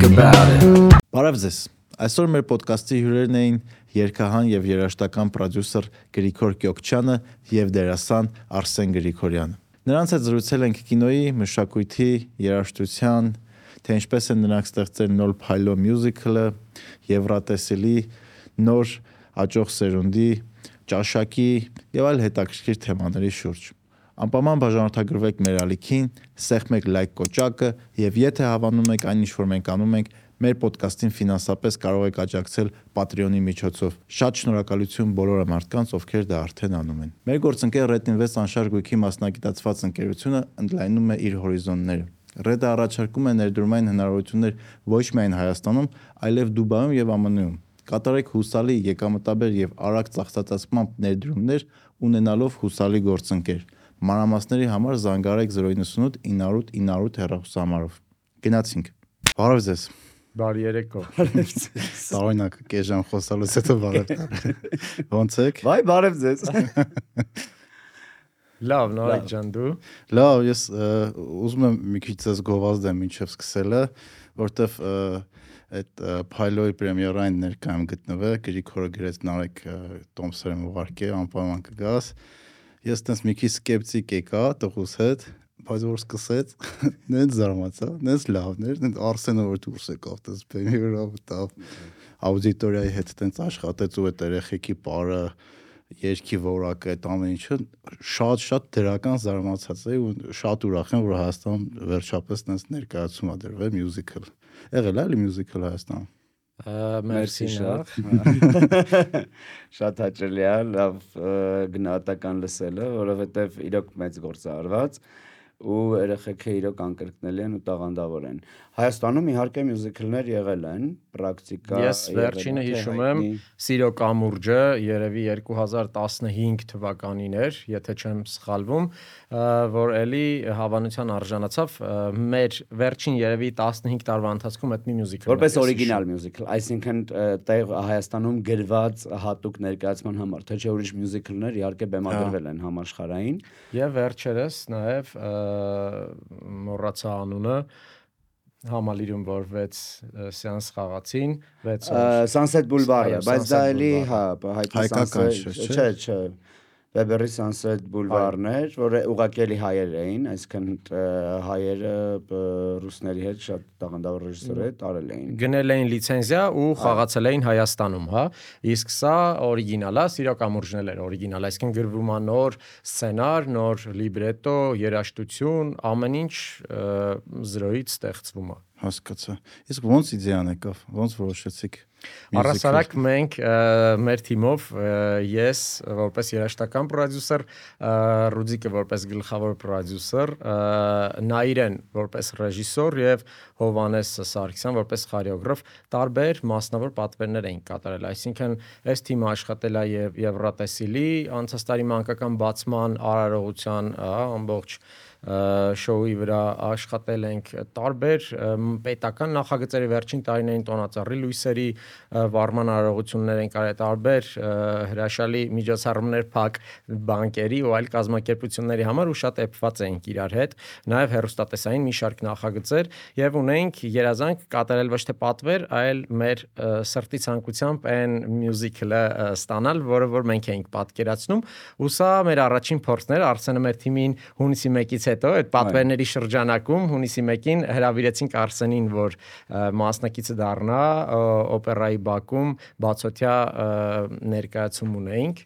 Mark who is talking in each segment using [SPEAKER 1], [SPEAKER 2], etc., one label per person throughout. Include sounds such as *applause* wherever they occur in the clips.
[SPEAKER 1] think about it.
[SPEAKER 2] Բարև ձեզ։ Այսօր մեր ոդկասթի հյուրերն էին երգահան եւ երաժշտական պրոդյուսեր Գրիգոր Կյոկչյանը եւ դերասան Արսեն Գրիգորյանը։ Նրանց հետ զրուցել ենք կինոյի, մշակույթի, երաժշտության, թե ինչպես են նրանք ստեղծել նոր Փայլո մյուզիկլը, Եվրատեսիլի նոր աճող սերունդի, ճաշակի եւ այլ հետաքրքիր թեմաների շուրջ։ Անպայման բաժանորդագրվեք մեր ալիքին, սեղմեք լայք կոճակը եւ եթե հավանում եք այն ինչ որ մենք անում ենք, մեր ոդկասթին ֆինանսապես կարող եք աջակցել Patreon-ի միջոցով։ Շատ շնորհակալություն բոլոր մարդկանց, ովքեր դա արդեն անում են։ Մեր գործընկեր Red Invest անշարժ գույքի մասնագիտացված ընկերությունը ընդլայնում է իր հորիզոնները։ Red-ը առաջարկում է ներդրումային հնարավորություններ ոչ միայն Հայաստանում, այլև Դուբայում եւ ԱՄՆ-ում։ Կատարեք հուսալի եկամտաբեր եւ արագ ծախսացածմամբ ներդրումներ ունենալով հուսալի գործընկեր։ Մանրամասների համար զանգարեք 098 908 908 հեռախոսահամարով։ Գնացինք։ Բարև ձեզ։
[SPEAKER 3] Բարի երեկո։
[SPEAKER 2] Տարօրինակ կես ժամ խոսալուց հետո բարև տար։ Ոնց եք։
[SPEAKER 4] Վայ, բարև ձեզ։
[SPEAKER 3] Լավ, Նարեկ ջան, դու։
[SPEAKER 2] Լավ, ես ուզում եմ մի քիչ ձեզ գովազդեմ ինչև սկսելը, որտեվ այդ Փայլոյի պրեմիերային ներկա եմ գտնվել, Գրիգորը գրեց Նարեկ Տոմսերն ուղարկե, անպայման կգաս։ Ես տես մի քիչ սկեպտիկ եկա տղուս հետ, բայց որ սկսեց, *laughs* նենց զարմացա, նենց լավն էր, նենց Արսենը որ դուրս եկավ, տես պրեմիերա մտավ աուդիտորիայի հետ տենց աշխատեց ու այդ երեխեքի պարը երկի որակը այդ ամեն ինչը շատ-շատ դրական զարմացած էի ու շատ ուրախ եմ որ Հայաստան վերջապես տես ներկայացում ա դրվել մյուզիկլ։ Եղել է էլի մյուզիկլ Հայաստան։
[SPEAKER 3] Մերսի
[SPEAKER 4] շատ։ *laughs*
[SPEAKER 3] շատ։
[SPEAKER 4] հաճելի է, լավ գնահատական լսելը, որովհետև իրոք մեծ գործ արված ու երեխեքը իրոք անկրկնելի են ու տաղանդավոր են։ Հայաստանում իհարկե մյուզիկլներ եղել են, պրակտիկա
[SPEAKER 3] Ես վերջինը հիշում եմ Սիրո կամուրջը երևի 2015 թվականին էր, եթե չեմ սխալվում, որ էլի հավանության արժանացավ մեր վերջին երևի 15 տարվա ընթացքում այդ մի մյուզիկլ։
[SPEAKER 4] Որպես օրիգինալ մյուզիկլ, այսինքն տեղ Հայաստանում գրված հատուկ ներկայացման համար, թե չէ ուրիշ մյուզիկլներ իհարկե բեմադրվել են համաշխարհային։
[SPEAKER 3] Եվ վերջերս նաև մոռացա անունը համալիրում որ 6 սեանս խաղացին 6
[SPEAKER 4] Ա, Sunset Boulevard-ը, բայց դա էլի, հա,
[SPEAKER 2] Հայկական չէ,
[SPEAKER 4] չէ, չէ։ Weber-ի Sunset Boulevard-ն էր, որը ուղղակի էլի հայեր էին, այսինքն հայերը ռուսների հետ շատ տաղանդավոր ռեժիսորի հետ արել էին։
[SPEAKER 3] գնել էին լիցենզիա ու խաղացել էին Հայաստանում, հա։ Իսկ սա օրիգինալ է, Սիրո կամուրջն էլ էր օրիգինալ, այսինքն գրվում է նոր սցենար, նոր լիբրետո, երաժշտություն, ամեն ինչ զրոյից ստեղծվում է։
[SPEAKER 2] Հասկացա։ Իսկ ո՞նց իդեան եկավ։ Ո՞նց որոշեցիք։?
[SPEAKER 3] Առասարակ մենք մեր թիմով ես որպես երաժշտական պրոդյուսեր, Ռուդիկը որպես գլխավոր պրոդյուսեր, Նաիրեն որպես ռեժիսոր եւ Հովանես Սարգսյան որպես խորեոգրաֆ տարբեր մասնավոր պատվերներ էին կատարել։ Այսինքն այս թիմը աշխատել է եւ Եվրատեսիլի անցած տարի մանկական բացման արարողության ամբողջ շոուի վրա աշխատել ենք տարբեր պետական նախագծերի վերջին տարիներին տոնածառի լույսերի վարման արարողություններ են կարել տարբեր հրաշալի միջոցառումներ փակ բանկերի ու այլ կազմակերպությունների համար ու շատ էփված էինք իրար հետ նաև հերոստատեսային մի շարք նախագծեր եւ ունենք երազանք կատարել ոչ թե պատվեր այլ մեր սրտի ցանկությամբ այն մյուզիկլը ստանալ որը որ մենք էինք պատկերացնում ու սա մեր առաջին փորձն էր Արսենը մեր թիմին հունիսի 1-ից հետո այդ պատվերների շրջանակում հունիսի 1-ին հրավիրեցինք Արսենին, որ մասնակիցը դառնա ը, օպերայի Բաքում բացօթյա ներկայացում ունեինք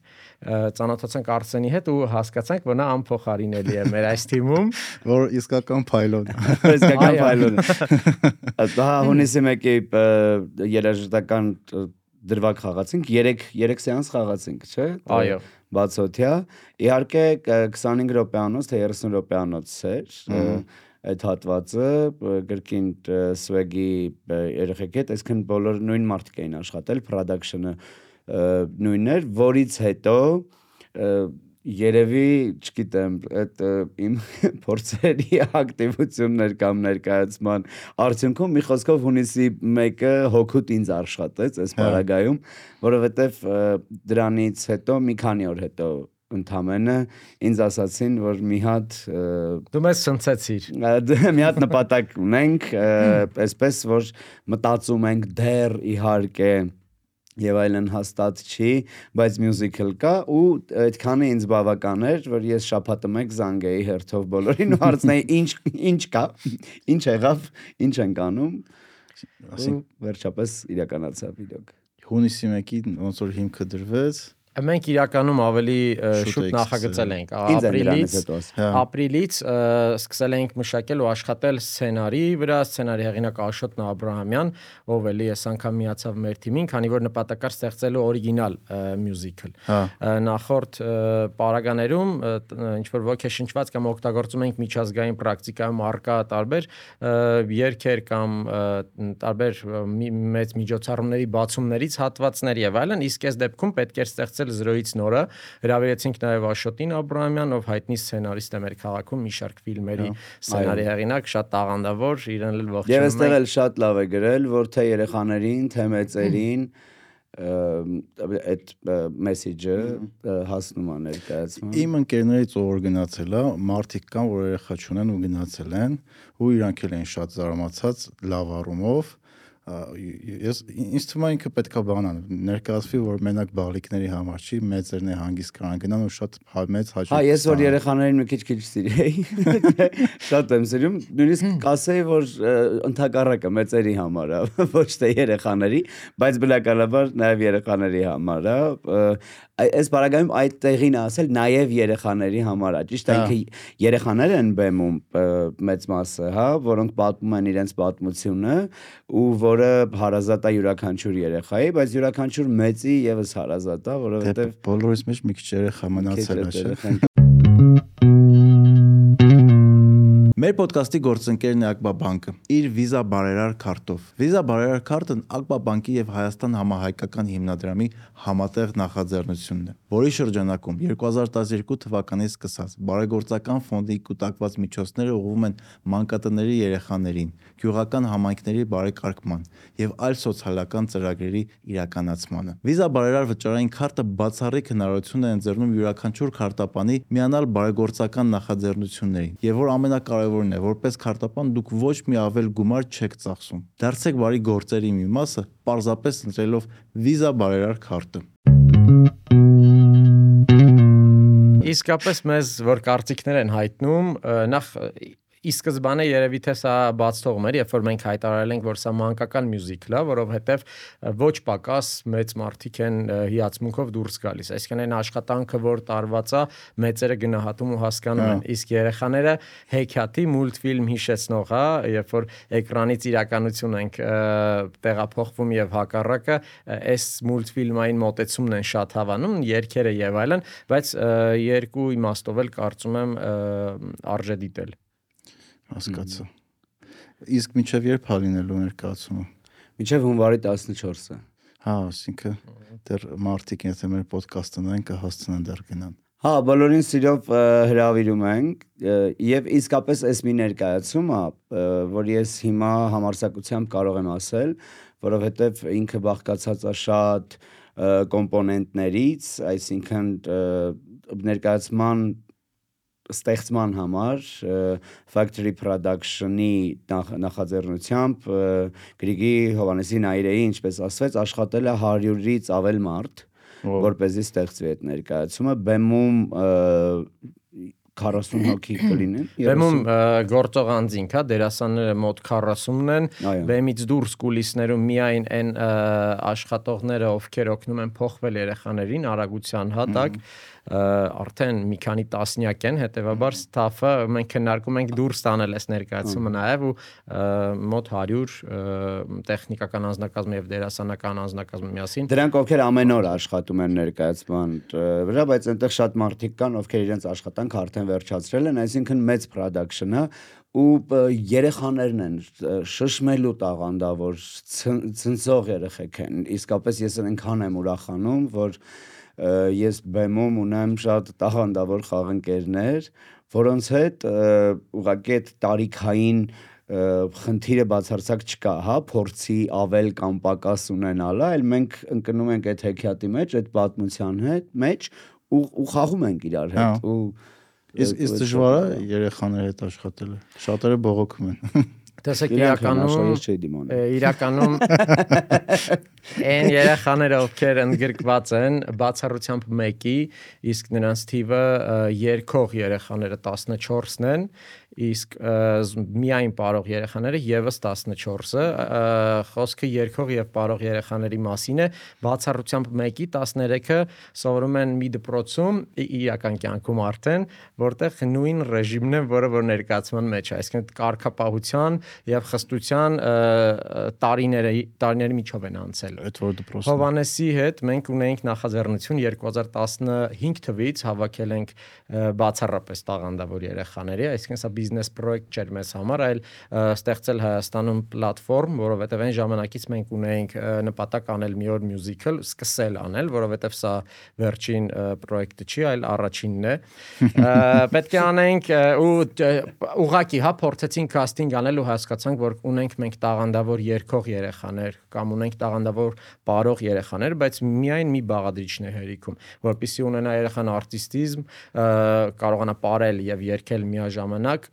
[SPEAKER 3] ծանոթացանք Արսենի հետ ու հասկացանք, որ նա անփոխարինելի է մեր այս թիմում։ *laughs*
[SPEAKER 2] որ իսկական փայլոն։ *laughs*
[SPEAKER 4] Իսկական
[SPEAKER 3] Այո։
[SPEAKER 4] ֆայլը։ Դա հունիսի 1-ի ը, երաժշտական դրվագ խաղացինք, 3 3 սեանս խաղացինք, չէ՞։
[SPEAKER 3] Այո։
[SPEAKER 4] Բացօթյա։ Իհարկե կ- 25 րոպեանոց թե 30 րոպեանոց էր այդ հատվածը ը, swag-ի ը, երեխեքի հետ, այսինքն բոլոր նույն մարդիկ էին աշխատել, production-ը նույնն էր, որից հետո երևի, չգիտեմ, այդ իմ *laughs* փորձերի ակտիվություններ կամ ներկայացման արդյունքում մի խոսքով հունիսի 1-ը հոգուտ ինձ աշխատեց այս
[SPEAKER 2] Հա։
[SPEAKER 4] պարագայում, որովհետև դրանից հետո մի քանի օր հետո ընդամենը ինձ ասացին, որ մի հատ
[SPEAKER 3] դու մեզ ցնցեցիր։
[SPEAKER 4] Մի հատ նպատակ ունենք, այսպես որ մտածում ենք դեռ իհարկե եւ այլն հաստատ չի, բայց մյուզիկլ կա ու այդքանը ինձ բավական էր, որ ես շփաթը մեկ զանգեի հերթով բոլորին ու հարցնեի ինչ ինչ կա, ինչ եղավ, ինչ ենք անում։ Ասին վերջապես իրականացավ իրոք։
[SPEAKER 2] Հունիսի 1-ին ոնց որ հիմքը դրվեց,
[SPEAKER 3] Մենք իրականում ավելի շուտ նախագծել ենք ապրիլից
[SPEAKER 2] հա։
[SPEAKER 3] ապրիլից սկսել ենք մշակել ու աշխատել սցենարի վրա, սցենարի հեղինակ Աշոտ Աբրահամյան, ով էլի այս անգամ միացավ մեր թիմին, քանի որ նպատակար ստեղծելու օրիգինալ մյուզիկլ։
[SPEAKER 2] Հա։
[SPEAKER 3] Նախորդ պարագաներում ինչ որ ոգեշնչված կամ օգտագործում ենք միջազգային պրակտիկայում արկա տարբեր երգեր կամ տարբեր մեծ միջոցառումների բացումներից հատվածներ եւ այլն, իսկ այս դեպքում պետք է ստեղծել ստեղծել զրոյից նորը հրավիրեցինք նաև Աշոտին Աբրահամյան, ով հայտնի սցենարիստ է մեր քաղաքում մի շարք ֆիլմերի սցենարի հեղինակ, շատ տաղանդավոր, իրեն էլ ողջունում ենք։
[SPEAKER 4] Եվ այստեղ էլ շատ լավ է գրել, որ թե երեխաներին, թե մեծերին այդ մեսեջը հասնում է ներկայացման։
[SPEAKER 2] Իմ ընկերներից ով գնացել է, մարդիկ կան, որ երեխա չունեն ու գնացել են, ու իրանք էլ են շատ զարմացած լավ առումով ես ինձ թվում է ինքը պետքա բանան ներկայացվի որ մենակ բաղլիկների համար չի մեծերն է հանգիստ կարան գնան ու շատ հա, մեծ հաճույք
[SPEAKER 4] հա ես որ երեխաներին մի քիչ քիչ սիրեի *laughs* շատ եմ սիրում նույնիսկ կասեի որ ընդհակառակը մեծերի համար է *laughs* ոչ թե երեխաների բայց բնականաբար նաև երեխաների համար է այս բարագայում այդ տեղին ասել նաև երեխաների համար է ճիշտ է ինքը երեխաներ են բեմում մեծ մասը հա որոնք պատմում են իրենց պատմությունը ու որը հարազատ է յուրաքանչյուր երեխայի բայց յուրաքանչյուր մեծի եւս հարազատ է որովհետեւ
[SPEAKER 2] բոլորից մեջ մի քիչ երեխա մնացել է չէ Մեր ոդկասթի գործընկերն է Ակբա բանկը։ Իր վիզա բարերար քարտով։ Վիզա բարերար քարտն Ակբա բանկի եւ Հայաստան համահայկական հիմնադրամի համատեղ նախաձեռնությունն է, որի շրջանակում 2012 թվականից սկսած բարեգործական ֆոնդի կուտակված միջոցները ուղղվում են մանկատների երեխաներին, գյուղական համայնքների բարեկարգման եւ այլ սոցիալական ծրագրերի իրականացմանը։ Վիզա բարերար վճարային քարտը բացառիկ հնարավորություն է ընձեռնում յուրաքանչյուր քարտապանի միանալ բարեգործական նախաձեռնություններին եւ որ ամենակարևորը կարևորն է, որպես քարտապան դուք ոչ մի ավել գումար չեք ծախսում։ Դարձեք բարի գործերի մի մասը, պարզապես ընտրելով Visa բարերար քարտը։
[SPEAKER 3] Իսկապես մեզ որ կարծիքներ են հայտնում, նախ ի սկզբանե երևի թե սա բաց թողում էր, երբ որ մենք հայտարարել ենք, որ սա մանկական մյուզիկլ է, որովհետև ոչ պակաս մեծ մարդիկ են հիացմունքով դուրս գալիս։ Այսինքն այն աշխատանքը, որ տարված է, մեծերը գնահատում ու հասկանում են, իսկ երեխաները հեքիաթի մուլտֆիլմ հիշեցնող, հա, երբ որ էկրանից իրականություն ենք տեղափոխվում եւ հակառակը, այս մուլտֆիլմային մոտեցումն են շատ հավանում, երկերը եւ այլն, բայց երկու իմաստով էլ կարծում եմ արժե դիտել
[SPEAKER 2] հասկացա։ Իսկ միջև երբ հա լինելու ներկայացումը։
[SPEAKER 4] Միջև հունվարի 14-ը։
[SPEAKER 2] Հա, ասինքն դեռ մարտիկ եթե մեր ոդկասթը նայեն կհասցնեն դեռ գնան։
[SPEAKER 4] Հա, բոլորին սիրով հրավիրում ենք եւ իսկապես այս մի ներկայացում է, որ ես հիմա համարսակությամբ կարող եմ ասել, որովհետեւ ինքը բաղկացած է շատ կոմպոնենտներից, այսինքն ներկայացման ստեղծման համար Factory Production-ի նախ, նախաձեռնությամբ Գրիգի Հովանեսի Նայրեի, ինչպես ասվեց, աշխատել է 100-ից ավել մարդ, որ เป զի ստեղծվի այդ ներկայացումը։ Բեմում 40 *clears throat* հոգի կլինեն։
[SPEAKER 3] Բեմում գործող անձինք, հա, դերասանները մոտ 40-ն են։ Բեմից դուրս կուլիսներում միայն այն աշխատողները, ովքեր օգնում են փոխվել երեխաներին արագության հատակ, արդեն մի քանի տասնյակ են, հետեւաբար ստաֆը մենք քննարկում ենք դուրս տանել այս ներկայացումը նաև ու մոտ 100 տեխնիկական անձնակազմ եւ դերասանական անձնակազմ միասին։
[SPEAKER 4] Դրանք ովքեր ամեն օր աշխատում են ներկայացման վրա, բայց այնտեղ շատ մարդիկ կան, ովքեր իրենց աշխատանքը արդեն վերջացրել են, այսինքն մեծ production-ը ու երեխաներն են շշմելու տաղանդավոր ցնցող երեխեք են իսկապես ես այնքան եմ ուրախանում որ ես բեմում ունեմ շատ տաղանդավոր խաղընկերներ, որոնց հետ ուղղակի այդ տարիքային խնդիրը բացարձակ չկա, հա, փորձի ավել կամ պակաս ունենալը, այլ մենք ընկնում ենք այդ հեքիաթի մեջ, այդ պատմության հետ մեջ ու ու խաղում ենք իրար
[SPEAKER 2] Հա։
[SPEAKER 4] հետ ու
[SPEAKER 2] Իսկ իսկ դժվար է երեխաների հետ աշխատելը։ Շատերը բողոքում են։
[SPEAKER 3] Տեսեք իրականում իրականում *laughs* այն երեխաները ովքեր ընդգրկված են բացառությամբ մեկի, իսկ նրանց թիվը երկող երեխաները 14-ն են, իսկ միայն parող երեխաները եւս 14-ը, ը, խոսքը երկող եւ parող երեխաների մասին է, բացառությամբ մեկի 13-ը սովորում են մի դպրոցում իրական կյանքում արդեն, որտեղ նույն ռեժիմն է, որը որ ներկայացման մեջ է, այսինքն կարգապահության եւ խստության տարիների տարիների միջով են անցել։
[SPEAKER 2] Այդ որ դպրոցն։
[SPEAKER 3] Հովանեսի հետ մենք ունենք նախաձեռնություն 2015 թվից հավաքել ենք բացառապես տաղանդավոր երեխաների, այսինքն սա բիզնես պրոյեկտ չէր մեզ համար, այլ ստեղծել Հայաստանում պլատֆորմ, որովհետև այն ժամանակից մենք ունեինք նպատակ անել մի օր մյուզիկլ, սկսել անել, որովհետև սա վերջին պրոյեկտը չի, այլ առաջինն է։ *laughs* Պետք է անենք ու ուղղակի հա փորձեցինք կաստինգ անել ու հասկացանք, որ ունենք մենք տաղանդավոր երկող երեխաներ կամ ունենք տաղանդավոր բարող երեխաներ, բայց միայն մի բաղադրիչն է հերիքում, որpիսի ունենա երեխան արտիստիզմ, կարողանա ապարել եւ երգել միաժամանակ,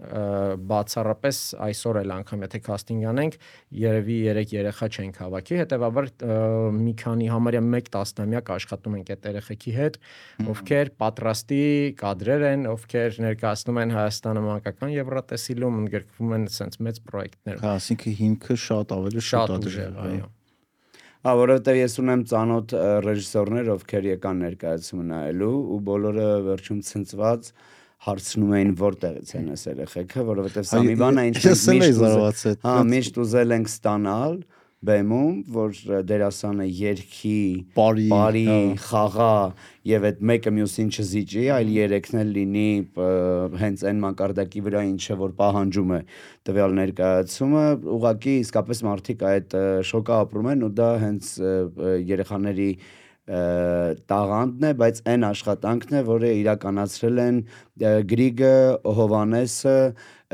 [SPEAKER 3] բացառապես այսօր էլ անգամ եթե կաստինգ անենք, երևի 3 երեխա չենք հավաքի, հետեւաբար մի քանի համարյա 1 տասնամյակ աշխատում ենք այդ երեխեքի հետ, ովքեր պատրաստի կադրեր են, ովքեր ներկայացնում են Հայաստանը մանկական Եվրատեսիլում, ընդգրկվում են sense մեծ պրոյեկտներ։
[SPEAKER 2] Հա, ասինքն հիմքը շատ ավելի
[SPEAKER 3] Շատ ուժեղ, այո։
[SPEAKER 4] Հա, որովհետև ես ունեմ ծանոթ ռեժիսորներ, ովքեր եկան ներկայացումը նայելու ու բոլորը վերջում ցնցված հարցնում էին որտեղից են այս երեխեքը, որովհետև սա մի բան է, ինչ
[SPEAKER 2] զարմացել։
[SPEAKER 4] Հա, միշտ ուզել ենք ստանալ բեմում, որ դերասանը երկի,
[SPEAKER 2] Բարի,
[SPEAKER 4] բարի,
[SPEAKER 2] հա։
[SPEAKER 4] խաղա եւ այդ մեկը մյուսին չզիջի, այլ երեքն էլ լինի հենց այն մակարդակի վրա, ինչը որ պահանջում է տվյալ ներկայացումը, ուղղակի իսկապես մարդիկ այդ ը, շոկը ապրում են ու դա հենց երեխաների տաղանդն է, բայց այն աշխատանքն է, որը իրականացրել են Գրիգը, Հովանեսը,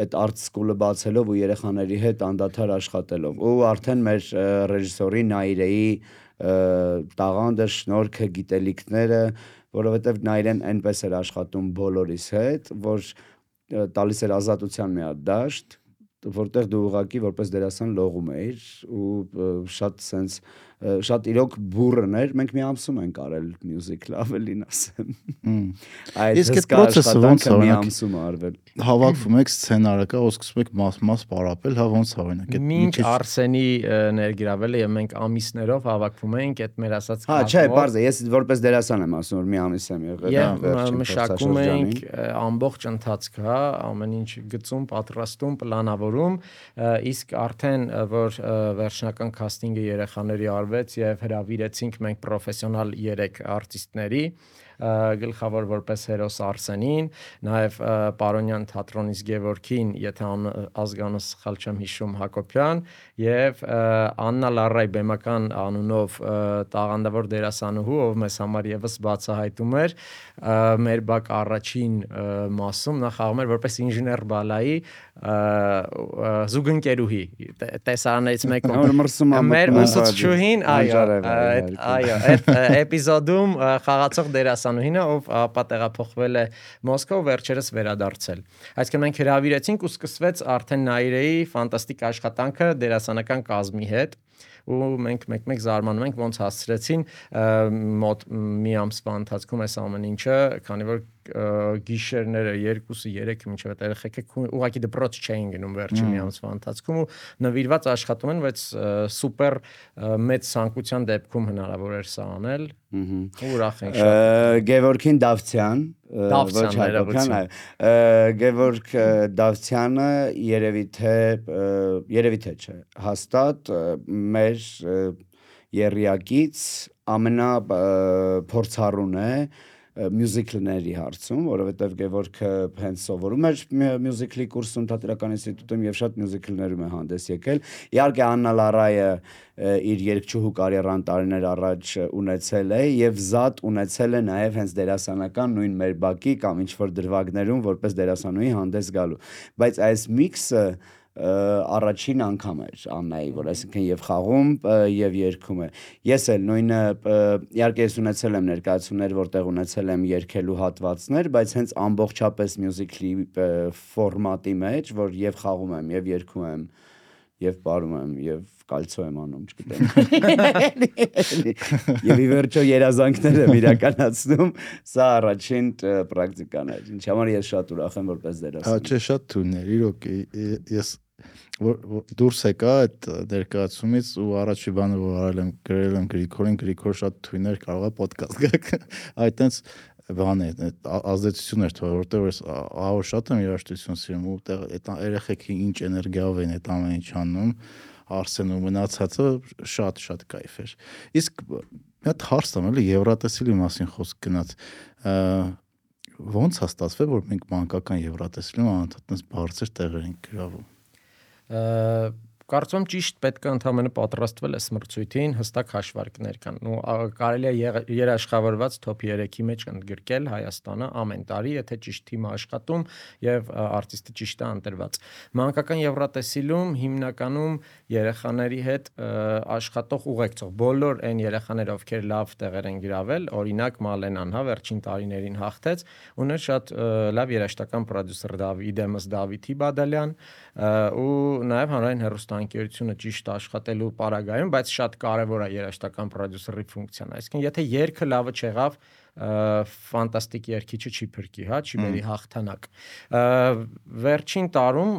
[SPEAKER 4] այդ art school-ը բացելով ու երեխաների հետ անդադար աշխատելով։ Ու արդեն մեր ռեժիսորի Նայիրեի ը, տաղանդը, շնորհքը, գիտելիքները, որովհետև Նայիրեն այնպես էր աշխատում բոլորիս հետ, որ տալիս էր ազատության մի հատ դաշտ, որտեղ դու ուղակի որպես դերասան լողում էիր ու շատ ը, շատ իրոք բուրըն էր մենք մի ամսում ենք արել մյուզիկլ ավելին ասեմ այդ
[SPEAKER 2] Իսկ այդ process-ը ոնց է,
[SPEAKER 4] մի ամսում արվել
[SPEAKER 2] Հավաքվում եք սցենարը կա, ու սկսում եք մաս-մաս պարապել, հա ոնց է օրինակ։ այդ մի
[SPEAKER 3] Մինչ Արսենի ներգրավելը եւ մենք ամիսներով հավաքվում ենք այդ մեր ասած
[SPEAKER 4] հա չէ
[SPEAKER 3] կազմով
[SPEAKER 4] բարձ է ես որպես դերասան եմ ասում որ մի ամիս եմ եղել վերջին
[SPEAKER 3] մշակում ը, ամբողջ ընթացքը, հա, ամեն ինչ գծում, պատրաստում, պլանավորում, իսկ արդեն որ վերջնական կաստինգը երեխաների արվեց եւ հրավիրեցինք մենք պրոֆեսիոնալ 3 արտիստների գլխավոր որպես հերոս Արսենին, նաև Պարոնյան թատրոնից Գևորգին, եթե ան- ազգանունը սխալ չեմ հիշում Հակոբյան, եւ Աննա Լարայ բեմական անունով տաղանդավոր դերասանուհու, ով մեզ համար եւս բացահայտում էր մեր բակ առաջին մասում նա խաղում էր որպես ինժեներ բալայի զուգընկերուհի Տե- տեսարաններից մեկում մեր ուսուցչուհին այո այո այդ էպիզոդում խաղացող դերասանուհին է ով ապա տեղափոխվել է Մոսկվա վերջերս վերադարձել այսինքն մենք հրավիրեցինք ու սկսվեց արդեն Նայրեի ֆանտաստիկ աշխատանքը դերասանական կազմի հետ ու մենք մեկ-մեկ զարմանում ենք ոնց հասցրեցին մոտ մի ամսվա ընթացքում այս ամեն ինչը քանի որ գիշերները 2-ը 3-ը մինչև այդ երեխեքը ուղղակի դպրոց չէին գնում վերջին մի ամսվա ընթացքում ու նվիրված աշխատում են բայց սուպեր մեծ ցանկության դեպքում հնարավոր էր սա անել
[SPEAKER 4] Մհմ։
[SPEAKER 3] ու ուրախ ենք շատ
[SPEAKER 4] Գևորգին Դավթյան ոչ
[SPEAKER 3] ներողություն։
[SPEAKER 4] այո Գևորգ Դավթյանը երևի թե երևի թե չէ հաստատ մեր ը, երրիակից ամենա փորձառուն է մյուզիկլների հարցում, որովհետև Գևորգը հենց սովորում էր մյու- մյուզիկլի կուրսում Թատերական ինստիտուտում եւ շատ մյուզիկլներում է հանդես եկել։ Իհարկե Աննա Լարայը իր երգչուհու կարիերան տարիներ առաջ ունեցել է եւ զատ ունեցել է նաեւ հենց դերասանական նույն մեր բակի կամ ինչ որ դրվագներում որպես դերասանուհի հանդես գալու։ Բայց այս միքսը առաջին անգամ էր Աննայի, որ այսինքն եւ խաղում եւ երգում է։ Ես էլ նույնը իհարկե ես ունեցել եմ ներկայացումներ, որտեղ ունեցել եմ երգելու հատվածներ, բայց հենց ամբողջապես մյուզիկլի ֆորմատի մեջ, որ եւ խաղում եմ եւ երգում եմ եւ ապարում եմ եւ կալցո եմ անում, չգիտեմ։ Եվ ի վերջո երազանքներ եմ իրականացնում, սա առաջին պրակտիկան է։ Ինչ համար ես շատ ուրախ եմ որպես դերասան։
[SPEAKER 2] Հա, չէ, շատ թույլներ, իրոք ես որ դուրս եկա այդ ներկայացումից ու առաջի բանը որ արել եմ գրել եմ Գրիգորին Գրիգոր շատ թույներ կարող է ոդկաստ գա այտենց բան է ազդեցություն էր թող որտեղ ես ահա շատ եմ երաժշտություն սիրում ու այդ այդ երեխեքի ինչ էներգիայով են այդ ամեն ինչ անում Արսենում մնացածը շատ-շատ кайֆ էր։ Իսկ մի հատ հարց տամ էլի Եվրատեսիլի մասին խոսք գնաց ո՞նց է ստացվել որ մենք մանկական Եվրատեսիլում անընդհատ այնպես բարձր տեղեր ենք գրավում։ Uh,
[SPEAKER 3] Կարծում ճիշտ պետք է ընդհանրապես պատրաստվել է սմրցույթին, հստակ հաշվարկներ կան։ Ու կարելի է երաշխավորված top 3-ի մեջ ընդգրկել Հայաստանը ամեն տարի, եթե ճիշտ թիմը աշխատում եւ արտիստը ճիշտ է ընտրված։ Մանկական Եվրատեսիլում հիմնականում երեխաների հետ աշխատող ուղեկցող բոլոր այն երեխաները, ովքեր լավ տեղեր են գրավել, օրինակ Մալենան, հա, վերջին տարիներին հաղթեց, ուներ շատ լավ երաշտական պրոդյուսեր Դավիդեմս Դավիթի Բադալյան ու նաեւ հանրային հերոստա ընկերությունը ճիշտ աշխատելու պարագայում, բայց շատ կարևոր է երաշտական պրոդյուսերի ֆունկցիան։ Այսինքն, եթե երգը լավը չեղավ, ֆանտաստիկ երգիչը չի փրկի, հա, չի բերի հաղթանակ։ Վերջին տարում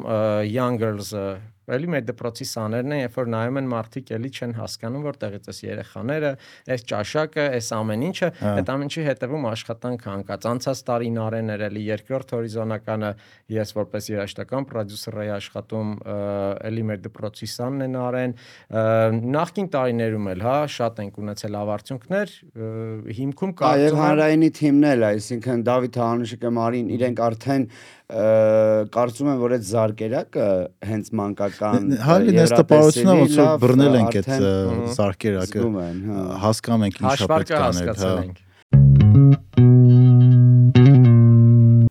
[SPEAKER 3] Young Girls-ը Էլի մեր դպրոցի սաներն են, երբ որ նայում են մարդիկ, էլի չեն հասկանում, որտեղից էս երեխաները, այս ճաշակը, այս ամեն ինչը, այդ ամեն ինչի հետևում աշխատանք հանկած։ Անցած տարին արեն էր էլի երկրորդ հորիզոնականը ես որպես երաժշտական պրոդյուսեր էի աշխատում, էլի մեր դպրոցի սանն են արեն։ Նախկին տարիներում էլ, հա, շատ ենք ունեցել ավարտություններ, հիմքում
[SPEAKER 4] կարծում եմ Այո, հանրայինի թիմն էլ, այսինքն Դավիթ Հանուշիկը Մարին իրենք արդեն կարծում եմ որ այդ զարկերակը հենց մանկական
[SPEAKER 2] հալին այս տպավորությունը ոնց որ բռնել ենք այդ զարկերակը
[SPEAKER 4] հա։
[SPEAKER 2] հասկանում ենք ինչա պետք է անել հա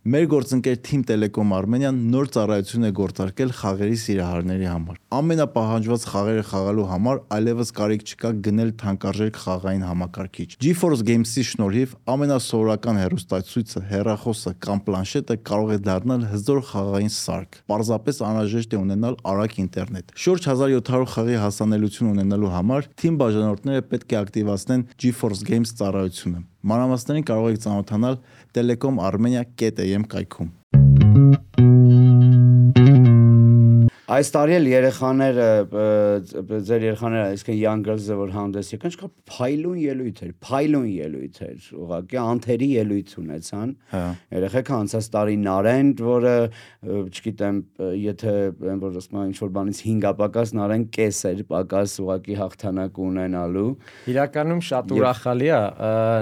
[SPEAKER 2] Մեր գործընկեր Team Telecom Armenian նոր ծառայություն է գործարկել խաղերի սիրահարների համար։ Ամենապահանջված խաղերը խաղալու համար այլևս կարիք չկա գնել թանկարժեք խաղային համակարգիչ։ GeForce Games-ի շնորհիվ ամենասովորական հեռուստացույցը, հեռախոսը կամ պլանշետը կարող է դառնալ հզոր խաղային սարք։ Պարզապես անհրաժեշտ է ունենալ արագ ինտերնետ։ Շուրջ 1700 խաղի հասանելիություն ունենալու համար Team բաժանորդները պետք է ակտիվացնեն GeForce Games ծառայությունը։ Մանրամասներին կարող եք ծանոթանալ telecom.armenia.am կայքում։
[SPEAKER 4] Այս տարի էլ երեխաները ձեր երեխաները, այսինքն young girls-ը որ հանդես եկան, չկա փայլուն ելույթ էր, փայլուն ելույթ էր, ուղղակի անթերի ելույթ ունեցան։
[SPEAKER 2] Հա։
[SPEAKER 4] Երեխեքը անցած տարի Նարենդ, որը չգիտեմ, եթե այն որ ասում են ինչ որ բանից 5-ա պակաս Նարեն կես էր, պակաս ուղղակի հաղթանակ ունենալու։
[SPEAKER 3] Իրականում շատ ուրախալի է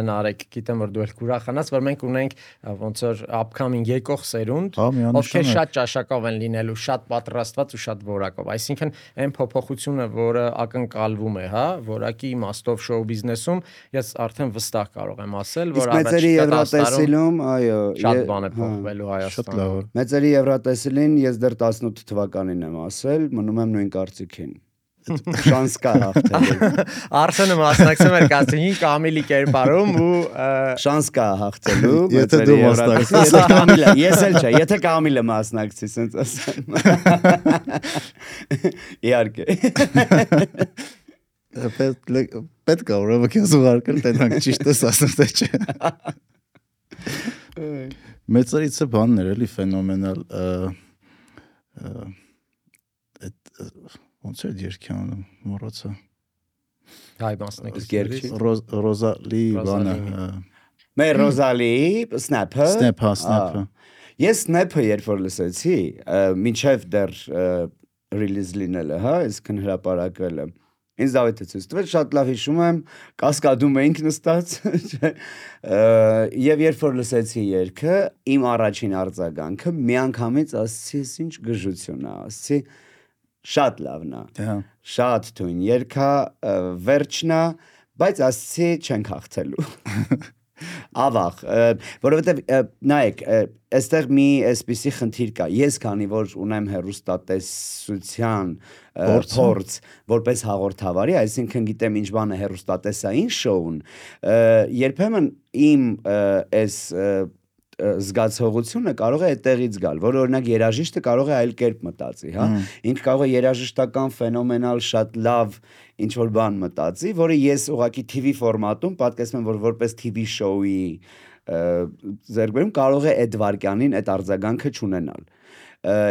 [SPEAKER 3] Նարեկ, գիտեմ որ դու ել կուրախանաս, որ մենք ունենք ոնց որ upcoming եկող սերունդ,
[SPEAKER 2] հա,
[SPEAKER 3] ովքեր շատ ճաշակով են լինելու, շատ պատրաստված ու շատ որակով։ Այսինքն այն փոփոխությունը, որը ակնկալվում է, հա, որակի իմաստով շոու բիզնեսում, ես արդեն վստահ կարող եմ ասել, որ
[SPEAKER 4] առաջիկա Եվրատեսիլում, այո,
[SPEAKER 3] շատ բան է փոխվելու Հայաստանում։
[SPEAKER 4] Մեծերի Եվրատեսիլին ես դեռ 18 թվականին եմ ասել, մնում եմ նույն կարծիքին շանս կա հաղթելու։ *laughs*
[SPEAKER 3] Արսենը մասնակցում էր կասինգին Կամիլի կերպարում ու
[SPEAKER 4] շանս կա հաղթելու։ *laughs*
[SPEAKER 2] Եթե դու մասնակցես,
[SPEAKER 4] եթե Կամիլը, ես էլ չէ, եթե Կամիլը մասնակցի, ասենց ասեմ։ Իհարկե։
[SPEAKER 2] Պետք պետք է ուրեմն քեզ ուղարկել տենանք ճիշտ ես ասում թե չէ։ Մեծերից է բաններ էլի ֆենոմենալ ոնց է երկի անում մոռացա
[SPEAKER 3] հայ մասնակիցներից
[SPEAKER 2] Ռոզալի բանը
[SPEAKER 4] մեր Ռոզալի Snap-ը
[SPEAKER 2] Snap-ը Snap-ը
[SPEAKER 4] Ես Snap-ը երբ որ լսեցի, մինչև դեռ ռիլիզ լինելը, հա, այսքան հրապարակվելը Ինձ Դավիթը ցույց տվեց, շատ լավ հիշում եմ, կասկադում էինք նստած, *laughs* եւ երբ որ լսեցի երգը, իմ առաջին արձագանքը միանգամից ասացի, ինչ գժություն է, ասացի, շատ լավն է։
[SPEAKER 2] Հա։
[SPEAKER 4] Շատ թույն երգա, վերջնա, բայց ասացի չենք հաղթելու։ *laughs* Ավաղ, որովհետև նայեք, այստեղ մի այսպիսի խնդիր կա։ Ես քանի որ ունեմ հերոստատեսության փորձ որպես հաղորդավարի, այսինքն գիտեմ ինչ բան է հերոստատեսային շոուն, երբեմն իմ այս զգացողությունը կարող է այդտեղից գալ, որ օրինակ երաժիշտը կարող է այլ կերպ մտածի, հա։ Ինքը կարող է երաժշտական ֆենոմենալ շատ լավ ինչ որ բան մտածի, որը ես ուղակի TV ֆորմատում պատկերացնում եմ, որ որպես TV շոուի ձերբերում կարող է այդ վարքյանին այդ արձագանքը չունենալ։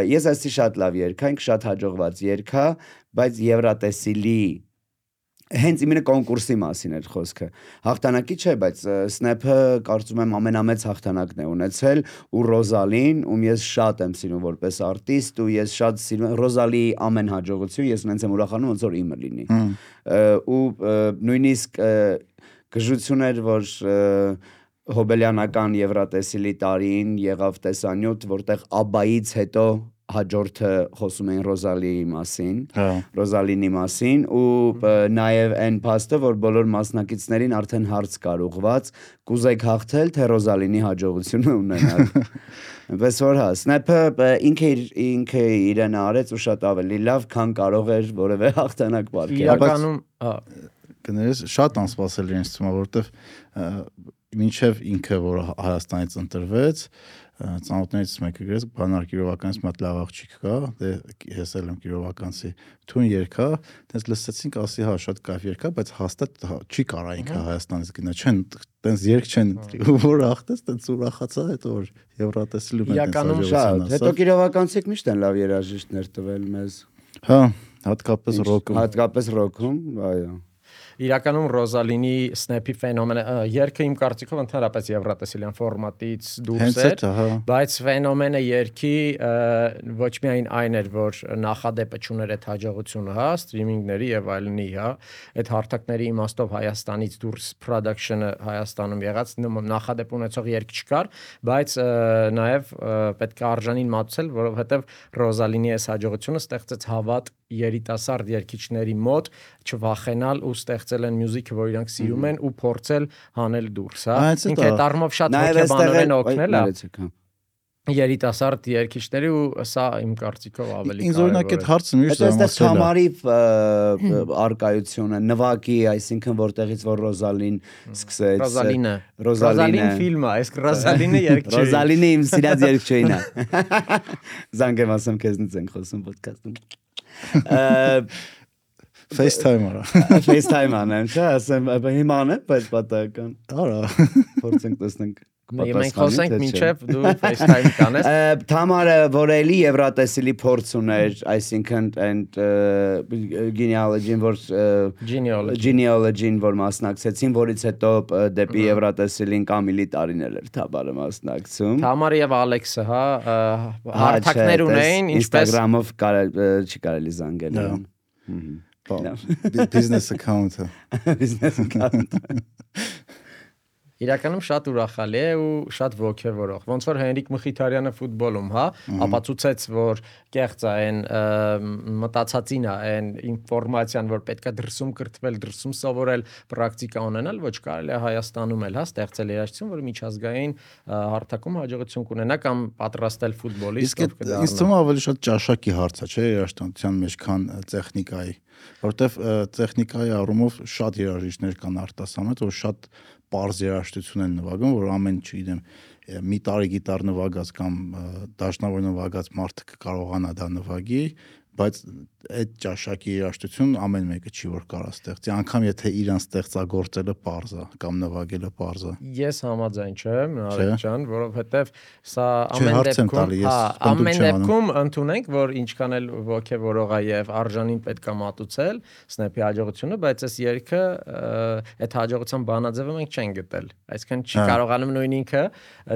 [SPEAKER 4] Ես ասի շատ լավ երգա, ինքը շատ հաջողված երգա, բայց Եվրատեսիլի հենց իմենը կոնկուրսի մասին էր խոսքը։ Հաղթանակի չէ, բայց Snap-ը կարծում եմ ամենամեծ հաղթանակն է ունեցել ու Ռոզալին, ում ես շատ եմ սիրում որպես արտիստ ու ես շատ սիրում եմ Ռոզալիի ամեն հաջողություն, ես նենց եմ ուրախանում ոնց որ իմը լինի։ ու նույնիսկ գժություն էր, որ հոբելյանական Եվրատեսիլի տարին եղավ տեսանյութ, որտեղ Աբայից հետո հաջորդը խոսում էին Ռոզալիի մասին,
[SPEAKER 2] Հա։
[SPEAKER 4] Ռոզալինի մասին ու նաև այն փաստը, որ բոլոր մասնակիցներին արդեն հարց կար ուղված, կուզեք հաղթել, թե Ռոզալինի հաջողությունը ունենալ։ Այնպես *laughs* որ հա, Snap-ը ինքը իր ինքը իրեն արեց ու շատ ավելի լավ, քան կարող էր որևէ հաղթանակ պատկերել։
[SPEAKER 3] Իրականում, հա,
[SPEAKER 2] կներես շատ անսպասելի ինձ թվում որովհետև մինչև ինքը որ Հայաստանից ընտրվեց, ծանոթներից մեկը գրեց բանար Կիրովականից մի հատ լավ աղջիկ կա, դե ես էլ եմ Կիրովականցի թուն երկա, տենց լսեցինք, ասի հա շատ կայֆ երկա, բայց հաստատ հա, չի կարա ինքը Հայաստանից գնա, չեն տենց երկ չեն *laughs* որ ախտես տենց ուրախացա հետո որ Եվրատեսիլում են
[SPEAKER 3] Իրականում
[SPEAKER 4] Շատ, հետո Կիրովականցիք միշտ են լավ երաժիշտներ տվել մեզ։
[SPEAKER 2] Հա, հատկապես ռոկում։
[SPEAKER 4] Հատկապես ռոքում, այո։
[SPEAKER 3] իրականում Ռոզալինի Snap-ի ֆենոմենը երգը իմ կարծիքով ընդհանրապես եվրատեսիլյան ֆորմատից դուրս էր, բայց ֆենոմենը երգի ոչ միայն այն էր, որ նախադեպը ճուներ այդ հաջողությունը, հա, սթրիմինգների եւ այլնի, հա, այդ հարթակների իմաստով Հայաստանից դուրս production-ը Հայաստանում եղած նախադեպ ունեցող երգ չկար, բայց նաեւ պետք է արժանին մատուցել, որովհետեւ Ռոզալինի այս հաջողությունը ստեղծեց հավատ երիտասարդ երգիչների մոտ չվախենալ ու ստեղծել են մյուզիկը, որ իրանք սիրում են ու փորձել հանել դուրս, հա։
[SPEAKER 2] է
[SPEAKER 3] Ինքը այդ առումով շատ հոգեբանորեն
[SPEAKER 4] այստեղ
[SPEAKER 3] օգնել է
[SPEAKER 4] նայեցեք, հա։
[SPEAKER 3] երիտասարդ երգիչների ու սա իմ կարծիքով ավելի
[SPEAKER 2] Ինձ օրինակ այդ հարցը միշտ
[SPEAKER 4] Այդ այստեղ
[SPEAKER 2] զարմացել է։
[SPEAKER 4] Թամարի արկայությունը, նվակի, այսինքն որտեղից որ Ռոզալին սկսեց։
[SPEAKER 3] Ռոզալինը
[SPEAKER 4] Ռոզալինը
[SPEAKER 3] ֆիլմը, այս Ռոզալինը *laughs* երգչի։
[SPEAKER 4] Ռոզալինը իմ սիրած *laughs* երգչուհին է։ *laughs* Զանգեմ ասեմ քեզնից ենք խոսում ոդքասթում։
[SPEAKER 2] FaceTime արա։ *laughs*
[SPEAKER 4] FaceTime անեմ, չէ, ասեմ, հիմա անեմ, բայց պատահական։
[SPEAKER 2] Արա։ *laughs*
[SPEAKER 4] Փորձենք տեսնենք
[SPEAKER 3] Մենք խոսենք մինչև դու FaceTime կանես։ *laughs*
[SPEAKER 4] Թամարը որ էլի Եվրատեսիլի փորձ ուներ, այսինքն and genealogy-ին որ
[SPEAKER 3] Genealogy։
[SPEAKER 4] genealogy-ին որ մասնակցեցին, որից հետո դեպի Եվրատեսիլին կամիլի տարիներ էր Թամարը մասնակցում։
[SPEAKER 3] Թամարը եւ Ալեքսը, հա,
[SPEAKER 4] Հա,
[SPEAKER 3] հարթակներ ունեին, ինչպես
[SPEAKER 4] Instagram-ով չի կարելի զանգել
[SPEAKER 2] Հա։ Business account-ը։ *laughs*
[SPEAKER 4] Business account։
[SPEAKER 3] իրականում շատ ուրախալի է ու շատ ողջևորող։ Ոնց որ Հենրիկ Մխիթարյանը ֆուտբոլում, հա, ապացուցեց, որ կեղծ է այն մտածածին է, այն ինֆորմացիան, որ պետքա դրսում կրթվել, դրսում սովորել, պրակտիկա ունենալ, ոչ կարելի է Հայաստանում էլ, հա, ստեղծել երաժշտություն, որը միջազգային հարթակում հաջողություն կունենա կամ պատրաստել ֆուտբոլիստ,
[SPEAKER 2] Իսկ այդ ինձ թվում ավելի շատ ճաշակի հարց է, չէ, երաժշտության մեջ, քան տեխնիկայի, որովհետև տեխնիկայի առումով շատ երաժիշտներ կան արտասանած, որ շատ པարզ երաժշտություն են նվագում, որ ամեն, չգիտեմ, մի տարի գիտար նվագած կամ դաշնավոր նվագած մարդը կկարողանա դա նվագի, բայց այդ ճաշակի երաժշտություն ամեն մեկը չի որ կարա ստեղծի, անգամ եթե իրան ստեղծագործելը է կամ նվագելը է։
[SPEAKER 3] Ես համաձայն չեմ, Արեգ ջան, որովհետև սա ամեն դեպքում, հա, ամեն դեպքում ընդունենք, որ ինչքան էլ ողջևորող է եւ արժանին պետքա մատուցել Snap-ի հաջողությունը, բայց այս երգը այդ հաջողության բանաձևը մենք չենք գտել։ Այսինքն չի
[SPEAKER 2] Հա։
[SPEAKER 3] կարողանում նույն ինքը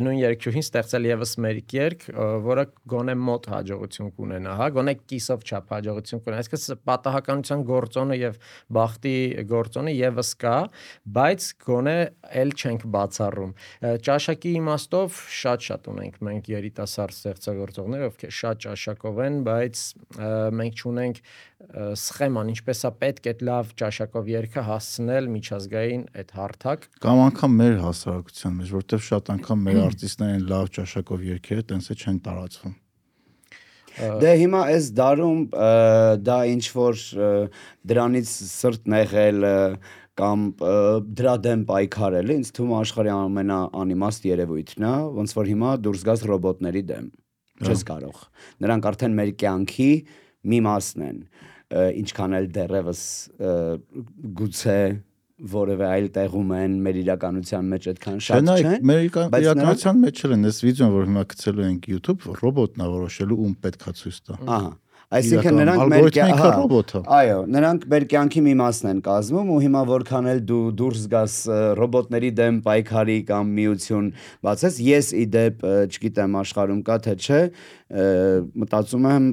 [SPEAKER 3] նույն երգչուհին ստեղծել եւս մերիկ երգ, որը գոնե մոտ հաջողություն կունենա, հա, գոնե կիսով չափ հաջողություն կունենա։ Այսինքն պատահականության գործոնը եւ բախտի գործոնը եւս կա, բայց գոնե էլ չենք բացառում։ Ճաշակի իմաստով շատ-շատ ունենք մենք երիտասարդ ստեղծագործողներ, ովքեր շատ ճաշակով են, բայց մենք չունենք սխեման, ինչպես է պետք այդ լավ ճաշակով երգը հասցնել միջազգային այդ հարթակ
[SPEAKER 2] կամ անգամ մեր հասարակության մեջ, որտեղ շատ անգամ մեր արտիստներն լավ ճաշակով երգերը տենսը չեն տարածվում։
[SPEAKER 4] Դե հիմա այս դարում դա ինչ որ դրանից սրտ նեղել կամ դրա դեմ պայքարել ինձ թվում է աշխարհի ամենաանիմաստ երևույթն է ոնց որ հիմա դուրս գաս ռոբոտների դեմ չես կարող նրանք արդեն մեր կյանքի մի մասն են ինչքան էլ դեռևս գուցե որևէ այլ տեղում են մեր իրականության մեջ այդքան շատ չեն։
[SPEAKER 2] Մեր իրականության մեջ են այս վիդեոն, որ հիմա գցելու ենք YouTube, ռոբոտն է որոշելու ում պետքա ցույց տա։
[SPEAKER 4] Ահա Այսինքն նրանք մեր
[SPEAKER 2] ռոբոտը։
[SPEAKER 4] Այո, նրանք մեր կյանքի մի մասն են կազմում ու հիմա որքան էլ դու դուրս գաս ռոբոտների դեմ պայքարի կամ միություն բացես, ես ի դեպ, չգիտեմ, աշխարհում կա թե չէ, մտածում եմ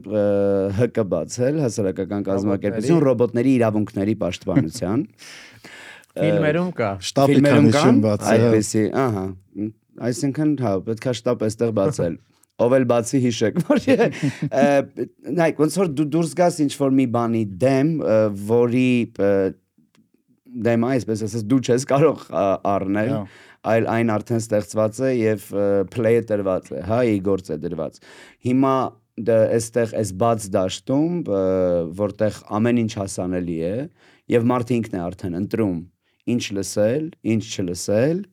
[SPEAKER 4] ՀԿ բացել, հասարակական կազմակերպություն ռոբոտների իրավունքների պաշտպանության *laughs*
[SPEAKER 3] Ֆիլմերում կա։
[SPEAKER 2] Շտաբի կանիշն բացել։
[SPEAKER 4] Այդպեսի, ահա։ Այսինքն, հա, պետքա շտապ այստեղ բացել ով էլ բացի հիշեք որ *laughs* նայ ոնց որ դու դուրս գաս ինչ որ մի բանի դեմ որի դեմ այսպես ասած դու չես կարող առնել այլ այն արդեն ստեղծված է եւ play-ը տրված է հա ի գործ է դրված հիմա դա այստեղ այս բաց դաշտում որտեղ ամեն ինչ հասանելի է եւ մարդը ինքն է արդեն ընտրում ինչ լսել ինչ չլսել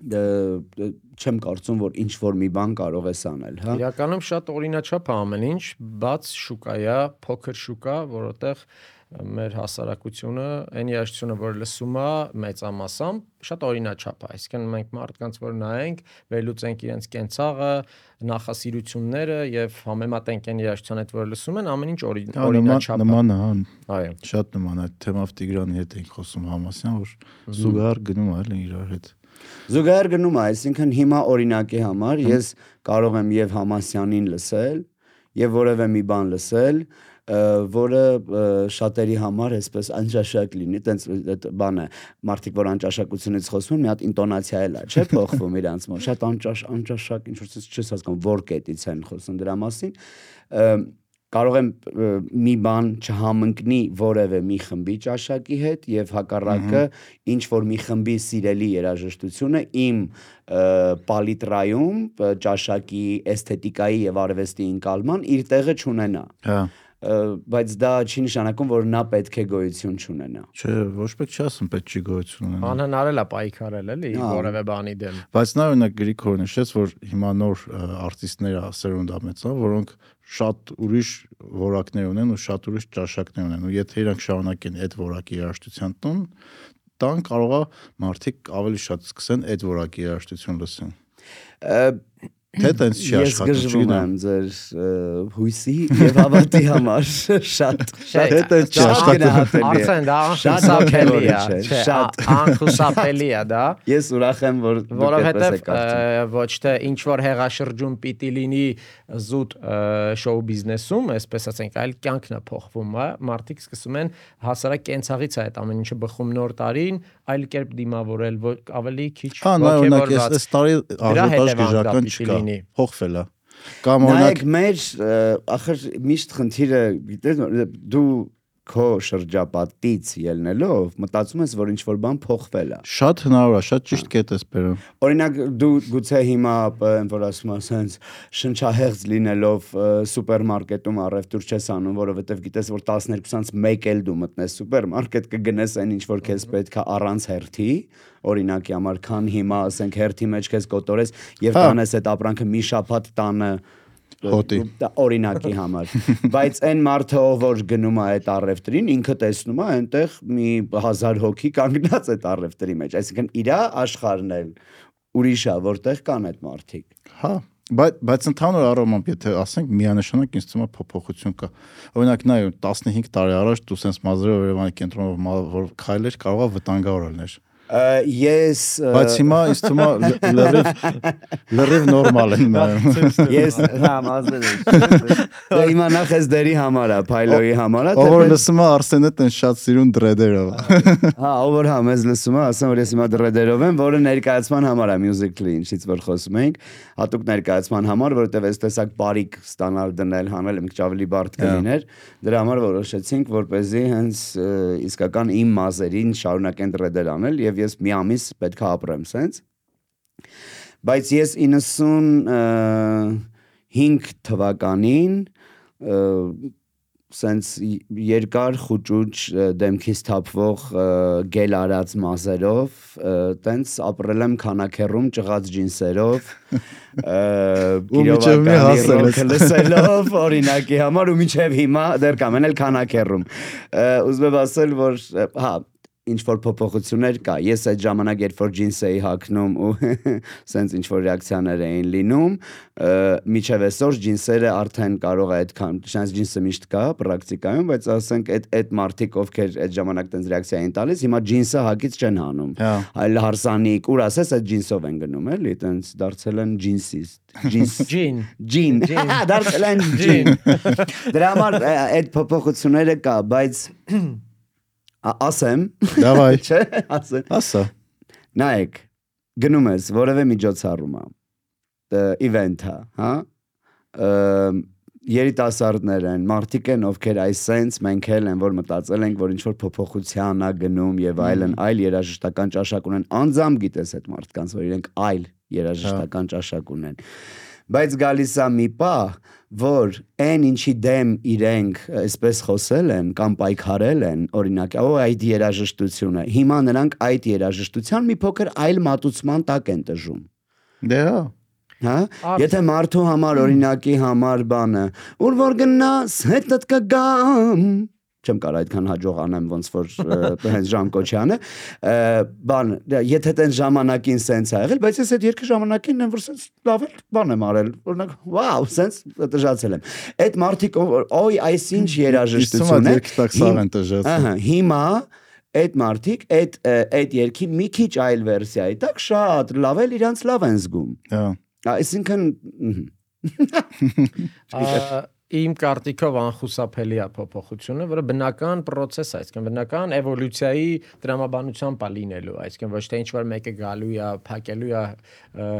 [SPEAKER 4] չեմ կարծում որ ինչ որ մի բան կարող ես անել, հա։
[SPEAKER 3] Իրականում շատ օրինաչափ է ամեն ինչ, բաց շուկա է, փոքր շուկա, որովհետև մեր հասարակությունը այն երաշխությունը, որ լսում է մեծամասամբ, շատ օրինաչափ է։ Այսինքն մենք մարդկանց որ նայենք, վերլուծենք իրենց կենցաղը, նախասիրությունները եւ համեմատենք այն երաշխության հետ, որ լսում են, ամեն ինչ օրինաչափ
[SPEAKER 2] է։ Նման է, հա։
[SPEAKER 3] Այո։
[SPEAKER 2] Շատ նման է թեմավ Տիգրանի հետ ենք խոսում Համասյան, որ զուգահեռ գնում է այլ իրար հետ։
[SPEAKER 4] Զուգահեռ գնում է, այսինքն հիմա օրինակի համար ես կարող եմ եւ Համասյանին լսել եւ որևէ մի բան լսել, որը շատերի համար այսպես անճաշակ լինի, տենց այդ բանը մարդիկ որ անճաշակությունից խոսում մի հատ ինտոնացիա էլ է, չէ՞ փոխվում իրանց մոտ։ Շատ անճաշ անճաշակ ինչ որ չես հասկանում որ կետից են խոսում դրա մասին կարող եմ մի բան չհամընկնի որևէ մի խմբի ճաշակի հետ եւ հակառակը ինչ որ մի խմբի սիրելի երաժշտությունը իմ պալիտրայում ճաշակի էսթետիկայի եւ արվեստի ընկալման իր տեղը չունենա։
[SPEAKER 2] Հա
[SPEAKER 4] բայց դա չի նշանակում, որ նա պետք է գոյություն չունենա։
[SPEAKER 2] Չէ, ոչ պետք չի ասում պետք չի գոյություն ունենա։
[SPEAKER 3] Անհնարել է պայքարել էլի որևէ բանի դեմ։
[SPEAKER 2] Բայց նա օրինակ Գրիգորը նշեց, որ հիմա նոր արտիստներ սերունդա մեծա, որոնք շատ ուրիշ որակներ ունեն ու շատ ուրիշ ճաշակներ ունեն ու եթե իրանք շարունակեն այդ որակի երաժշտության տուն, տան կարողա մարդիկ ավելի շատ սկսեն այդ որակի երաժշտություն լսեն։ Թե տենց չի աշխատում,
[SPEAKER 4] չգիտեմ։ Ես գժվում եմ ձեր հույսի եւ հավատի համար շատ։
[SPEAKER 2] Շատ թե տենց չի աշխատում։
[SPEAKER 3] Արդեն դա անխուսափելի է, շատ անխուսափելի է դա։
[SPEAKER 4] Ես ուրախ եմ, որ
[SPEAKER 3] որովհետեւ ոչ թե ինչ որ հեղաշրջում պիտի լինի զուտ շոու բիզնեսում, այսպես ասենք, այլ կյանքն է փոխվում, հա։ Մարդիկ սկսում են հասարակ կենցաղից է այդ ամեն ինչը բխում նոր տարին, այլ կերպ դիմավորել, ավելի քիչ
[SPEAKER 2] ոգևորված։ Այս տարի աժոտաժ գժական չկա լինի։ Փոխվել է։
[SPEAKER 4] Կամ օրինակ մեր ախր միշտ խնդիրը գիտես դու քո շրջապատից ելնելով մտածում ես որ ինչ որ բան փոխվել է
[SPEAKER 2] շատ հնարավոր է շատ ճիշտ կետ ես բերում
[SPEAKER 4] օրինակ դու գուցե հիմա այն որ ասում ես sense շնչահեղձ լինելով սուպերմարկետում առևտուր չես անում որովհետև գիտես որ 12-ից 1 էլ դու մտնես սուպերմարկետ կգնես այն ինչ որ քեզ պետքա առանց հերթի օրինակի համար քան հիմա ասենք հերթի մեջ քեզ կոտորես եւ հա։ տանես այդ ապրանքը մի շաբաթ տանը օրինակի համար բայց այն մարդը ով որ գնում է այդ առևտրին ինքը տեսնում է այնտեղ մի 1000 հոգի կանգնած այդ առևտրի մեջ այսինքն իրա աշխարհն էլ ուրիշ է որտեղ կան այդ մարդիկ
[SPEAKER 2] հա բայց բայց ընդհանուր առմամբ եթե ասենք միանշանակ ինձ թվում է փոփոխություն կա օրինակ նայ 15 տարի առաջ դու սենց մազրով Երևանի կենտրոնով որ քայլեր կարողա վտանգավոր լիներ
[SPEAKER 4] Ես
[SPEAKER 2] Բայց հիմա ինձ թվում է լրիվ լրիվ նորմալ մնում։ *laughs*
[SPEAKER 4] ես հա մազել եմ։ *laughs* Դա հիմա նախ էս դերի համար է, փայլոյի համար է,
[SPEAKER 2] Ով որ լսում է Արսենը տեն շատ սիրուն դրեդերով։
[SPEAKER 4] Հա, ով որ հա մեզ լսում է, ասեմ որ ես հիմա դրեդերով եմ, որը ներկայացման համար է Musical.ly, ինչից որ խոսում ենք, հատուկ ներկայացման համար, որովհետև այս տեսակ բարիկ ստանալ դնել, հանել մի քիչ ավելի բարդ կլիներ։ Դրա համար որոշեցինք, որ เป զի հենց իսկական իմ մազերին շարունակեն դրեդեր անել եւ ես մի ամիս պետք է ապրեմ սենց։ Բայց ես 95 թվականին սենց երկար խուճուճ ը, դեմքից թափվող գել արած մազերով տենց ապրել եմ քանակերում ճղած ջինսերով ռոքը լսելով օրինակի համար ու մինչև հիմա դեռ կամ էլ քանակերում ուզում եմ ասել որ հա ինչ որ փոփոխություններ կա։ Ես այդ ժամանակ երբ որ ջինս էի հագնում ու *laughs* սենց ինչ որ ռեակցիաներ էին լինում, միջև այսօր ջինսերը արդեն կարող է այդքան, շանս ջինսը միշտ կա պրակտիկայում, բայց ասենք այդ այդ մարտիկ ովքեր այդ ժամանակ տենց ռեակցիա էին տալիս, հիմա ջինսը հագից չեն հանում։
[SPEAKER 2] Հա։
[SPEAKER 4] Այլ հարսանիք, ուր ասես այդ ջինսով են գնում, էլի, տենց դարձել են ջինսիստ։ Ջինս *laughs*
[SPEAKER 3] Ջին։
[SPEAKER 4] ջին, դարձել են ջին։ Դրա համար այդ փոփոխությունները կա, բայց *clears throat* ասեմ,
[SPEAKER 2] Դավայ, *laughs*
[SPEAKER 4] չէ, ասեմ։
[SPEAKER 2] ասա։
[SPEAKER 4] Նայեք, գնում ես որևէ միջոցառումա, իվենթա, հա? Երիտասարդներ են, մարդիկ են, ովքեր այս sense մենք էլ են, որ մտածել ենք, որ ինչ որ փոփոխության ա գնում եւ այլն, այլ երաժշտական ճաշակ ունեն։ Անձամբ գիտես այդ մարդկանց, որ իրենք այլ երաժշտական ճաշակ ունեն։ Բայց գալիս է մի պահ, որ այն ինչի դեմ իրենք այսպես խոսել են կամ պայքարել են, օրինակ, օ այդ երաժշտությունը, հիմա նրանք այդ երաժշտության մի փոքր այլ մատուցման տակ են տժում։
[SPEAKER 2] Դե հա։
[SPEAKER 4] Հա? Եթե մարդու համար օրինակի համար բանը, ուր որ գնաս, հետդ կգամ։ Չեմ կարող այդքան հաջող անեմ ոնց որ հենց Ժան Կոչյանը, բան, դա, եթե տեն ժամանակին սենց ա եղել, բայց ես այդ երկու ժամանակին եմ որ սենց լավ էլ բան եմ արել, օրինակ, վաու, սենց տժացել եմ։ Այդ մարդիկ օй, այսինչ երաժշտություն է։
[SPEAKER 2] սաղ են տժացել։
[SPEAKER 4] Ահա, հիմա այդ մարդիկ այդ այդ երկի մի քիչ այլ վերսիայի տակ շատ լավ էլ իրանց լավ են զգում։
[SPEAKER 2] Հա։
[SPEAKER 4] Այսինքն *laughs*
[SPEAKER 3] Իմ կարտիկով անխուսափելի է փոփոխությունը, որը բնական process է, այսինքն բնական էվոլյուցիայի դրամաբանությամբ է լինելու, այսինքն ոչ թե ինչ որ մեկը գալու է, փակելու է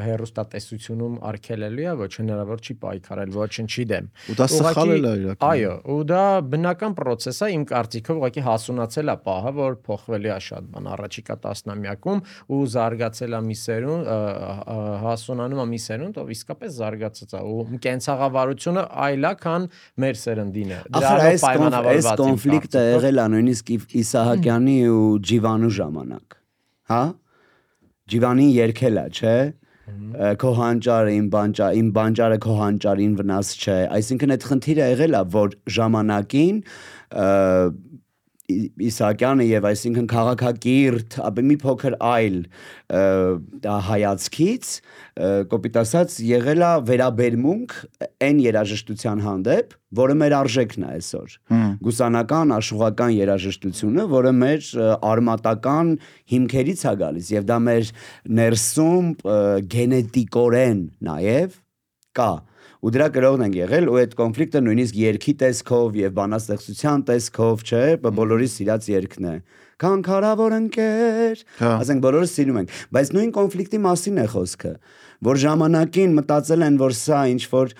[SPEAKER 3] հերոստատեսությունում արկելելու է, ոչ հնարավոր չի պայքարել ոչնչի դեմ։
[SPEAKER 2] Ու դա սխալ էլ է իրական։
[SPEAKER 3] Այո, ու դա բնական process է, իմ կարտիկով ուղղակի հասունացել է պահը, որ փոխվելի է շատ բան առաջիկա տասնամյակում ու զարգացել է մի ը, հասունանում է մի սերունդ, ով իսկապես զարգացած է ու կենցաղավարությունը այլ է, քան մեր սերնդինը։
[SPEAKER 4] ախր այս կոնֆ- այս
[SPEAKER 3] պայմանավորված իմ
[SPEAKER 4] կոնֆլիկտը
[SPEAKER 3] կարծիքով։
[SPEAKER 4] եղել է նույնիսկ Իսահակյանի ու Ջիվանու ժամանակ։ Հա? Ջիվանին երկել է, չէ՞։ Քո հանճարը իմ բանջա իմ բանջարը քո հանճարին վնաս չէ։ Այսինքն այդ խնդիրը եղել է, որ ժամանակին ը, Ի- Իսահակյանը եւ այսինքն քաղաքակիրթ, ապա մի փոքր այլ հայացքից կոպիտ ասած եղել է վերաբերմունք այն երաժշտության հանդեպ, որը մեր արժեքն է այսօր։ Գուսանական, աշխուղական երաժշտությունը, որը մեր արմատական հիմքերից է գալիս եւ դա մեր ներսում գենետիկորեն նաեւ կա ու դրա գրողն են եղել ու այդ կոնֆլիկտը նույնիսկ երկի տեսքով եւ բանաստեղծության տեսքով, չէ, բոլորի սիրած երգն է։ Քանքարավոր ընկեր,
[SPEAKER 2] Հա։
[SPEAKER 4] ասենք բոլորը սիրում են, բայց նույն կոնֆլիկտի մասին է խոսքը, որ ժամանակին մտածել են, որ սա ինչ որ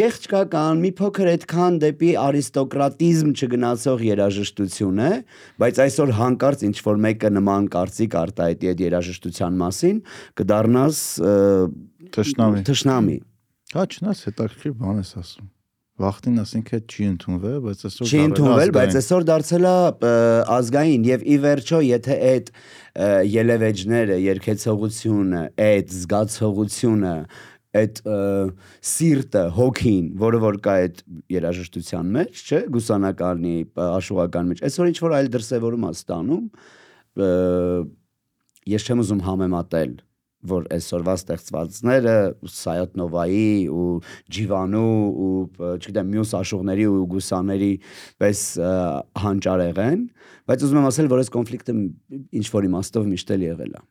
[SPEAKER 4] գեղչկական, մի փոքր այդքան դեպի արիստոկրատիզմ չգնացող երաժշտություն է, բայց այսօր հանկարծ ինչ որ մեկը նման կարծիք արտահայտի այդ երաժշտության մասին, կդառնաս
[SPEAKER 2] Թշնամի։
[SPEAKER 4] Թշնամի։
[SPEAKER 2] Հա, չնայած հետաքրքիր բան ես ասում։ Վախտին ասինք է չի ընդունվել, բայց այսօր
[SPEAKER 4] Չի ընդունվել, բայց այսօր դարձել է ազգային եւ ի վերջո եթե այդ ելևեջները, երկեցողությունը, այդ զգացողությունը, այդ սիրտը, հոգին, որը որ կա այդ երաժշտության մեջ, չէ, գուսանականի, ը, աշխուղական մեջ, այսօր ինչ որ այլ դրսևորում է ստանում, ես չեմ ուզում համեմատել որ այսօրվա ստեղծվածները Սայոտ Նովայի ու Ջիվանու ու չգիտեմ մյուս աշուղների ու գուսաների պես հանճարեղ են, բայց ուզում եմ ասել, որ այս կոնֆլիկտը ինչ որ իմաստով միշտ էլ եղել է։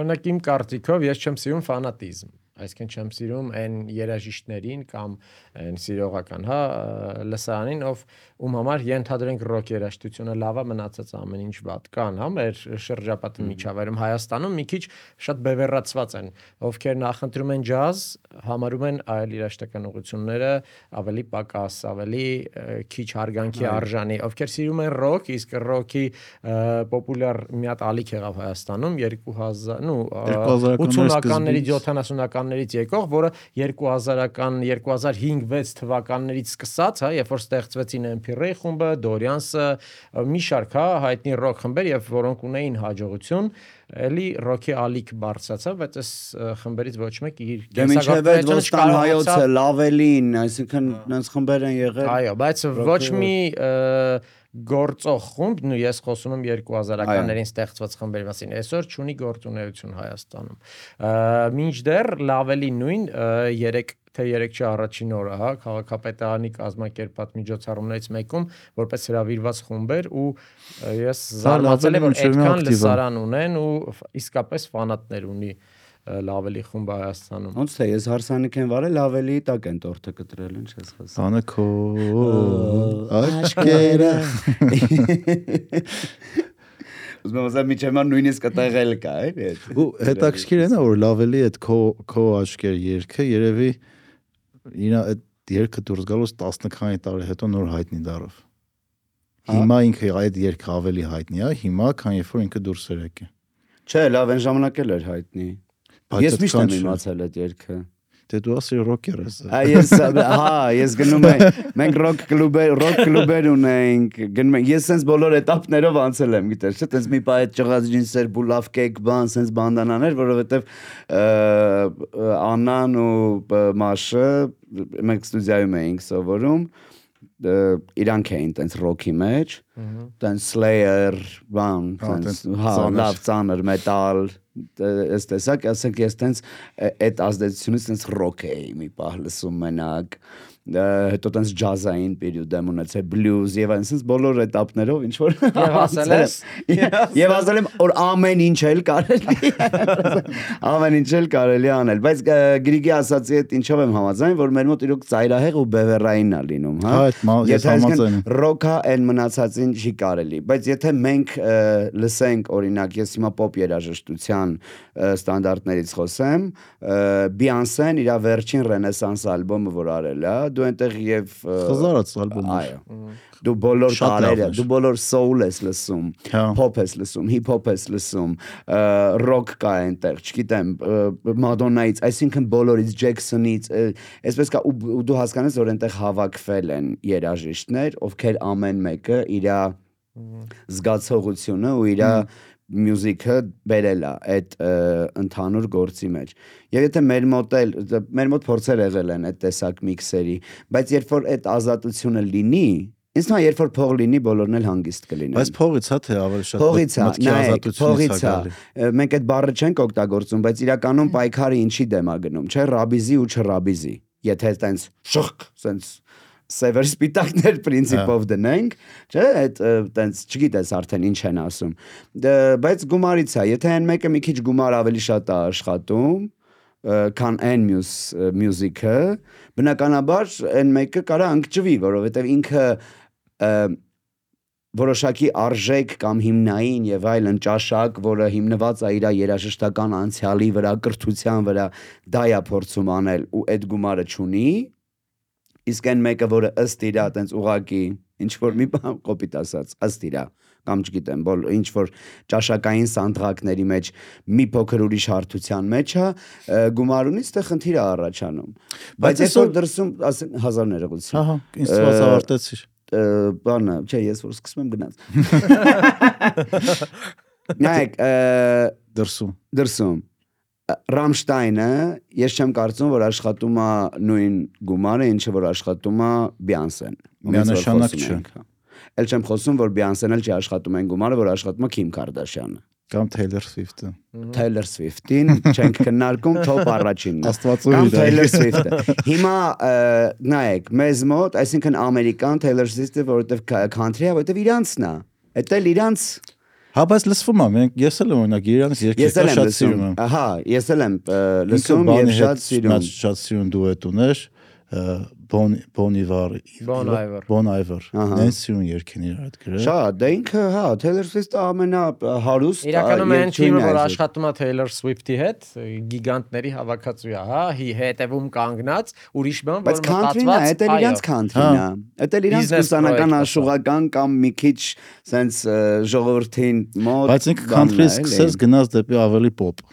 [SPEAKER 3] Օրինակ իմ կարծիքով ես չեմ սիրում ֆանատիզմ այսինքն չեմ սիրում այն երաժիշտներին կամ այն սիրողական, հա, լսարանին, ով ում համար ենթադրենք ռոք երաժշտությունը լավա մնացած ամեն ինչ վատ կան, հա, մեր շրջապատի միջավայրում Հայաստանում մի քիչ շատ բևեռացված են, ովքեր նախընտրում են ջազ, համարում են այլ երաժշտական ուղությունները ավելի պակաս, ավելի քիչ հարգանքի արժանի, ովքեր սիրում են ռոք, իսկ ռոքի պոպուլյար մի հատ ալիք եղավ Հայաստանում 2000, նու 80-ականներից 70-ականներից եկող, որը 2000-ական 2005-6 թվականներից սկսած, հա, երբ որ ստեղծվեցին MP-Ray խումբը, Dorians-ը, մի շարք, հա, հայտնի ռոք խմբեր, եւ որոնք ունեին հաջողություն, էլի ռոքի ալիք բարձրացավ, բայց այս խմբերից ոչ մեկ իր
[SPEAKER 4] կենսագրությունը չկարողացավ հայոցը լավելին, այսինքն այնց խմբեր են եղել։
[SPEAKER 3] Այո, բայց ոչ մի գործող խումբ, նու ես խոսում եմ 2000-ականներին ստեղծված խմբերի մասին, այսօր ունի գործունեություն Հայաստանում։ Մինչդեռ լավելի նույն 3 թե 3 չի առաջին օրը, հա, քաղաքապետարանի կազմակերպած միջոցառումներից մեկում որպես հրավիրված խումբեր ու ես զարմացել եմ որ այդքան լսարան ունեն ու իսկապես ֆանատներ ունի լավելի խումբը Հայաստանում։
[SPEAKER 4] Ոնց թե ես հարսանիք եմ վարել, լավելի տակ են տորթը կտրել, ինչ ես խոսում։
[SPEAKER 2] Բանը քո աչքերը։
[SPEAKER 4] Ուզում եմ ասել միջեմա նույնիսկ կտեղել կա, էլի։
[SPEAKER 2] Ու հետաքրքիր է նա որ լավելի այդ քո քո աչքեր երգը երևի իր այդ երգը դուրս գալուց 10 քանի տարի հետո նոր հայտնի դարավ։ Հիմա ինքը այդ երգը ավելի հայտնի է, հիմա քան երբ որ ինքը դուրս էր եկել։
[SPEAKER 4] Չէ, լավ այն ժամանակ էլ էր հայտնի։ Ես միշտ եմ իմացել այդ երգը։
[SPEAKER 2] Դե դու ասի ռոքեր ես։
[SPEAKER 4] Ես հա, ես գնում եմ։ Մենք ռոք կլուբ, ռոք կլուբեր ունենք։ Գնում ենք։ Ես sense բոլոր этаպներով անցել եմ, գիտես, չէ՞, sense մի պահ այդ ճղած ջինսեր, բուլավ կեկ, բան, sense բանդանաներ, որովհետև Աննան ու Մաշը մենք ստուդիայում էինք սովորում իրանք էին տենց ռոքի մեջ, տենց Slayer, բան, հա, տենց հա, լավ ծանր մետալ, այս տեսակ, ասենք ես տենց այդ ազդեցությունից տենց ռոք էի մի պահ լսում մենակ հետո տենց ջազային պերիոդ եմ ունեցել բլյուզ եւ այնպես բոլոր этаպներով ինչ որ
[SPEAKER 3] եւ ասել եմ
[SPEAKER 4] եւ ասել եմ որ ամեն ինչ էլ կարելի *laughs* ամեն ինչ էլ կարելի անել բայց գրիգի ասացի այդ ինչով եմ համաձայն որ մեր մոտ իրոք ծայրահեղ ու բևեռայինն է լինում հա
[SPEAKER 2] եթե համաձայն
[SPEAKER 4] ռոքա այն մնացածին չի կարելի բայց եթե մենք լսենք օրինակ ես հիմա pop երաժշտության ստանդարտներից խոսեմ բիանսեն իր վերջին ռենեսանս ալբոմը որ արել է դու այնտեղ եւ
[SPEAKER 2] խզարած ալբոմ
[SPEAKER 4] այո դու բոլոր տարերը դու բոլոր soul ես լսում pop ես լսում hip hop ես լսում rock կա այնտեղ չգիտեմ Madonna-ից այսինքն բոլորից Jackson-ից այսպես կա ու դու հասկանես որ այնտեղ հավաքվել են երաժիշտներ ովքեր ամեն մեկը իր զգացողությունը ու իր մյուզիկը բերել է այդ ընդհանուր գործի մեջ։ Եվ եթե մեր մոտ էլ մեր մոտ փորձեր եղել են այդ տեսակ միքսերի, բայց երբ որ այդ ազատությունը լինի, ինձ թվում է երբ որ փող լինի, բոլորն էլ հանգիստ կլինեն։
[SPEAKER 2] Բայց փողից հա թե ավելի շատ
[SPEAKER 4] փողից հա, փողից հա։ Մենք այդ բառը չենք օգտագործում, բայց իրականում պայքարը ինչի դեմ է գնում, չէ՞ ռաբիզի ու չռաբիզի։ Եթե այտենց շղկ, սենց սևեր սպիտակներ principով դնենք, չէ՞, այդ տենց չգիտես արդեն ինչ են ասում։ Բայց գումարից է, եթե այն մեկը մի քիչ գումար ավելի շատ է աշխատում, քան այն մյուս մյուզիկը, բնականաբար այն մեկը կարա ընկճվի, որովհետև ինքը որոշակի արժեք կամ հիմնային եւ այլն ճաշակ, որը հիմնված է իր երաժշտական անցյալի վրա, կրթության վրա, դա է փորձում անել ու այդ գումարը չունի, իսկ այն մեկը, որը ըստ իրա տենց ուղակի ինչ որ մի բան կոպիտ ասած, ըստ իրա կամ չգիտեմ, բոլ ինչ որ ճաշակային սանդղակների մեջ մի փոքր ուրիշ հարթության մեջ է, գումարունից դե խնդիր է առաջանում։ Բայց այսօր դրսում ասեն հազար ներողություն։
[SPEAKER 2] Ահա, ինձ թվաց ավարտեցիր
[SPEAKER 4] բանը, չէ, ես որ սկսում եմ գնաց։ *laughs* Նայեք,
[SPEAKER 2] դրսում։
[SPEAKER 4] Դրսում Ռամշտայնը ես չեմ կարծում որ աշխատում է նույն գումարը ինչը որ աշխատում է Բյանսեն
[SPEAKER 2] միանշանակ չէ
[SPEAKER 4] Էլ չեմ խոսում որ Բյանսեն էլ չի աշխատում այն գումարը որ աշխատում է Քիմ Կարդաշյանը
[SPEAKER 2] Կամ Taylor Swift-ը։
[SPEAKER 4] Taylor Swift-ին չենք քննարկում top առաջինն։
[SPEAKER 2] Աստվածուհի
[SPEAKER 4] Կամ Taylor Swift-ը։ Հիմա նայեք, մեզ մոտ, այսինքն ամերիկան Taylor Swift-ը, որովհետև country-ը, որովհետև իրանցն է։ Դա էլ իրանց
[SPEAKER 2] Հա, բայց լսվում է, մենք ես էլ օրինակ
[SPEAKER 4] էլ
[SPEAKER 2] երկրորդ շատ սիրում եմ։
[SPEAKER 4] Ահա, ես էլ եմ լսում եւ շատ սիրում։
[SPEAKER 2] Շատ շատ սիրուն դուետ ուներ, Bon Bon Iver
[SPEAKER 3] Bon Iver։
[SPEAKER 2] Bon Iver։ սիրուն երկին իր հետ գրել։
[SPEAKER 4] Շատ, դա ինքը, հա, Taylor Swift-ը ամենահարուստ
[SPEAKER 3] Իրականում այն թիմը, որ աշխատում է Taylor Swift-ի հետ, գիգանտների հավաքածու է, հա, հի հետևում կանգնած, ուրիշ բան,
[SPEAKER 4] Բայց
[SPEAKER 3] որ
[SPEAKER 4] country-ն է, դա էլ իրանց country-ն է։ Դա էլ իրանց կուսանական
[SPEAKER 3] project-ը։
[SPEAKER 4] աշխուղական կամ մի քիչ ը, ժողովրդին մոտ
[SPEAKER 2] Բայց ինքը
[SPEAKER 4] էլի։
[SPEAKER 2] սկսեց գնաց դեպի ավելի pop։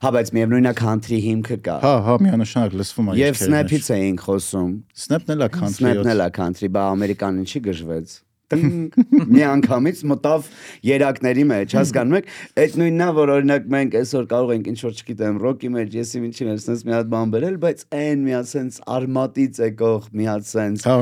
[SPEAKER 4] Հա, բայց միևնույնն է country հիմքը կա։
[SPEAKER 2] Հա, հա, միանշանակ լսվում է
[SPEAKER 4] Եվ
[SPEAKER 2] ինչքեր մեջ։
[SPEAKER 4] Snap-ից էինք խոսում։
[SPEAKER 2] Snap-ն էլ է country։
[SPEAKER 4] Snap-ն էլ է country, բա ամերիկանին չի գժվեց։ Տնկ, *laughs* մի անգամից մտավ երակների մեջ, հասկանում եք, այդ նույնն է, որ օրինակ մենք այսօր կարող ենք ինչ որ չգիտեմ, ռոկի մեջ, եսի ինչի մեջ sense մի հատ բան բերել, բայց այն մի հատ sense արմատից եկող մի հատ sense
[SPEAKER 2] Հա,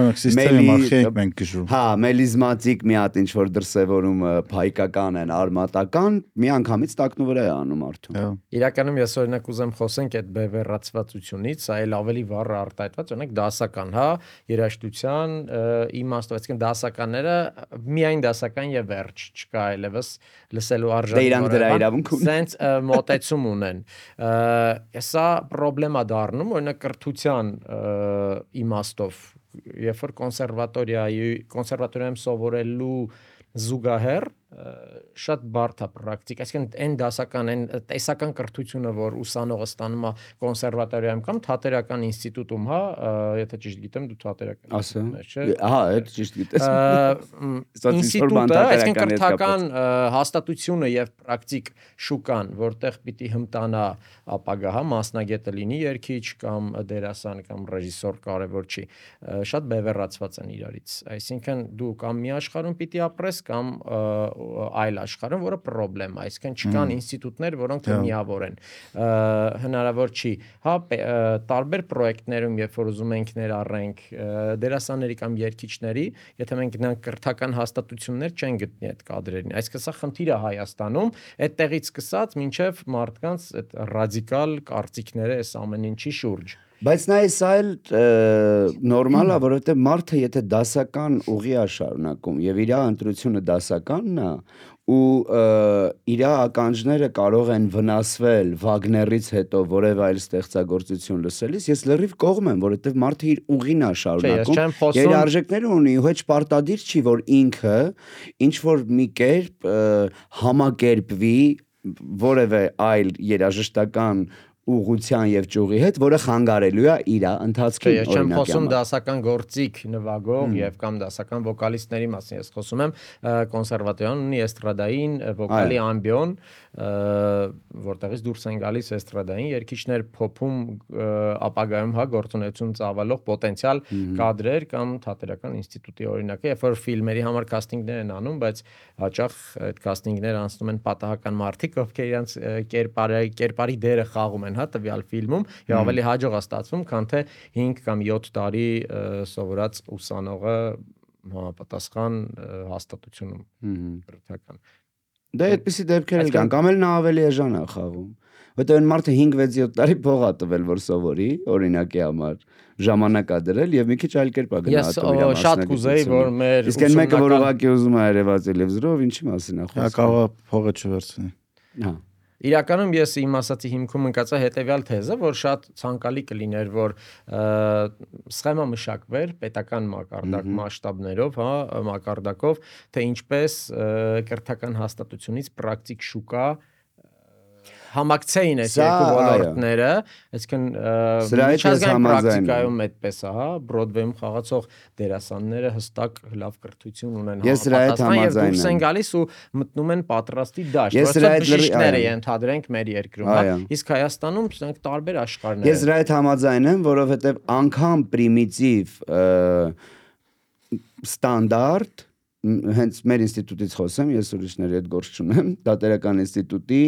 [SPEAKER 4] Հա, մելիզմատիկ մի հատ ինչ որ դրսևորումը փայկական են, արմատական, մի անգամից տակնու վրա է անում արդյուն։
[SPEAKER 2] Հա։
[SPEAKER 3] Իրականում ես օրինակ ուզեմ խոսենք այդ բևեռացվածությունից, սա էլ ավելի վառ արտահայտված, օրինակ դասական, հա, երաշտության ը, իմաստով, այսինքն դասականները միայն դասական եւ վերջ չկա այլևս լսելու արժանի։
[SPEAKER 4] Դե իրանք դրա իրավունք ունեն։
[SPEAKER 3] Սենց մոտեցում ունեն։ Սա խնդրեմա դառնում, օրինակ կրթության իմաստով, երբ որ կոնսերվատորիայի կոնսերվատորիայում սովորելու զուգահեռ շատ բարդ է պրակտիկ, այսինքն այն դասական, այն տեսական կրթությունը, որ ուսանողը ստանում է կոնսերվատորիայում կամ թատերական ինստիտուտում, հա, եթե ճիշտ գիտեմ, դու թատերական ինստիտուտում ես, չէ։
[SPEAKER 4] Հա, այդ ճիշտ գիտես։ *laughs*
[SPEAKER 3] ինստիտուտը, այսինքն կրթական հաստատությունը եւ պրակտիկ շուկան, որտեղ պիտի հմտանա ապագա, հա, մասնագետը լինի երգիչ կամ դերասան կամ ռեժիսոր կարևոր չի, շատ բևեռացված են իրարից։ Այսինքն դու կամ մի աշխարհում պիտի ապրես կամ այլ աշխարհում, որը խնդրեմ է, այսինքն չկան ինստիտուտներ, որոնք միավոր են։ Հնարավոր չի։ Հա, տարբեր պրոյեկտներում, երբ որ ուզում ենք ներառենք դերասանների կամ երգիչների, եթե մենք գնանք կրթական հաստատություններ չեն գտնի այդ կադրերին։ Այսինքն սա խնդիր է Հայաստանում, այդտեղից սկսած մինչև մարդկանց այդ ռադիկալ կարծիքները այս ամեն ինչի շուրջ։
[SPEAKER 4] Բայց նա է սա էլ ը, նորմալ է, որովհետև մարդը եթե դասական ուղի է շարունակում եւ իր ընտրությունը դասականն է ու իր ականջները կարող են վնասվել Վագներից հետո որևէ այլ ստեղծագործություն լսելիս, ես լրիվ կողմ եմ, որովհետև մարդը իր ուղին է շարունակում։ Իր արժեքները ունի, ու հեչ պարտադիր չի, որ ինքը ինչ որ մի կերպ համակերպվի որևէ այլ երաժշտական ուղղության եւ ճյուղի հետ, որը խանգարելու է իր ընթացքին
[SPEAKER 3] ես չեմ խոսում դասական գործիք նվագող եւ կամ դասական վոկալիստների մասին, ես խոսում եմ կոնսերվատորիան ունի էստրադային վոկալի ամբիոն, որտեղից դուրս են գալիս էստրադային երգիչներ փոփում ապագայում հա գործունեություն ծավալող պոտենցիալ կադրեր կամ թատերական ինստիտուտի օրինակը, երբ որ ֆիլմերի համար կաստինգներ են անում, բայց հաճախ այդ կաստինգները անցնում են պատահական մարդիկ, ովքեր իրենց կերպարի կերպարի դերը խաղում են, հա, տվյալ ֆիլմում, եւ ավելի հաջող է ստացվում, քան թե 5 կամ 7 տարի սովորած ուսանողը համապատասխան հաստատությունում
[SPEAKER 4] Մհմ։
[SPEAKER 3] կրթական։
[SPEAKER 4] Դե այդպեսի դեպքեր էլ կան, կամ էլ նա ավելի էժան է խաղում։ Որտեղ այն մարդը 5-6-7 տարի փող է տվել, որ սովորի, օրինակի համար, ժամանակ է դրել եւ մի քիչ այլ կերպ է
[SPEAKER 3] Ես
[SPEAKER 4] գնահատում իր
[SPEAKER 3] ո, շատ կուզեի, որ մեր
[SPEAKER 4] Իսկ այն մեկը, որ ուղակի ուզում է երևաց Էլևզրով, ինչի մասին է
[SPEAKER 2] Հա
[SPEAKER 4] խոսքը։
[SPEAKER 2] կարող է փողը չվերցնի։
[SPEAKER 4] Հա։
[SPEAKER 3] Իրականում ես իմ ասացի հիմքում ընկածա հետեւյալ թեզը, որ շատ ցանկալի կլիներ, որ սխեմա մշակվեր պետական մակարդակ մասշտաբներով, հա, մակարդակով, թե ինչպես կրթական հաստատությունից պրակտիկ շուկա ը, համակցեին այս երկու ոլորտները, այսինքն միջազգային պրակտիկայում այդպես է, հա, Բրոդվեյում խաղացող դերասանները հստակ լավ կրթություն ունեն, համապատասխան, եւ դուրս են գալիս ու մտնում են պատրաստի դաշտ,
[SPEAKER 4] լրի-
[SPEAKER 3] բժիշկները ենթադրենք մեր երկրում, հա։ Իսկ Հայաստանում ցանկ տարբեր աշխարհներ։
[SPEAKER 4] Ես դրա հետ համաձայն եմ, որովհետև անգամ պրիմիտիվ ստանդարտ հենց մեր ինստիտուտից խոսեմ, ես ուրիշների հետ գործ չունեմ, *laughs* դատերական ինստիտուտի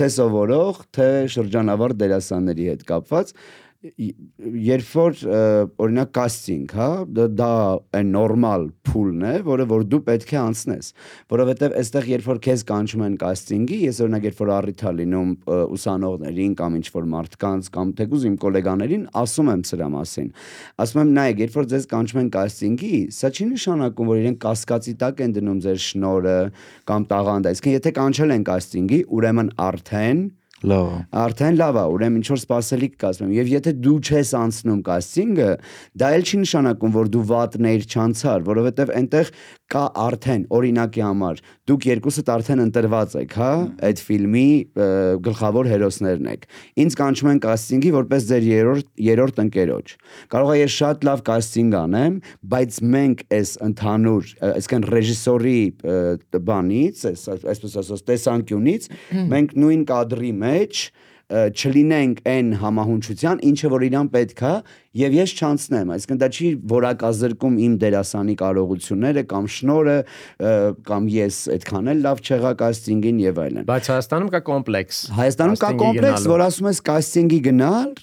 [SPEAKER 4] թե սովորող, թե շրջանավար դերասանների հետ կապված երբ որ օրինակ կաստինգ, հա, դա այն նորմալ փուլն է, որը որ դու պետք է անցնես, որովհետև այստեղ երբ որ քեզ կանչում են կաստինգի, ես օրինակ երբ որ առիթա լինում ուսանողներին կամ ինչ որ մարդկանց կամ թեկուզ իմ գոլեգաներին, ասում եմ սրա մասին։ Ասում եմ, նայեք, երբ որ ձեզ կանչում են կաստինգի, սա չի նշանակում, որ իրենք կասկածի տակ են դնում ձեր շնորը կամ տաղանդը։ Այսինքն եթե կանչել են կաստինգի, ուրեմն արդեն
[SPEAKER 2] Լավ է։
[SPEAKER 4] Արդեն լավ է, ուրեմն ինչ որ սпасելիք կազմեմ։ Եվ եթե դու չես անցնում կաստինգը, դա էլ չի նշանակում, որ դու վատներ չանցար, որովհետև այնտեղ կա արդեն օրինակի համար դուք երկուսդ արդեն ընտրված եք, հա, այդ ֆիլմի գլխավոր հերոսներն եք։ Ինձ կանչում են կաստինգի որպես ձեր երրորդ երրորդ ընկերոջ։ Կարող է ես շատ լավ կաստինգ անեմ, բայց մենք այս ընդհանուր, այսինքն ռեժիսորի բանից, այսպես ասած, տեսանկյունից մենք նույն կադրի մեջ չլինենք այն համահունչության, ինչը որ իրան պետք է, եւ ես չանցնեմ, այսինքն դա չի որակազրկում իմ դերասանի կարողությունները կամ շնորը կամ ես այդքան էլ լավ չեղա կաստինգին եւ այլն։
[SPEAKER 3] Բայց Հայաստանում կա կոմպլեքս։
[SPEAKER 4] Հայաստանում կա կոմպլեքս, որ ասում ես կաստինգի գնալ,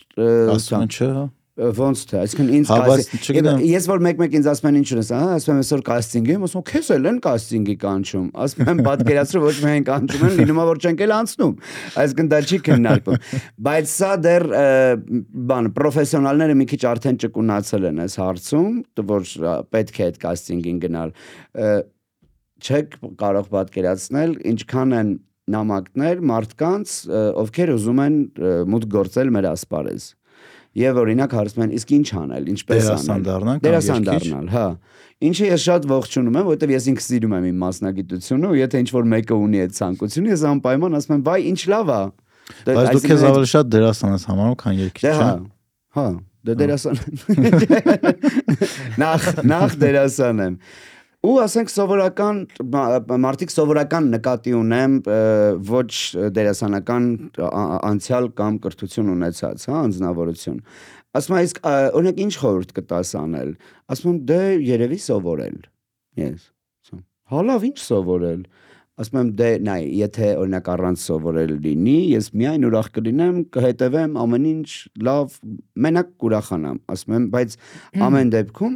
[SPEAKER 2] ասում են չէ, հա
[SPEAKER 4] ոնց թե այսինքն ինձ
[SPEAKER 2] չգիտեմ։
[SPEAKER 4] ես որ մեկ-մեկ ինձ ասում են ինչ ունես հա ասում եմ այսօր կաստինգ եմ ասում քեզ էլ են կաստինգի կանչում ասում եմ պատկերացրու ոչ միայն կանչում են լինում է որ չենք էլ անցնում այսինքն դա չի քննարկվում բայց սա դեռ բան պրոֆեսիոնալները մի քիչ արդեն ճկունացել են այս հարցում որ պետք է այդ կաստինգին գնալ չեք կարող պատկերացնել ինչքան են նամակներ մարդկանց ովքեր ուզում են մուտք գործել մեր ասպարեզ Եվ օրինակ հարցում են, իսկ ինչ անել, ինչպես
[SPEAKER 2] կամ
[SPEAKER 4] Դերասան դառնալ, հա։ Ինչը ես շատ ողջունում եմ, որովհետև ես ինքս սիրում եմ իմ մասնագիտությունը, ու եթե ինչ որ մեկը ունի այդ ցանկությունը, ես անպայման ասում եմ, «Վայ, ինչ լավ է»։ Դե,
[SPEAKER 2] Բայց դու քեզ ավելի շատ դերասան ես համարում, քան երգիչ,
[SPEAKER 4] Դե հա։ Հա, դե դերասան։ *laughs* Նախ նախ դերասան եմ։ Ու ասենք սովորական մա- մարդիկ սովորական նկատի ունեմ ոչ դերասանական անցյալ կամ կրթություն ունեցած, հա, անձնավորություն։ Ասում եմ, իսկ օրինակ ինչ խորհուրդ կտաս անել։ Ասում եմ, դե երևի սովորել։ Ես։ Հա լավ, ինչ սովորել։ Ասում եմ, դե նայ, եթե օրինակ առանց սովորել լինի, ես միայն ուրախ կլինեմ, կհետևեմ ամեն ինչ լավ, մենակ կուրախանամ։ Ասում եմ, բայց ամեն դեպքում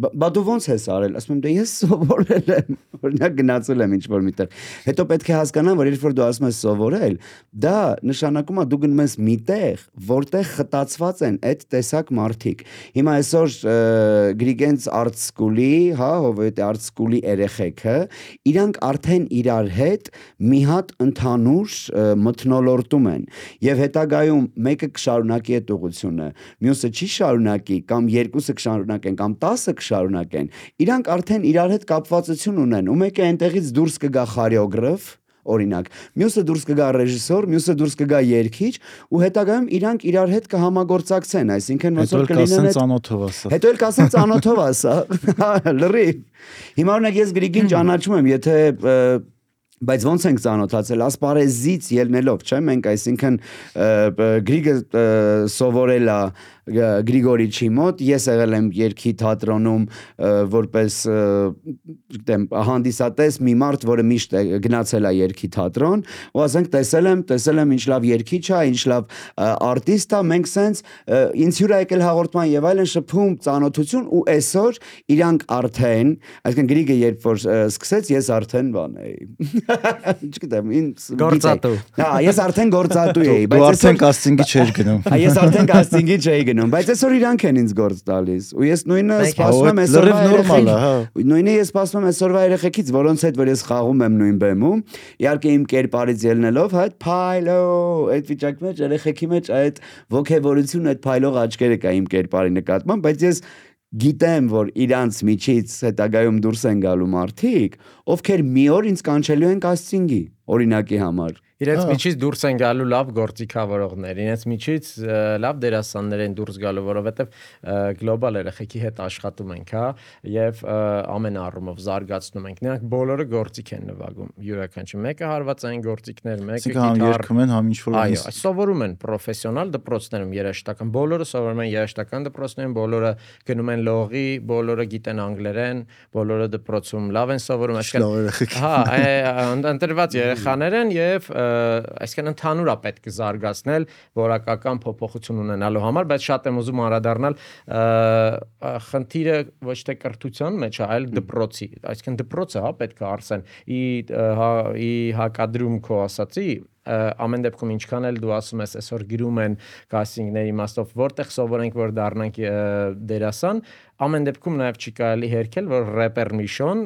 [SPEAKER 4] Բա դու ո՞նց ես արել։ Ասում եմ, դե ես սովորել եմ, *laughs* օրինակ գնացել եմ ինչ որ միտեղ։ Հետո պետք է հասկանամ, որ երբ որ դու ասում ես սովորել, դա նշանակում է դու գնում ես միտեղ, որտեղ խտացված են այդ տեսակ մարդիկ։ Հիմա այսօր Գրիգենց Art School-ի, հա, Հովետ Art School-ի երեխեքը, իրանք արդեն իրար հետ մի հատ ընդհանուր մթնոլորտում են։ Եվ հետագայում մեկը կշարունակի այդ ուղությունը, մյուսը չի շարունակի կամ երկուսը կշարունակեն կամ 10-ը կշարունակեն, իրանք արդեն իրար հետ կապվածություն ունեն։ Ու մեկը այնտեղից դուրս կգա խորեոգրաֆ, օրինակ, մյուսը դուրս կգա ռեժիսոր, մյուսը դուրս կգա երգիչ, ու հետագայում իրանք իրար հետ կհամագործակցեն, այսինքն ոնց որ կլինեն այդ
[SPEAKER 2] ծանոթով ասա։
[SPEAKER 4] Հետո էլ կասեն ծանոթով ասա։ Հա, լրի։ Հիմա օրինակ ես Գրիգին ճանաչում եմ, եթե բայց ոնց ենք ծանոթացել ասպարեզից ելնելով, չէ՞, մենք այսինքն Գրիգը սովորել է Գրիգորիչի մոտ, ես եղել եմ երկի թատրոնում որպես գիտեմ հանդիսատես մի մարդ, որը միշտ գնացել է երկի թատրոն, ու ասենք տեսել եմ, տեսել եմ ինչ լավ երգիչ է, ինչ լավ արտիստ է, մենք սենց ինձ հյուր եկել հաղորդման եւ այլն շփում, ծանոթություն ու այսօր իրանք արդեն, այսինքն Գրիգը երբ որ սկսեց, ես արդեն բան էի։ *laughs* Չգիտեմ, ինձ
[SPEAKER 3] Գործատու։
[SPEAKER 4] Հա, ես արդեն գործատու էի,
[SPEAKER 2] Դու արդեն
[SPEAKER 4] այսօր-
[SPEAKER 2] կաստինգի չէր գնում։
[SPEAKER 4] Հա ես արդեն կաստինգի չէի գնում, բայց այսօր իրանք են ինձ գործ տալիս։ Ու ես նույնը սպասում եմ
[SPEAKER 2] Հա,
[SPEAKER 4] այսօրվա
[SPEAKER 2] լրիվ նորմալ է, հա։
[SPEAKER 4] Նույնը ես սպասում եմ այսօրվա երեխեքից, որոնց հետ որ ես խաղում եմ նույն բեմում, իհարկե իմ կերպարից ելնելով, հա, այդ փայլո, այդ վիճակի մեջ երեխեքի մեջ այդ ոգևորություն, այդ փայլող աչքերը կա իմ կերպարի նկատմամբ, բայց ես գիտեմ, որ իրանց միջից հետագայում դուրս են գալու մարդիկ, ովքեր մի օր ինձ կանչելու են կաստինգի, օրինակի համար։
[SPEAKER 3] Իրենց միջից դուրս են գալու լավ գործիքավորողներ, իրենց միջից լավ դերասաններ են դուրս գալու, որովհետև գլոբալ երեխեքի հետ աշխատում ենք, հա, եւ ամեն առումով զարգացնում ենք։ Նրանք բոլորը գործիք են նվագում, յուրաքանչյուր մեկը հարվածային գործիքներ, մեկը
[SPEAKER 2] Այսինքն
[SPEAKER 3] գիտար,
[SPEAKER 2] երգում են, համ ինչ որ
[SPEAKER 3] Այո, սովորում են պրոֆեսիոնալ դպրոցներում երաշտական, բոլորը սովորում են երաշտական դպրոցներում, բոլորը գնում են լողի, բոլորը գիտեն անգլերեն, բոլորը դպրոցում լավ են սովորում,
[SPEAKER 2] երեխեք։
[SPEAKER 3] Հա, ընտրված երեխաներ են եւ այսինքն ընդհանուր է պետք զարգացնել որակական փոփոխություն ունենալու համար, բայց շատ եմ ուզում անդրադառնալ խնդիրը ոչ թե կրթության մեջ այլ դպրոցի, այսինքն դպրոցը հա պետք է արսեն ի հա ի հակադրում քո ասացի ամեն դեպքում ինչքան էլ դու ասում ես այսօր գրում են կաստինգների իմաստով որտեղ սովորենք որ դառնանք դերասան ամեն դեպքում նաև չի կարելի հերքել որ рэպեր Միշոն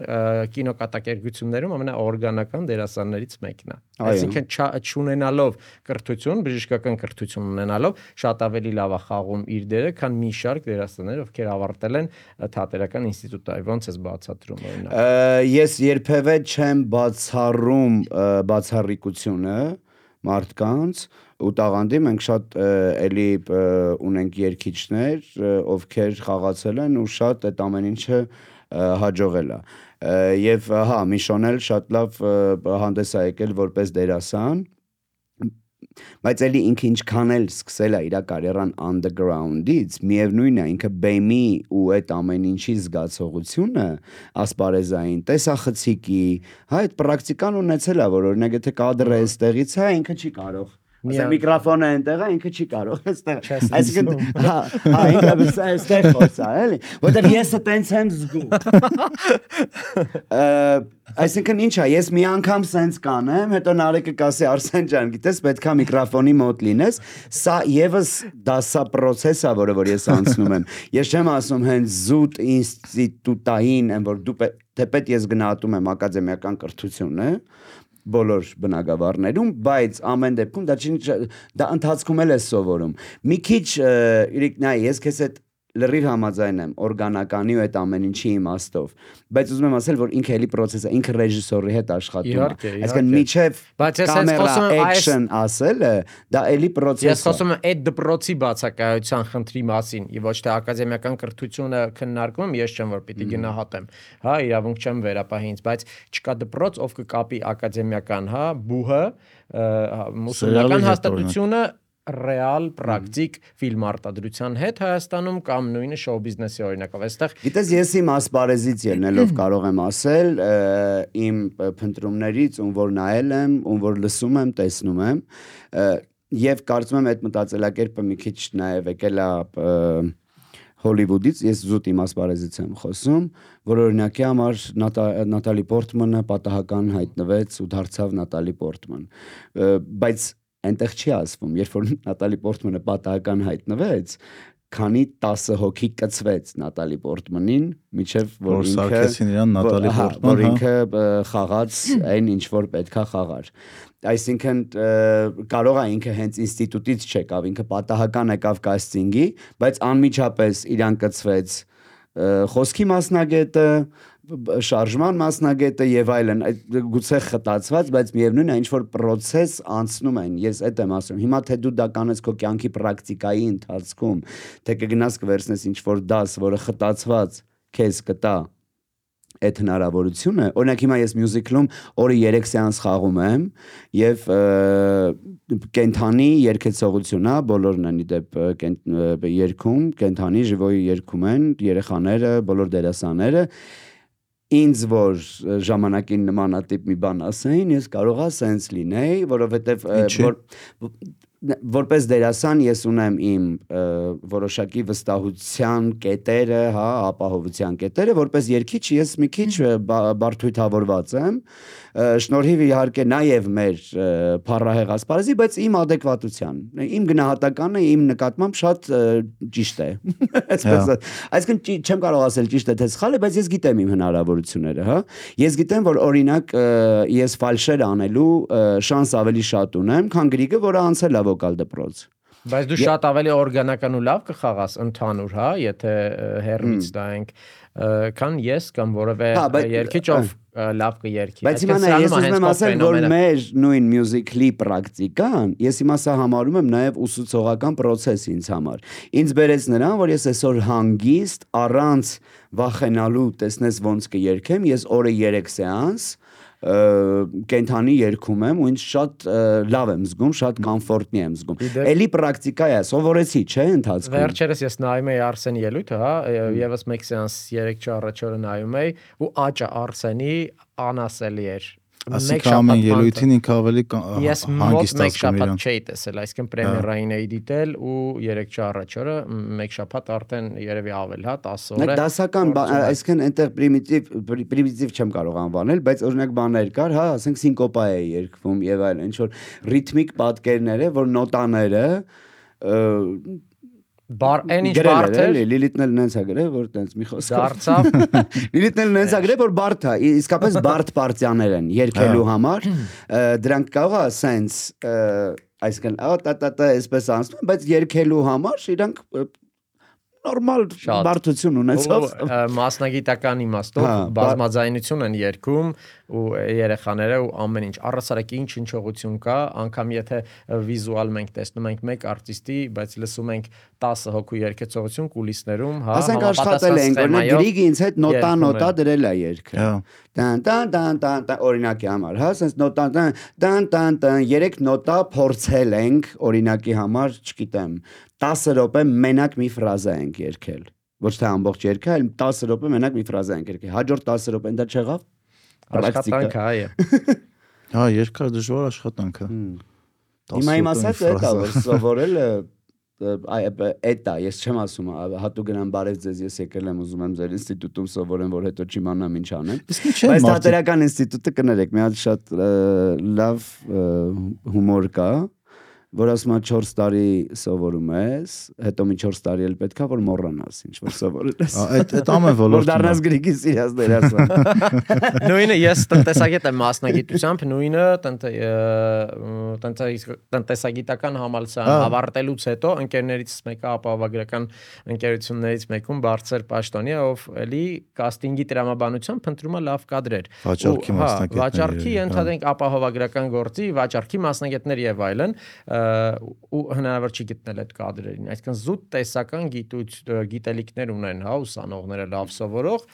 [SPEAKER 3] կինոկատակերգություններում ամենաօրգանական դերասաններից մեկն է այսինքն չունենալով կրթություն բժշկական կրթություն ունենալով շատ ավելի լավ է խաղում իր դերը քան մի շարք դերասաններ ովքեր ավարտել են թատերական ինստիտուտը ոնց էս բացատրում
[SPEAKER 4] օրինակ ես երբևէ չեմ բացառում բացառիկությունը մարդկանց ու տաղանդի մենք շատ էլի ունենք երկիչներ, ովքեր խաղացել են ու շատ այդ ամեն ինչը հաջողել է։ Եվ հա, Միշոնել շատ լավ հանդես է եկել որպես դերասան, բայց էլի ինքը ինչքան էլ սկսել է իր կարիերան underground-ից, միևնույնն է ինքը բեմի ու այդ ամեն ինչի զգացողությունը ասպարեզային, տեսախցիկի, հա այդ պրակտիկան ունեցել է, որ օրինակ եթե կադրը էստեղից է, ինքը չի կարող Ասա միկրոֆոնը այնտեղ է, ինքը չի կարող *laughs* այստեղ։ Այսինքն հա, հա, ինքը այստեղ խոսա, էլի, որտեղ ես այտենց եմ զգում։ *laughs* Այսինքն ի՞նչ է, ես մի անգամ սենց կանեմ, հետո Նարեկը կասի Արսեն ջան, գիտես, պետքա միկրոֆոնի մոտ լինես։ Սա եւս դասա process-ա, որը որ ես անցնում եմ։ Ես չեմ ասում հենց զուտ ինստիտուտային, որ դու թեպետ ես գնահատում եմ ակադեմիական կրթությունը, բոլոր բնակավարներում, բայց ամեն դեպքում դա չի դա ընթացքում էլ է սովորում։ Մի քիչ իրիկ նայ, ես քեզ այդ լրիվ համաձայն եմ օրգանականի ու այդ ամեն ինչի իմաստով բայց ուզում եմ ասել որ ինքը էլի process է ինքը ռեժիսորի հետ աշխատում է այսինքն միջև կամերա action ասելը դա էլի process է
[SPEAKER 3] ես խոսում եմ այդ դպրոցի բացակայության խնդրի մասին եւ ոչ թե ակադեմիական կրթությունը քննարկում ես չեմ որ պիտի գնահատեմ հա իրավունք չեմ վերապահի ինձ բայց չկա դպրոց ով կկապի ակադեմիական հա բուհը մուսուլմանական հաստատությունը ռեալ պրակտիկ ֆիլմ արտադրության հետ Հայաստանում կամ նույնը շոու բիզնեսի օրինակով։ Այստեղ
[SPEAKER 4] Գիտես, ես իմ ասպարեզից ելնելով *clears throat* կարող եմ ասել, իմ փնտրումներից, ում որ նայել եմ, ում որ լսում եմ, տեսնում եմ, եւ կարծում եմ այդ մտածելակերպը մի քիչ նաեւ եկել է Հոլիվուդից, ես զուտ իմ ասպարեզից եմ խոսում, որ օրինակի համար Նատալի Պորտմանը պատահական հայտնվեց ու դարձավ Նատալի Պորտման։ Բայց այնտեղ չի ասվում, երբ որ Նատալի Պորտմանը պատահական հայտնվեց, քանի 10 հոգի կծվեց Նատալի Պորտմանին, միջև
[SPEAKER 2] որ ինքը սարքեցին իրան Նատալի Պորտման,
[SPEAKER 4] որ հա։ ինքը խաղաց այն ինչ որ պետքա խաղար։ Այսինքն կարող է ինքը հենց ինստիտուտից չեկավ, ինքը պատահական եկավ կաստինգի, բայց անմիջապես իրան կծվեց խոսքի մասնագետը, շարժման մասնագետը եւ այլն գուցե խտացված բայց միևնույնն է ինչ որ process անցնում են ես այդ եմ ասում հիմա թե դու դա կանես քո կյանքի պրակտիկայի ընթացքում թե կգնաս կվերցնես ինչ որ դաս որը խտացված քեզ կտա այդ հնարավորությունը օրինակ հիմա ես մյուզիկլում օրը 3 սեանս խաղում եմ եւ կենթանի երկեցողություն է բոլորն են դեպ երգում կենթանի ժիվոյի երգում են երեխաները բոլոր դերասանները ինձ որ ժամանակին նմանատիպ մի բան ասեին, ես կարողա սենց լինեի, որովհետև որ որպես դերասան ես ունեմ իմ որոշակի վստահության կետերը, հա, ապահովության կետերը, որպես երգիչ ես մի քիչ բարթույթավորված եմ, շնորհիվ իհարկե նաև մեր փառահեղ ասպարեզի, բայց իմ adekvatության, իմ գնահատականը իմ նկատմամբ շատ ճիշտ է։ *laughs* Այսպես, այսինքն չեմ կարող ասել ճիշտ է թե սխալ է, բայց ես գիտեմ իմ հնարավորությունները, հա։ Ես գիտեմ, որ օրինակ ես ֆալշեր անելու շանս ավելի շատ ունեմ, քան գրիգը, որը անցել է վոկալ դպրոց։
[SPEAKER 3] Բայց դու շատ ավելի օրգանական ու լավ կխաղաս ընդհանուր, հա, եթե հերմից դայենք, քան ես կամ որևէ հա, երկիչ ով լավ կերքի։
[SPEAKER 4] Բայց հիմա ես ուզում եմ ասել, որ մեր նույն մյուզիկլի պրակտիկան, ես հիմա սա համարում եմ նաև ուսուցողական process ինձ համար։ Ինձ բերեց նրան, որ ես այսօր հանգիստ առանց վախենալու տեսնես ոնց կերքեմ, ես օրը 3 սեանս կենթանի երգում եմ ու ինձ շատ լավ եմ զգում, շատ կոմֆորտնի եմ զգում։ Էլի պրակտիկա է, սովորեցի, չէ, ընթացքում։
[SPEAKER 3] Վերջերս ես նայում եի Արսենի ելույթը, հա, եւս մեկ սեանս 3-4 առաջ օրը նայում էի ու աճը Արսենի անասելի էր
[SPEAKER 2] Այսինքն ամեն ելույթին ինքը ավելի
[SPEAKER 3] Ես մոտ մեկ շաբաթ չէի տեսել, այսինքն պրեմիերային էի դիտել ու 3 չա առաջ օրը մեկ շաբաթ արդեն երևի ավել, հա, 10 օր է։
[SPEAKER 4] Դասական, այսինքն այնտեղ պրիմիտիվ պրիմիտիվ չեմ կարող անվանել, բայց օրինակ բաներ կար, հա, ասենք սինկոպա է երկվում եւ այլն, ինչ որ ռիթմիկ պատկերներ է, որ նոտաները
[SPEAKER 3] Բար այն ինչ բարդ է,
[SPEAKER 4] Լիլիթն էլ նենց է գրել, որ տենց մի խոսք
[SPEAKER 3] դարձավ։ *laughs*
[SPEAKER 4] Լիլիթն էլ նենց է գրել, որ բարդ է, իսկապես բարդ պարտիաներ են երկելու համար։ Դրանք կարող է սենց այսինքն ա տա տա այսպես անցնում, բայց երկելու համար իրանք նորմալ բարդություն ունեցող
[SPEAKER 3] մասնագիտական իմաստով հա, բազմաձայնություն են երկում ու երեխաները ու ամեն ինչ առասարակ ինչ հնչողություն կա անկամ եթե վիզուալ մենք տեսնում ենք մեկ արտիստի բայց լսում ենք 10 հոգու երգեցողություն կուլիսներում
[SPEAKER 4] հա ասենք աշխատել ենք օրինակ գրիգի ինձ հետ նոտա նոտա դրել է երգը
[SPEAKER 2] հա։
[SPEAKER 4] տան տան տան տան օրինակի համար հա ասես նոտա տան տան տան տան երեք նոտա փորձել ենք օրինակի համար չգիտեմ 10 րոպե մենակ մի ֆրազա ենք երգել ոչ թե ամբողջ երգը, այլ 10 րոպե մենակ մի ֆրազա ենք երգել։ Հաջորդ 10 րոպեն դա չեղավ։
[SPEAKER 3] Աշխատանք է, այո։
[SPEAKER 2] Հա, երկար դժվար աշխատանք է։
[SPEAKER 4] Հիմա իմ ասած է դա որ սովորելը այդ է, ես չեմ ասում հատուկ գնամ բարև ձեզ, ես եկել եմ ուզում եմ ձեր ինստիտուտում սովորեմ, որ հետո չիմանամ ինչ անեմ։ Բայց դատերական ինստիտուտը կներեք, մի հատ շատ լավ հումոր կա, որ ասում է 4 տարի սովորում ես, հետո մի 4 տարի էլ պետքա որ մոռանաս ինչ որ սովորել ես։
[SPEAKER 2] Այդ այդ ամեն ոլորտում։
[SPEAKER 4] Որ դառնաս գրիգի սիրած դերասան։ *laughs*
[SPEAKER 3] Նույնը ես տնտեսագետ եմ մասնագիտությամբ, նույնը տնտեսագիտական համալսարան ավարտելուց հետո ընկերներից մեկը ապահովագրական ընկերություններից մեկում բարձր պաշտոնի է, ով էլի կաստինգի տրամաբանությամբ փնտրում է լավ կադրեր։
[SPEAKER 2] Վաճառքի
[SPEAKER 3] հա, մասնագետներ։ Վաճառքի ընդհանրենք ապահովագրական գործի, վաճառքի մասնագետներ եւ այլն ու հնարավոր չի գտնել այդ կադրերին։ Այսինքն զուտ տեսական գիտուց գիտելիքներ ունեն, հա, ուսանողները լավ սովորող,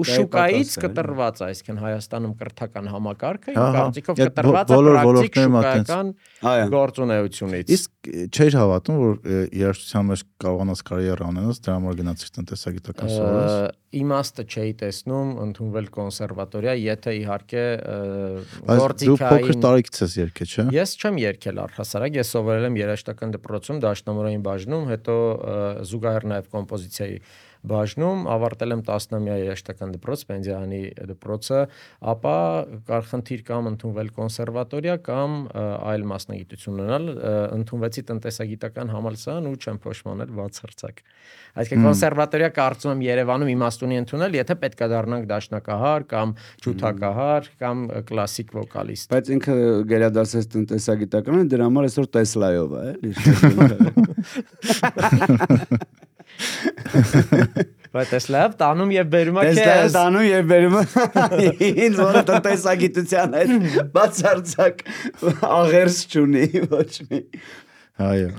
[SPEAKER 3] ու շուկայից կտրված, այսինքն Հայաստանում կրթական համակարգը իմ կարծիքով կտրված է պրակտիկ շուկայական գործունեությունից։
[SPEAKER 2] Իսկ չէր հավատում, որ երաժշտության մեջ կարողանաս կարիերա ունենաս, դրա համար գնացիր տնտեսագիտական սովորես
[SPEAKER 3] իմաստը չէի տեսնում ընդունվել կոնսերվատորիա, եթե իհարկե գործիքային Դու
[SPEAKER 2] փոքր տարիքից ես երգել, չէ՞։
[SPEAKER 3] Ես չեմ երգել առհասարակ, ես սովորել եմ երաժշտական դպրոցում, դաշնամուրային բաժնում, հետո զուգահեռ նաև կոմպոզիցիայի բաժնում, ավարտել եմ 10-ամյա երաժշտական դպրոց, Պենզիանի դպրոցը, ապա կար խնդիր կամ ընդունվել կոնսերվատորիա կամ այլ մասնագիտություն ունենալ, ընդունվեցի տնտեսագիտական համալսարան ու չեմ փոշմանել բացարձակ։ Այսինքն կոնսերվատորիա կարծում եմ Երևանում իմաստունի ընդունել, եթե պետքա դառնանք դաշնակահար կամ ջութակահար կամ կլասիկ վոկալիստ։
[SPEAKER 4] Բայց ինքը գերադասեց տնտեսագիտականը, դրա համար այսօր Տեսլայով է, *laughs* էլի։ *laughs*
[SPEAKER 3] Բայց լավ տանում եւ բերում քեզ։
[SPEAKER 4] Էս տանում եւ բերում *laughs* ինձ որը տնտեսագիտության հետ բացարձակ աղերս չունի ոչ մի։
[SPEAKER 2] Այո։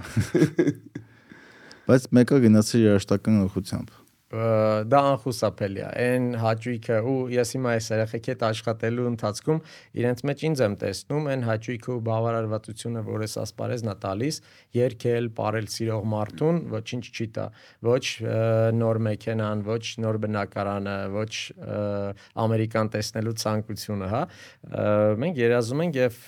[SPEAKER 2] Բայց մեկը գնացի երաշտական ուղղությամբ
[SPEAKER 3] դա անխուսափելի է այն հաճույքը ու ես հիմա այս երեխեքի հետ աշխատելու ընթացքում իրենց մեջ ինձ եմ տեսնում այն հաճույքը ու բավարարվածությունը որ ես ասպարեզն է տալիս երկել, ապարել սիրող մարդուն ոչինչ չի տա ոչ նոր մեքենան, ոչ նոր բնակարանը, ոչ ամերիկան տեսնելու ցանկությունը, հա մենք երազում ենք եւ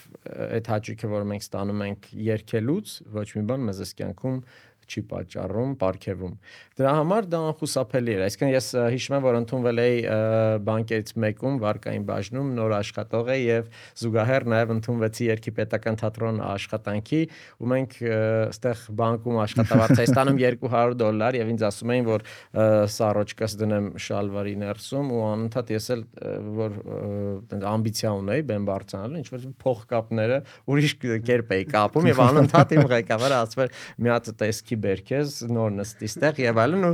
[SPEAKER 3] այդ հաճույքը որ մենք ստանում ենք երկելուց ոչ մի բան մեզ այս կյանքում չի պատճառում, ապարքեվում։ Դրա համար դա անխուսափելի էր։ Այսինքն ես հիշում եմ, որ ընդունվել էի բանկերից մեկում վարկային բաժնում նոր աշխատող էի եւ զուգահեռ նաեւ ընդունվեցի Երկի պետական թատրոն աշխատանքի ու մենք այստեղ բանկում *laughs* աշխատավարձ էի ստանում 200 դոլար եւ ինձ ասում էին, որ սառոճկս դնեմ շալվարի ներսում ու անընդհատ ես էլ որ ամբիցիա ունեի բեմ բարձրանալու, ինչ որ փողկապները ուրիշ կերպ էի կապում եւ *laughs* անընդհատ իմ ղեկավարը ասում էր մի հատ տեսքի բերքես նոր նստի ստեղ եւ այլն ու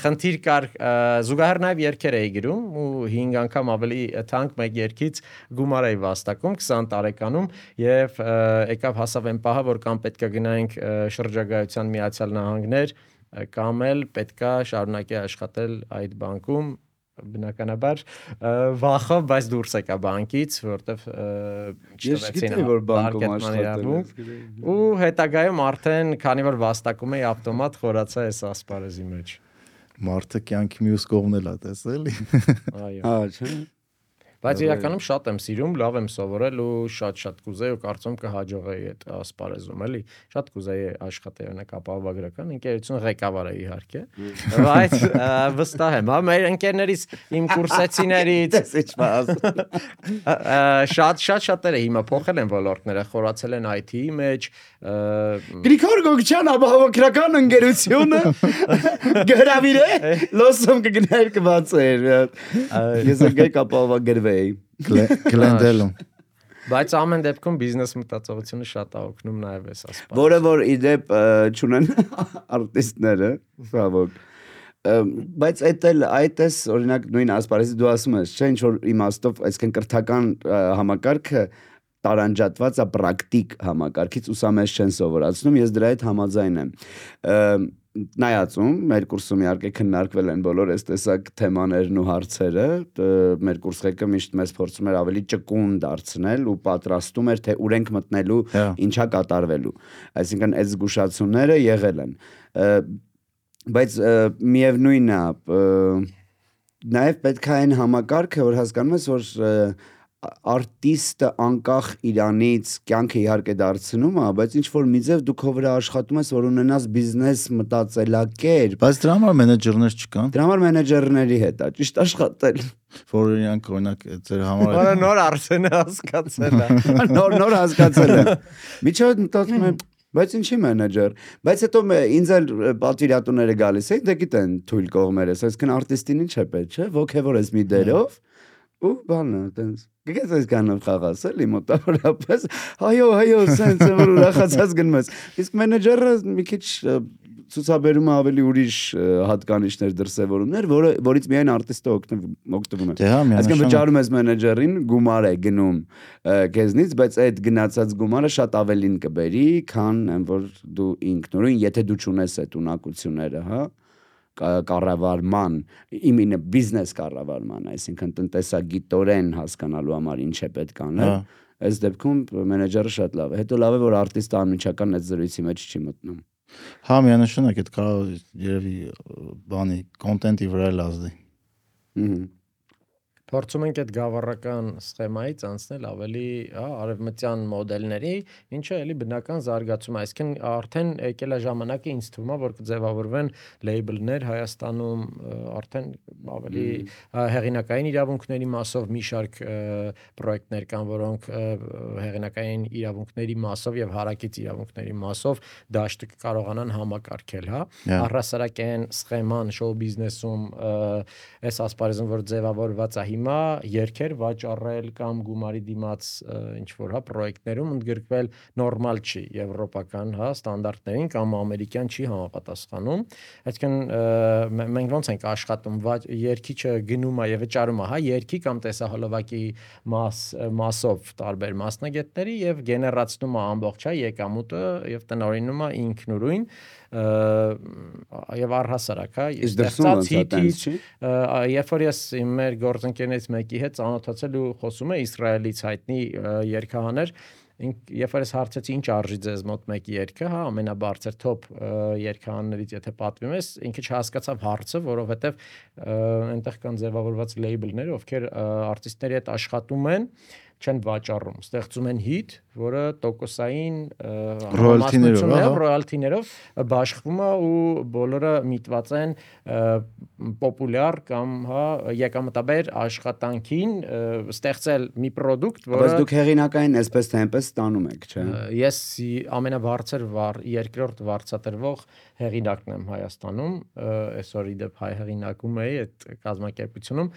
[SPEAKER 3] խնդիր կար զուգահեռ նաեւ երկեր էի գրում ու 5 անգամ ավելի թանկ մեկ երկից գումար էի վաստակում 20 տարեկանում եւ եկավ հասավ այն պահը որ կամ պետքա գնայինք շրջագայության միացյալ նահանգներ կամ էլ պետքա շարունակի աշխատել այդ բանկում բնականաբար վախով, բայց դուրս եկա բանկից, որովհետև
[SPEAKER 4] չտվեցին որ բանկում աշխատել
[SPEAKER 3] ու հետագայում արդեն քանի որ վաստակում էի ավտոմատ խորացա այս ասպարեզի մեջ։
[SPEAKER 2] Մարդը կյանքի մյուս կողմն էլ է տեսել։
[SPEAKER 3] Այո։
[SPEAKER 4] Հա, չէ։
[SPEAKER 3] Բայց իրականում շատ եմ սիրում, լավ եմ սովորել ու շատ-շատ կուզեի ու կարծում կհաջողեի այդ ասպարեզում, էլի։ Շատ կուզեի աշխատել օրինակ ապահովագրական ընկերություն ղեկավարը իհարկե։ Բայց վստահ եմ, հա, մեր ընկերներից իմ կուրսեցիներից շատ շատ շատերը հիմա փոխել են ոլորտները, խորացել են IT-ի մեջ,
[SPEAKER 4] Գրիգոր Գոգչյան ապահովագրական ընկերությունը գրավիրե լոսում կգներ կբացեր։ Ես եկեք ապահովագրվեի։
[SPEAKER 2] Գլենդելում։
[SPEAKER 3] բայց ամեն դեպքում բիզնես մտածողությունը շատ է օգնում նաև այս ասպարեզում։
[SPEAKER 4] Որը որ իդեպ ճունեն *laughs* արտիստները, ցավոք։ բայց այդ էլ այդ էս օրինակ նույն ասպարեզի դու ասում ես, չէ՞ ինչ որ իմաստով, այսինքն կրթական համակարգը տարանջատված է պրակտիկ համակարգից ուսամես չեն սովորացնում, ես դրա հետ համաձայն եմ։ նայածում մեր կուրսում իհարկե քննարկվել են բոլոր այս տեսակ թեմաներն ու հարցերը մեր կուրսղեկը միշտ մեզ փորձում էր ավելի ճկուն դարձնել ու պատրաստում էր թե ուր ենք մտնելու
[SPEAKER 2] Հա։
[SPEAKER 4] ինչա կատարվելու այսինքն այդ զգուշացումները եղել են բայց միևնույնն է նաև պետք է այն համակարգը որ հասկանում ես որ ը, արտիստը անկախ իրանից կյանքը իհարկե դարձնում է, բայց ինչ որ մի ձև դու քո վրա աշխատում ես, որ ունենաս բիզնես մտածելակերպ,
[SPEAKER 2] Բայց դրա համար մենեջերներ չկան,
[SPEAKER 4] դրա համար մենեջերների հետ է ճիշտ աշխատել։
[SPEAKER 2] որ իրանք օրինակ ձեր համար
[SPEAKER 3] Որը նոր Արսենը հասկացել է։ *laughs*
[SPEAKER 4] նոր նոր հասկացել եմ։ Միջով մտածում եմ Բայց ինչի մենեջեր։ Բայց հետո ինձ էլ պատվիրատուները գալիս էին, դե գիտեն թույլ կողմերս, այսինքն արտիստին ինչ է պետք, չէ՞, ոգևոր ես մի դերով ու բանը, տենց։ Գիտես այս կանով խաղաս էլի մոտավորապես։ Այո, այո, է, որ ուրախացած գնում ես։ Իսկ մենեջերը մի քիչ ցուցաբերում է ավելի ուրիշ հատկանիշներ դրսևորումներ, որը որից միայն արտիստը օգտվում է։
[SPEAKER 2] Դե հա,
[SPEAKER 4] Այսինքն վճարում ես մենեջերին, գումար է գնում քեզնից, բայց այդ գնացած գումարը շատ ավելին կբերի, քան այն որ դու ինքնուրույն, եթե դու ճունես այդ ունակությունները, հա կառավարման, իմինը բիզնես կառավարման, այսինքն տնտեսագիտորեն հասկանալու համար ինչ է պետք անել։
[SPEAKER 2] Հա։
[SPEAKER 4] Այս դեպքում մենեջերը շատ լավ է։ Հետո լավ է որ արտիստը անմիջական այդ զրույցի մեջ չի մտնում։
[SPEAKER 2] Հա, միանշանակ այդ կարող երևի բանի կոնտենտի վրա էլ ազդի։
[SPEAKER 4] Ահա։
[SPEAKER 3] Փորձում ենք այդ գավառական սխեմայից անցնել ավելի, հա, արևմտյան մոդելների, ինչը էլի բնական զարգացում է, այսինքն արդեն եկել է ժամանակը ինձ թվում է, որ կձևավորվեն լեյբլներ Հայաստանում, արդեն ավելի հեղինակային իրավունքների մասով մի շարք պրոյեկտներ կան, որոնք հեղինակային իրավունքների մասով եւ հարակից իրավունքների մասով դաշտը կարողանան համակարգել, հա։
[SPEAKER 2] Հա։
[SPEAKER 3] Առհասարակ այն սխեման շոու բիզնեսում այս ասպարեզում որ ձևավորված է հիմա երկեր վաճառել կամ գումարի դիմաց ինչ որ հա պրոյեկտներում ընդգրկվել նորմալ չի եվրոպական հա ստանդարտներին կամ ամերիկյան չի համապատասխանում այսինքն մենք ոնց ենք աշխատում երկիչը գնում է եւ վճարում է հա երկի կամ տեսահոլովակի մաս մասով տարբեր մասնագետների եւ գեներացնում է ամբողջ հա եկամուտը եւ տնօրինում է ինքնուրույն եւ առհասարակ հա
[SPEAKER 4] չի։
[SPEAKER 3] Ա, երբ որ ես մեր գործընկերներից մեկի հետ ծանոթացել ու խոսում է Իսրայելից հայտնի երգահաներ, երբ որ ես հարցեցի ինչ արժի ձեզ մոտ մեկի երգը, հա, ամենաբարձր top ա, երգահաններից եթե պատվիմ ես, ինքը չհասկացավ հարցը, որովհետև այնտեղ կան ձևավորված լեյբլներ, ովքեր արտիստների հետ աշխատում են չեն վաճառում, ստեղծում են հիթ, որը տոկոսային
[SPEAKER 2] Ռոյալթիներով,
[SPEAKER 3] ռոյալթիներով բաշխվում է ու բոլորը միտված են պոպուլյար կամ հա եկամտաբեր աշխատանքին ստեղծել մի product,
[SPEAKER 4] Բայց
[SPEAKER 3] որը
[SPEAKER 4] դուք հեղինակային այսպես թե այնպես ստանում եք, չէ՞։
[SPEAKER 3] ես ամենաբարձր վար երկրորդ վարձատրվող հեղինակն եմ Հայաստանում, այսօր իդեպ հայ հեղինակում էի այդ կազմակերպությունում,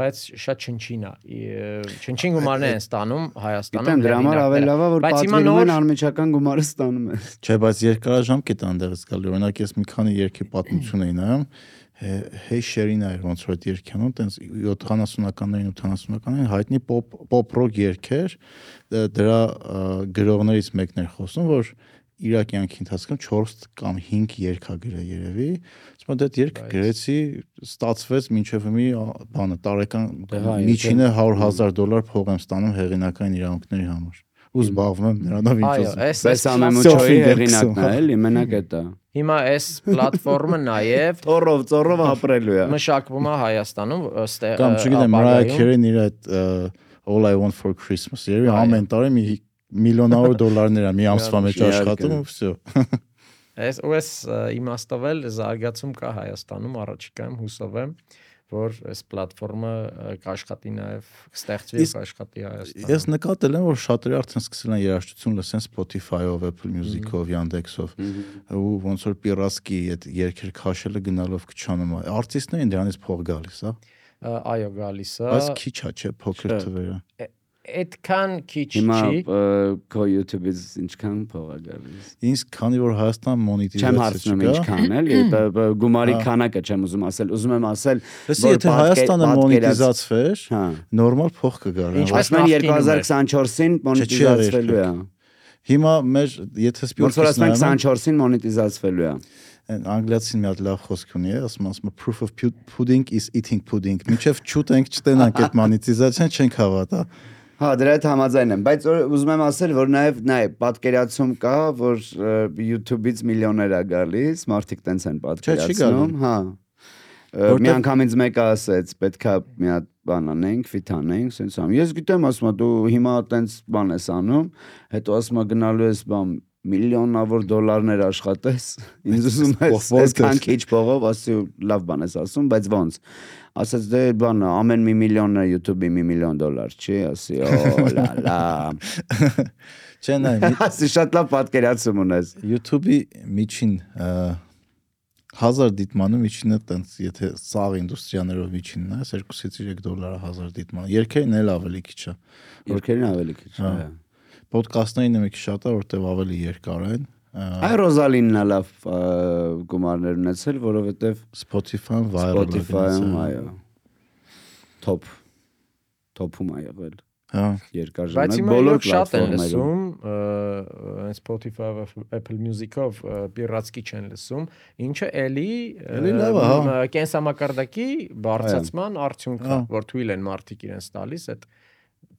[SPEAKER 3] բայց շատ չնչին է։ Չնչին գումարներ են ստանում Հայաստանում։
[SPEAKER 4] Գիտեմ, դրա համար ավելի լավ է որ
[SPEAKER 3] Բայց հիմա
[SPEAKER 4] պատվիրում են
[SPEAKER 3] նոր-
[SPEAKER 4] անմիջական գումարը ստանում ես։
[SPEAKER 2] Չէ, բայց երկարաժամկետ անդեղից գալի։ Օրինակ ես մի քանի երկի պատմություն էի նայում, Hey Sherina էր ոնց որ այդ երկյանում, տենց 70-ականներին, 80-ականներին հայտնի pop pop rock երգեր, դրա գրողներից մեկն էր խոսում, որ իր կյանքի ընթացքում 4 կամ 5 երգ ա գրել երևի։ եմ, դա
[SPEAKER 3] Բայց-
[SPEAKER 2] գրեցի, ստացվեց մինչև մի բանը տարեկան
[SPEAKER 4] Դե հա,
[SPEAKER 2] միջինը 100.000 դոլար փող եմ ստանում հեղինակային իրավունքների համար։ ու զբաղվում եմ նրանով ինչ
[SPEAKER 3] Այո,
[SPEAKER 2] ուզում։
[SPEAKER 3] այս
[SPEAKER 4] Պես
[SPEAKER 3] այս
[SPEAKER 4] ամեմուչոյի
[SPEAKER 2] Selfie-ն
[SPEAKER 4] հեղինակն է, էլի, մենակ է դա։
[SPEAKER 3] Հիմա այս պլատֆորմը նաև
[SPEAKER 4] Ծորով, ծորով ապրելու է։
[SPEAKER 3] մշակվում է Հայաստանում ըստ
[SPEAKER 2] Կամ չգիտեմ, Mariah Carey-ն իր այդ All I Want for Christmas երևի
[SPEAKER 3] Այո։
[SPEAKER 2] ամեն տարի մի միլիոնավոր դոլարներ է մի ամսվա մեջ աշխատում ու վсё։
[SPEAKER 3] Այս ու ը, իմաստով էլ զարգացում կա Հայաստանում առաջիկայում հուսով եմ որ այս պլատֆորմը կաշխատի նաև կստեղծվի եւ կաշխատի Հայաստանում։
[SPEAKER 2] Ես նկատել եմ, որ շատերը արդեն սկսել են երաժշտություն լսեն Spotify-ով, Apple Music-ով, Yandex-ով ու ոնց որ պիրասկի այդ երկեր քաշելը գնալով քչանում է։ Արտիստներին դրանից փող գալիս, հա։
[SPEAKER 3] Այո, գալիս է։
[SPEAKER 2] Բայց քիչ է, չէ, փոքր թվերը։
[SPEAKER 3] Այդքան քիչ
[SPEAKER 4] Հիմա
[SPEAKER 3] չի։
[SPEAKER 4] ը, քո YouTube-ից ինչքան փող է գալիս։
[SPEAKER 2] Ինձ քանի որ Հայաստան
[SPEAKER 4] Չեմ
[SPEAKER 2] մոնետիզացիա
[SPEAKER 4] հարցնում
[SPEAKER 2] չկա։
[SPEAKER 4] ինչքան էլի, բ- գումարի քանակը չեմ ուզում ասել, ուզում եմ ասել,
[SPEAKER 2] Լսի,
[SPEAKER 4] որ
[SPEAKER 2] եթե Հայաստանը մոնետիզացվեր,
[SPEAKER 4] հա։
[SPEAKER 2] նորմալ փող կգար։
[SPEAKER 3] Ինչ-
[SPEAKER 4] Ասում են
[SPEAKER 3] նախկինում էր։
[SPEAKER 4] 2024-ին մոնետիզացվելու է։
[SPEAKER 2] Հիմա մեր եթե
[SPEAKER 4] Ոնց որ ասում են
[SPEAKER 2] նայում
[SPEAKER 4] 24-ին մոնետիզացվելու է։
[SPEAKER 2] անգլիացին մի հատ լավ խոսք ունի, ասում ասում է, proof of pu- pudding is eating pudding։ Միջև չուտենք, չտենանք այդ մոնետիզացիան չենք հավատա։
[SPEAKER 4] Հա, դրա հետ համաձայն եմ, բայց ուզում եմ ասել, որ նաև նայ պատկերացում կա, որ YouTube-ից միլիոներ է գալիս, մարդիկ տենց են պատկերացնում, հա։ Մի անգամ ինձ մեկը ասեց, պետքա մի հատ բան անենք, ֆիթ անենք, sense ամ։ Ես գիտեմ, ասում եմ, դու հիմա տենց բան ես անում, հետո ասում եմ գնալու ես բան միլիոնավոր դոլարներ աշխատես։ Ինձ ուզում ես այսքան քիչ փողով, ասի լավ բան ես ասում, բայց ոնց։ Ասաց դե բանը ամեն մի միլիոնը YouTube-ի մի միլիոն դոլար չի, ասի օ լա լա։ *laughs*
[SPEAKER 2] Չէ, նայ,
[SPEAKER 4] Ասի շատ լավ պատկերացում ունես։
[SPEAKER 2] YouTube-ի միջին ը, 1000 դիտմանը միջինը տենց եթե սաղ ինդուստրիաներով միջինն է, 2-ից 3 դոլար է 1000 դիտմանը։ Երկերն էլ ավելի քիչ է։
[SPEAKER 4] Երկերին ավելի քիչ։
[SPEAKER 2] Հա։
[SPEAKER 4] այո։
[SPEAKER 2] Պոդքասթներին մի քիչ շատ է, որտեվ ավելի երկար են։
[SPEAKER 4] Այ Ռոզալինն է լավ գումարներ ունեցել, որովհետև
[SPEAKER 2] Spotify-ն viral է
[SPEAKER 4] Spotify-ում այո։ Top top-ում ա եղել։
[SPEAKER 2] Հա։
[SPEAKER 4] Երկար ժամանակ բոլոր
[SPEAKER 3] շատ են լսում, ը, այն Spotify-ով, Apple Music-ով պիրատսկի չեն լսում, ինչը էլի
[SPEAKER 2] Էլի լավ է, հա։
[SPEAKER 3] կենսամակարդակի բարձրացման արդյունք է,
[SPEAKER 2] Հա։
[SPEAKER 3] որ թույլ են մարդիկ իրենց տալիս այդ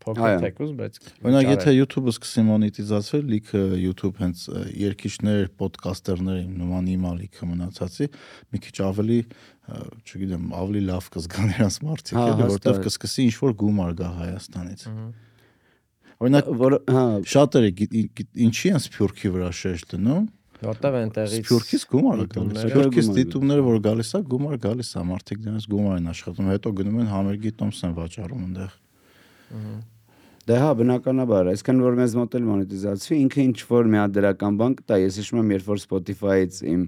[SPEAKER 3] փոքր թեկուզ, բայց
[SPEAKER 2] Օրինակ, եթե YouTube-ը սկսի մոնետիզացվել, լիքը YouTube հենց ը, երկիչներ, ոդկաստերներ նման իմա լիքը մնացածի, մի քիչ ավելի, չգիտեմ, ավելի լավ կզգան իրանց մարդիկ,
[SPEAKER 4] Հա,
[SPEAKER 2] էլի, որտեղ
[SPEAKER 4] հաստատ։
[SPEAKER 2] կսկսի ինչ որ գումար գա Հայաստանից։ Օրինակ,
[SPEAKER 4] որ հա
[SPEAKER 2] շատերը ինչի են Սփյուռքի վրա շեշտ դնում։
[SPEAKER 3] որտեվ այնտեղից
[SPEAKER 2] Սփյուռքից գումար է գալիս։
[SPEAKER 3] դիտումները-
[SPEAKER 2] Սփյուռքից դիտումները որ գալիս է, գումար գալիս է, մարդիկ դրանից գումար են աշխատում, հետո գնում են համերգի տոմս են վաճառում այնտեղ։
[SPEAKER 4] Դե հա բնականաբար, այսքան որ մեզ մոտ էլ մոնետիզացվի, ինքը ինչ որ մի հատ դրական բան կտա, ես հիշում եմ երբ որ Spotify-ից իմ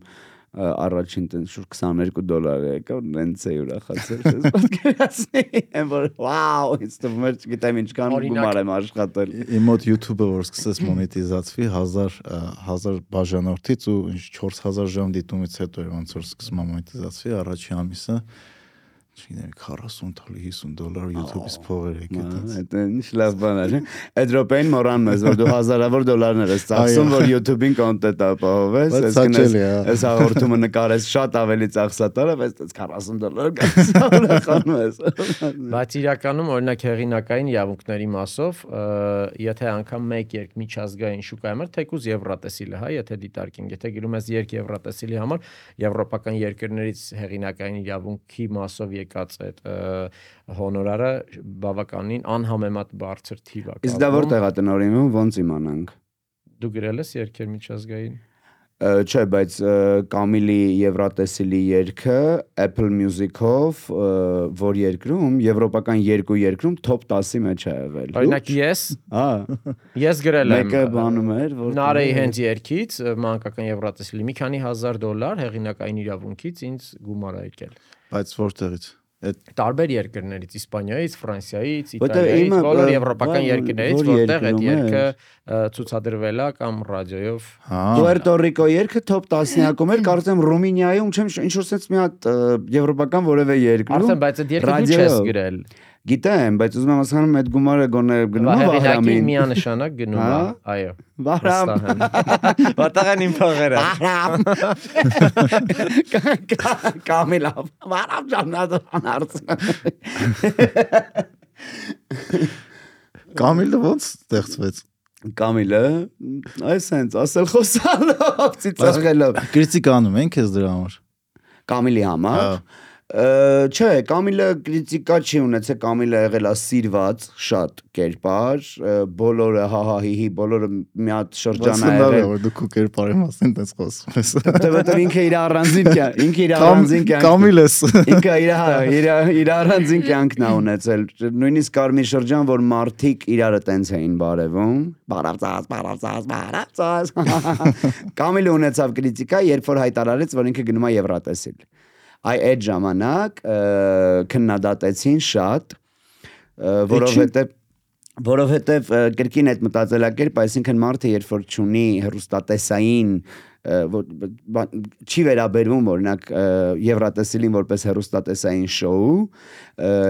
[SPEAKER 4] առաջին տեն շուտ 22 դոլար եկավ, նենց է ուրախացել, *laughs* ես պատկերացնի, եմ որ վաու, ինձ թվում էր, չգիտեմ ինչքան
[SPEAKER 3] Օրինակ-
[SPEAKER 4] գումար եմ աշխատել։
[SPEAKER 2] Իմ մոտ YouTube-ը որ սկսեց մոնետիզացվի 1000 ը, 1000 բաժանորդից ու ինչ 4000 ժամ դիտումից հետո էր ոնց որ սկսում մոնետիզացվի առաջի ամիսը չգիտեմ 40 թալի 50 դոլար YouTube-ից փողեր եկել տենց։
[SPEAKER 4] Այդ ինչ լավ բան է, չէ՞։ Այդ րոպեին մոռանում ես, որ դու *laughs* հազարավոր դոլարներ ես ծախսում, որ YouTube-ին կոնտենտ ապահովես,
[SPEAKER 2] Բայց
[SPEAKER 4] այս
[SPEAKER 2] հա։
[SPEAKER 4] հաղորդումը նկարես շատ ավելի ծախսատար է, բայց այդպես 40 դոլար ուրախանում *laughs* ես։
[SPEAKER 3] Բայց իրականում օրինակ հեղինակային իրավունքների մասով, եթե անգամ մեկ երկ միջազգային շուկայում էր, թեկուզ Եվրատեսիլը, հա, եթե դիտարկենք, եթե գնում ես երկ Եվրատեսիլի համար, եվրոպական երկրներից հեղինակային իրավունքի մասով եկած այդ հոնորարը բավականին անհամեմատ բարձր թիվ է։
[SPEAKER 4] Իսկ դա որտեղ է տնօրինում, ոնց իմանանք։
[SPEAKER 3] դու գրել ես երկեր միջազգային։
[SPEAKER 4] Չէ, բայց Կամիլի Եվրատեսիլի երգը Apple Music-ով որ երկրում, եվրոպական երկու երկրում top 10-ի մեջ է եղել։
[SPEAKER 3] Օրինակ ես
[SPEAKER 4] Հա,
[SPEAKER 3] ես գրել եմ
[SPEAKER 4] մեկը բանում էր, որ
[SPEAKER 3] Նարեի հենց երկից մանկական Եվրատեսիլի մի քանի հազար դոլար հեղինակային իրավունքից ինձ գումար ա եկել։
[SPEAKER 2] Բայց որտեղից։ Այդ
[SPEAKER 3] տարբեր երկրներից Իսպանիայից, Ֆրանսիայից,
[SPEAKER 4] Որտեղ
[SPEAKER 3] Իտալիայից, բոլոր եվրոպական երկրներից,
[SPEAKER 4] որ
[SPEAKER 3] որտեղ այդ
[SPEAKER 4] երկրում է։
[SPEAKER 3] երկը ը, ցուցադրվել է կամ ռադիոյով։
[SPEAKER 2] հա
[SPEAKER 4] Պուերտո Ռիկո երգը top 10-յակում էր, կարծեմ Ռումինիայում, չեմ ինչ որ sense մի հատ եվրոպական որևէ երկրում։
[SPEAKER 3] Արդեն բայց այդ երկը դու չես գրել։
[SPEAKER 4] Գիտեմ, բայց ուզում եմ հասկանում այդ գումարը գոնե գնում է Վահրամին։
[SPEAKER 3] միանշանակ գնում է,
[SPEAKER 4] Հա?
[SPEAKER 3] այո։
[SPEAKER 4] Վահրամ։ *laughs*
[SPEAKER 3] են իմ փողերը։
[SPEAKER 4] Կամիլա, վարավ ջանադան արցնա։
[SPEAKER 2] Կամիլը ոնց ստեղծվեց։
[SPEAKER 4] Կամիլը այս հենց ասել խոսալով ծիծաղելով
[SPEAKER 2] Կրիտիկանում ենք ես դրա համար։
[SPEAKER 4] Կամիլի համար
[SPEAKER 2] Հա։
[SPEAKER 4] Չէ, Կամիլը քրիտիկա չի ունեցել, Կամիլը եղել է սիրված շատ կերպար, բոլորը հահահիհի, բոլորը մի հատ շրջան
[SPEAKER 2] Բայց է
[SPEAKER 4] եղել։
[SPEAKER 2] որ դու քո կերպարի մասին տես խոսում ես։
[SPEAKER 4] Դե որտեղ ինքը իր առանձին կյանք, ինքը իր առանձին կյանք։
[SPEAKER 2] Կամիլես։
[SPEAKER 4] Ինքը իր հա, իր իր առանձին կյանքն է ունեցել։ Նույնիսկ կար մի շրջան, որ մարդիկ իրարը տենց էին բարևում։ Բարավծած, բարավծած, բարավծած։ *laughs* Կամիլը ունեցավ քրիտիկա, երբ որ հայտարարեց, որ ինքը գնում է Եվրատեսիլ։ Այ այդ ժամանակ քննադատեցին շատ, ը, որովհետև կրկին այդ մտածելակերպ, այսինքն մարդը երբ որ ճունի հերոստատեսային չի վերաբերվում օրինակ Եվրատեսիլին որպես հերոստատեսային շոու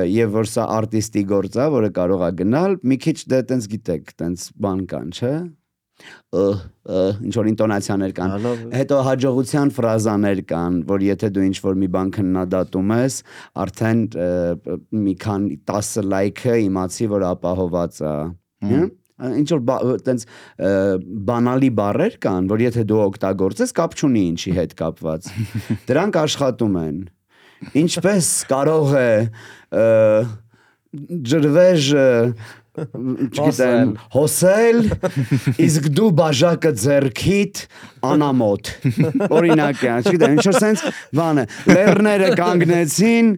[SPEAKER 4] եւ որ սա արտիստի գործ է, որը կարող է գնալ, մի քիչ դե տենց գիտեք, տենց բան կան, չէ՞։ ինչ որ ինտոնացիաներ կան հետո հաջողության ֆրազաներ կան, որ եթե դու ինչ որ մի բան քննադատում ես, արդեն մի քան 10 լայքը իմացի, որ ապահոված է։? Ինչ որ տենց բանալի բառեր կան, որ եթե դու օգտագործես, կապ չունի ինչի հետ կապված։ *laughs* Դրանք աշխատում են։ Ինչպես կարող է ջրվեժը չգիտեմ, հոսել, իսկ դու բաժակը ձերքիդ անամոթ։ Օրինակ է, չգիտեմ, ինչ sense բանը, լեռները կանգնեցին,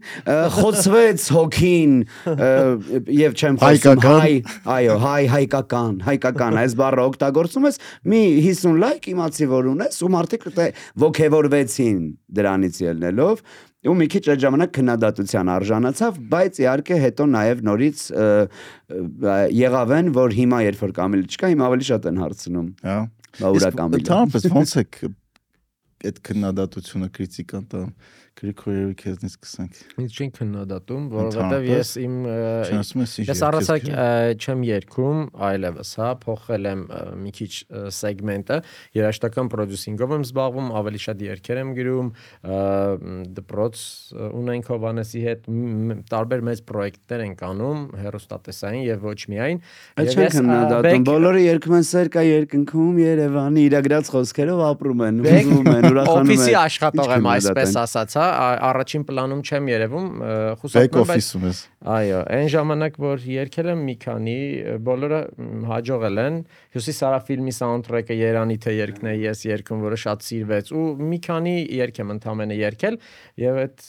[SPEAKER 4] խոցվեց հոգին եւ չեմ խոսում հայ, այո, հայ հայկական, հայկական, այս բառը օգտագործում ես, մի 50 լայք իմացի որ ունես ու մարդիկ ոգևորվեցին դրանից ելնելով ու մի քիչ այդ ժամանակ քննադատության արժանացավ, բայց իհարկե հետո նաև նորից եղավ են, որ հիմա երբ որ կամիլ չկա, հիմա ավելի շատ են հարցնում։
[SPEAKER 2] Հա։
[SPEAKER 4] Բա ուրա կամիլը։
[SPEAKER 2] Ընդհանրապես ո՞նց է այդ քննադատությունը քրիտիկան տա Գրիգորյevի քեզնից սկսենք։
[SPEAKER 3] Ինձ չեն քննադատում, որովհետև ես իմ
[SPEAKER 2] ես
[SPEAKER 3] առասակ չեմ երգում այլևս, հա, փոխել եմ մի քիչ սեգմենտը, երաժշտական պրոդյուսինգով եմ զբաղվում, ավելի շատ երգեր եմ գրում, դպրոց ունենք Հովանեսի հետ տարբեր մեծ պրոյեկտներ ենք անում, հերոստատեսային եւ ոչ միայն։ ես,
[SPEAKER 4] քննադատում, բոլորը երկում են սեր կա երկնքում Երևանի իրագրած խոսքերով ապրում են, ուզում են, ուրախանում են։
[SPEAKER 3] Օֆիսի աշխատող եմ այսպես ասած, հա, ա- առաջին պլանում չեմ երևում, խուսափում եմ, բայց Այո, այն ժամանակ որ երգել եմ մի քանի, բոլորը հաջողել են։ Հյուսիս Սարա ֆիլմի սաունդթրեքը Երանի թե երկն է ես երգում, որը շատ սիրվեց ու մի քանի երգ եմ ընդամենը երգել եւ այդ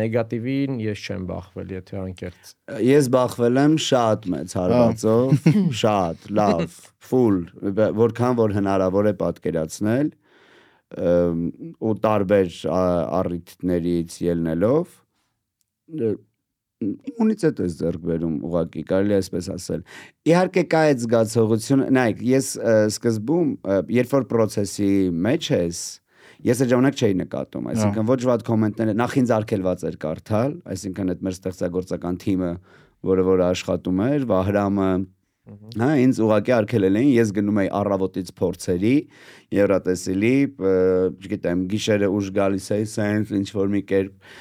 [SPEAKER 3] նեգատիվին ես չեմ բախվել, եթե անկեղծ։
[SPEAKER 4] Ես բախվել եմ շատ մեծ հարվածով, շատ, լավ, full, որքան որ հնարավոր է պատկերացնել ու տարբեր առիթներից ելնելով իմունիտետ է ձեռք բերում ուղակի կարելի է այսպես ասել իհարկե կա այդ զգացողությունը նայեք ես սկզբում երբ որ process-ի մեջ ես ես այդ ժամանակ չէի նկատում այսինքն ոչ վատ կոմենտները նախ ինձ արկելված էր կարդալ այսինքն այդ մեր ստեղծագործական թիմը որը որ աշխատում էր Վահրամը Հա, ինձ ուղակի արկելել էին, ես գնում էի առավոտից փորձերի, Եվրատեսիլի, չգիտեմ, գիշերը ուշ գալիս էի, սենց ինչ որ մի կերպ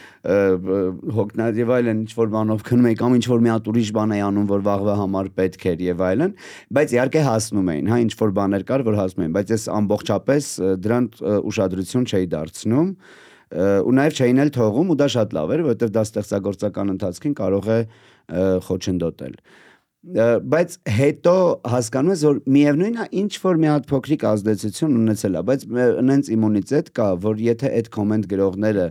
[SPEAKER 4] հոգնած եւ այլն ինչ որ բանով քնում էի կամ ինչ որ մի հատ ուրիշ բան էի անում, որ վաղվա համար պետք էր եւ այլն, բայց իհարկե հասնում էին, հա, ինչ որ բաներ կար, որ հասնում էին, բայց ես ամբողջապես դրան ուշադրություն չէի դարձնում ու նաև չէին էլ թողում ու դա շատ լավ էր, որովհետև դա ստեղծագործական ընթացքին կարող է խոչընդոտել։ Ը, բայց հետո հասկանում ես որ միևնույնն է ինչ որ մի հատ փոքրիկ ազդեցություն ունեցել է բայց նենց իմունիտետ կա որ եթե այդ կոմենտ գրողները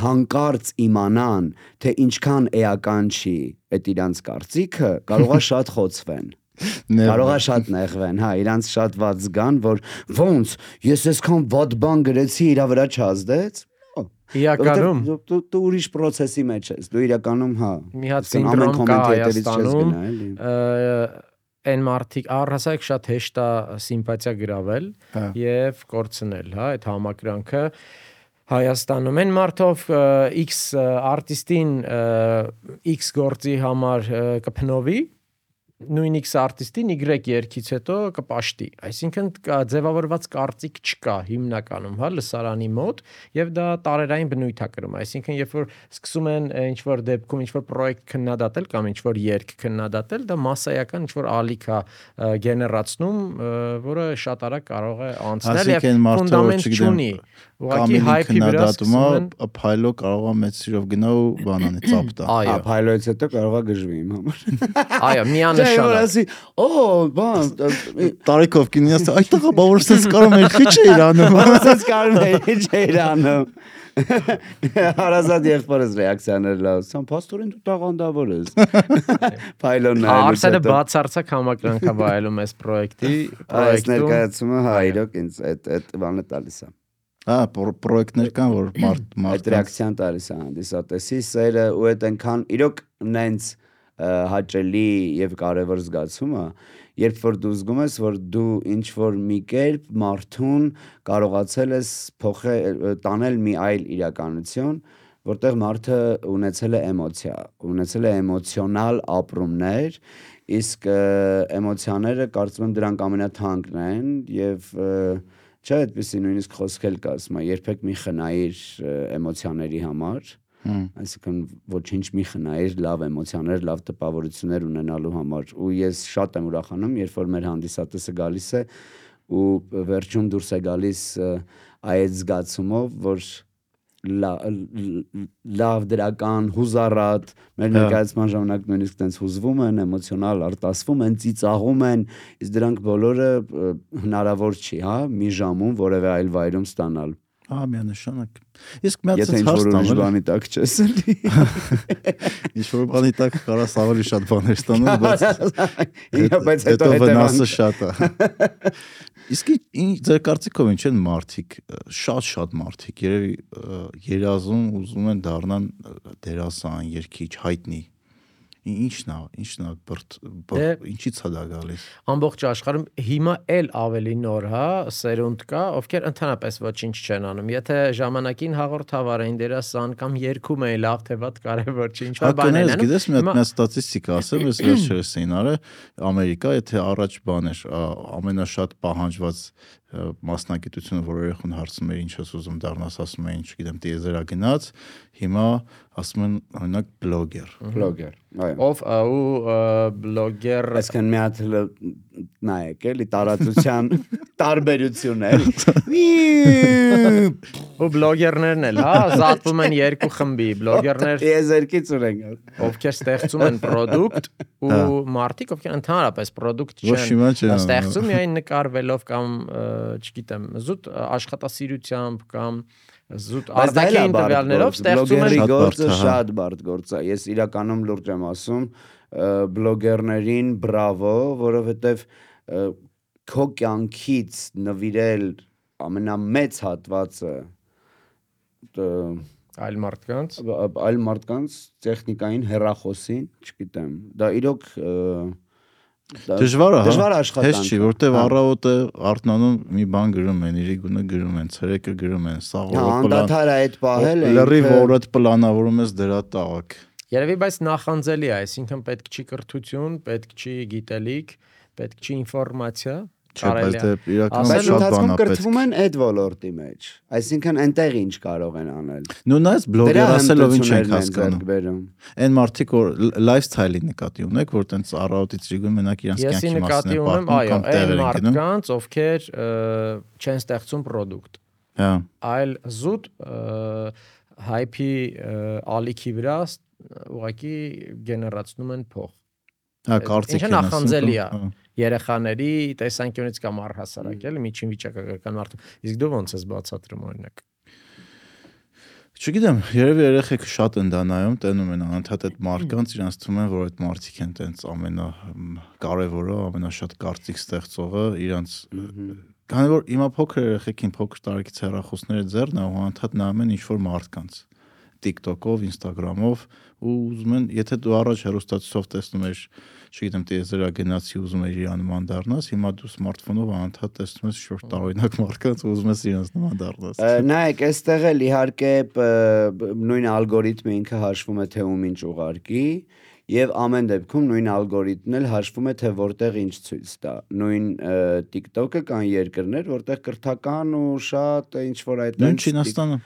[SPEAKER 4] հանկարծ իմանան թե ինչքան էական չի այդ իրանց կարծիքը կարողա *laughs* շատ խոցվեն Կարող է շատ նեղվեն, հա, իրանց շատ ված զգան, որ ոնց ես այսքան ված բան գրեցի, իրա վրա չազդեց։
[SPEAKER 3] Իրականում
[SPEAKER 4] դու դու- ուրիշ process-ի մեջ ես։ Դու իրականում, հա,
[SPEAKER 3] մի հատ սինդրոմ կա Հայաստանում,
[SPEAKER 4] գնա, էլի։
[SPEAKER 3] ը, այն մարդիկ առհասարակ շատ հեշտ է սիմպաթիա գրավել
[SPEAKER 2] Հա։
[SPEAKER 3] եւ կորցնել, հա, այդ համակրանքը Հայաստանում են մարդով X արտիստին X գործի համար կփնովի նույն X արտիստին Y երգից հետո կպաշտի։ Այսինքն կա ձևավորված կարծիք չկա հիմնականում, հա, լսարանի մոտ, եւ դա տարերային բնույթ է կրում։ Այսինքն, երբ որ սկսում են ինչ որ դեպքում ինչ որ պրոյեկտ քննադատել կամ ինչ որ երգ քննադատել, դա massայական ինչ որ ալիք է գեներացնում, որը շատ արագ կարող է անցնել
[SPEAKER 2] եւ ֆունդամենտ չունի։ Ուղղակի հայփի վրա սկսում փայլո կարող է մեծ սիրով գնա ու բանանի ծափ տա։
[SPEAKER 4] Այո, փայլոից հետո կարող է գժվի իմ համար։
[SPEAKER 3] Այո, միանշանակ։
[SPEAKER 4] Ասի, օ, բան,
[SPEAKER 2] տարիքով կինիաս այդտեղ բա որ sense կարող է քիչ է իրանում։
[SPEAKER 4] Sense կարող է քիչ է իրանում։ Հարազատ եղբորս ռեակցիաներ լավ։ Սամ փաստորեն դու տաղանդավոր ես։ Փայլոնն
[SPEAKER 3] այլ։ Արսենը բացարձակ համակրանքավայելում էս պրոյեկտի,
[SPEAKER 4] պրոյեկտում։ Այս ներկայացումը հա իրոք ինձ այդ այդ բանը տալիս է։
[SPEAKER 2] Հա, պրոյեկտներ կան, որ մարդ
[SPEAKER 4] մարդ ռեակցիան տալիս է հանդիսատեսի սերը ու այդ այնքան իրոք նենց հաճելի եւ կարեւոր զգացում է, երբ որ դու զգում ես, որ դու ինչ որ մի կերպ մարդուն կարողացել ես փոխել տանել մի այլ իրականություն, որտեղ մարդը ունեցել է էմոցիա, ունեցել է էմոցիոնալ ապրումներ, իսկ էմոցիաները կարծում եմ դրանք ամենաթանկն են եւ չէ, այդպեսի նույնիսկ խոսքել կա, ասում երբեք մի խնայիր էմոցիաների համար Այսինքն ոչինչ մի խնայիր լավ էմոցիաներ, լավ տպավորություններ ունենալու համար։ Ու ես շատ եմ ուրախանում, երբ որ մեր հանդիսատեսը գալիս է ու վերջում դուրս է գալիս այդ զգացումով, որ լավ դրական հուզառատ մեր հա։ ներկայացման ժամանակ նույնիսկ տենց հուզվում են, էմոցիոնալ արտասվում են, ծիծաղում են, իսկ դրանք բոլորը հնարավոր չի, հա, մի ժամում որևէ այլ վայրում ստանալ։
[SPEAKER 2] Հա, միանշանակ։ Իսկ մի հատ
[SPEAKER 4] հարց տամ, ինչ բանի տակ չես էլի։ *laughs*
[SPEAKER 2] Ինչ որ բանի տակ կարաս ավելի շատ բաներ ստանալ,
[SPEAKER 4] բայց *laughs* բայց հետո
[SPEAKER 2] վնասը շատ է։ *laughs* Իսկ ձեր կարծիքով ինչ են մարդիկ, շատ-շատ մարդիկ, երևի երազում ուզում են դառնան դերասան, երգիչ, հայտնի ինչն է, ինչն է բրտ,
[SPEAKER 3] դե
[SPEAKER 2] ինչից է դա գալիս։
[SPEAKER 3] Ամբողջ աշխարհում հիմա էլ ավելի նոր, հա, սերունդ կա, ովքեր ընդհանրապես ոչինչ չեն անում։ Եթե ժամանակին հաղորդավար էին դերասան կամ երգում էին լավ թե վատ կարևոր չի, ինչ որ բան են
[SPEAKER 2] անում։ Գիտես, մի հատ ստատիստիկա ասեմ, ես վերջերս էին արել Ամերիկա, եթե առաջ բան էր, ամենաշատ պահանջված մասնագիտությունը, որ երախուն հարցում էր ինչ ես ուզում դառնաս, ասում էին, չգիտեմ, տիեզերագնաց, հիմա ասում են օրինակ բլոգեր։
[SPEAKER 4] Բլոգեր, այո։
[SPEAKER 3] Ով ու բլոգեր,
[SPEAKER 4] այսինքն մի հատ նայեք, էլի տարածության *laughs* տարբերություններ։
[SPEAKER 3] Ու բլոգերներն էլ, հա, զատվում են երկու խմբի, բլոգերներ
[SPEAKER 4] տիեզերքից ունենք,
[SPEAKER 3] ովքեր ստեղծում են product *laughs* ու հա։ մարդիկ, ովքեր ընդհանրապես product չեն ստեղծում, միայն նկարվելով կամ չգիտեմ, զուտ աշխատասիրությամբ կամ զուտ արտաքին տվյալներով ստեղծում
[SPEAKER 4] են գործը շատ բարդ գործ է։ Ես իրականում լուրջ եմ ասում բլոգերներին բրավո, որովհետև քո կյանքից նվիրել ամենամեծ հատվածը
[SPEAKER 3] այլ մարդկանց
[SPEAKER 4] այլ մարդկանց տեխնիկային հերախոսին, չգիտեմ, դա իրոք
[SPEAKER 2] Դժվար է, հա։
[SPEAKER 4] Դժվար աշխատանք։
[SPEAKER 2] Հեշ չի, որտեվ հա։ առավոտը արթնանում մի բան գրում են, իրի գունը գրում են, ցերեկը գրում են, սաղ
[SPEAKER 4] օրը պլան։ Անդադար է այդ պահել
[SPEAKER 2] Լրիվ օրդ պլանավորում ես դրա տաղակ։
[SPEAKER 3] Երևի բայց նախանձելի է, այսինքն պետք չի կրթություն, պետք չի գիտելիք, պետք չի ինֆորմացիա,
[SPEAKER 2] Չէ, բայց դե է պետք։
[SPEAKER 4] Կրթվում են այդ ոլորտի մեջ։ Այսինքն այնտեղ ինչ կարող են անել։
[SPEAKER 2] Նու նայես բլոգեր ասելով ինչ են հասկանում։ Այն մարդիկ որ լայֆսթայլի նկատի ունեք, որ տենց առավոտից ջիգում մենակ իրանց կյանքի մասն են
[SPEAKER 3] պատմում, այո, այն մարդկանց, ովքեր չեն ստեղծում product։
[SPEAKER 2] Հա։
[SPEAKER 3] Այլ զուտ հայփի ալիքի վրա ուղակի գեներացնում են փող։
[SPEAKER 2] Հա, կարծիք
[SPEAKER 3] են։ Ինչը նախանձելի է երեխաների տեսանկյունից կամ առհասարակ էլի միջին վիճակագրական մարդու։ Իսկ դու ո՞նց ես բացատրում օրինակ։
[SPEAKER 2] Չգիտեմ, երևի երեխեք շատ են դա նայում, տենում են անընդհատ այդ մարկանց, իրանց թվում է, որ այդ մարդիկ են տենց ամենա կարևորը, ամենաշատ կարծիք ստեղծողը, իրանց քանի որ հիմա փոքր երեխեքին փոքր տարիքից հեռախոսները ձեռն է ու անընդհատ նայում են ինչ որ մարդկանց TikTok-ով, Instagram-ով ու ուզում են, եթե դու առաջ հեռուստացույցով տեսնում ես չգիտեմ, տիեզերագնացի ուզում ես իրան նման դառնաս, հիմա դու սմարթֆոնով անընդհատ տեսնում ես շուրջ տարօրինակ մարդկանց ու ուզում ես իրանց նման դառնաս։
[SPEAKER 4] Նայեք, այստեղ էլ իհարկե նույն ալգորիթմը ինքը հաշվում է թե ում ինչ ուղարկի եւ ամեն դեպքում նույն ալգորիթմն էլ հաշվում է թե որտեղ ինչ ցույց տա։ Նույն TikTok-ը կան երկրներ, որտեղ կրթական ու շատ ինչ որ այդ
[SPEAKER 2] Նույն Չինաստանը,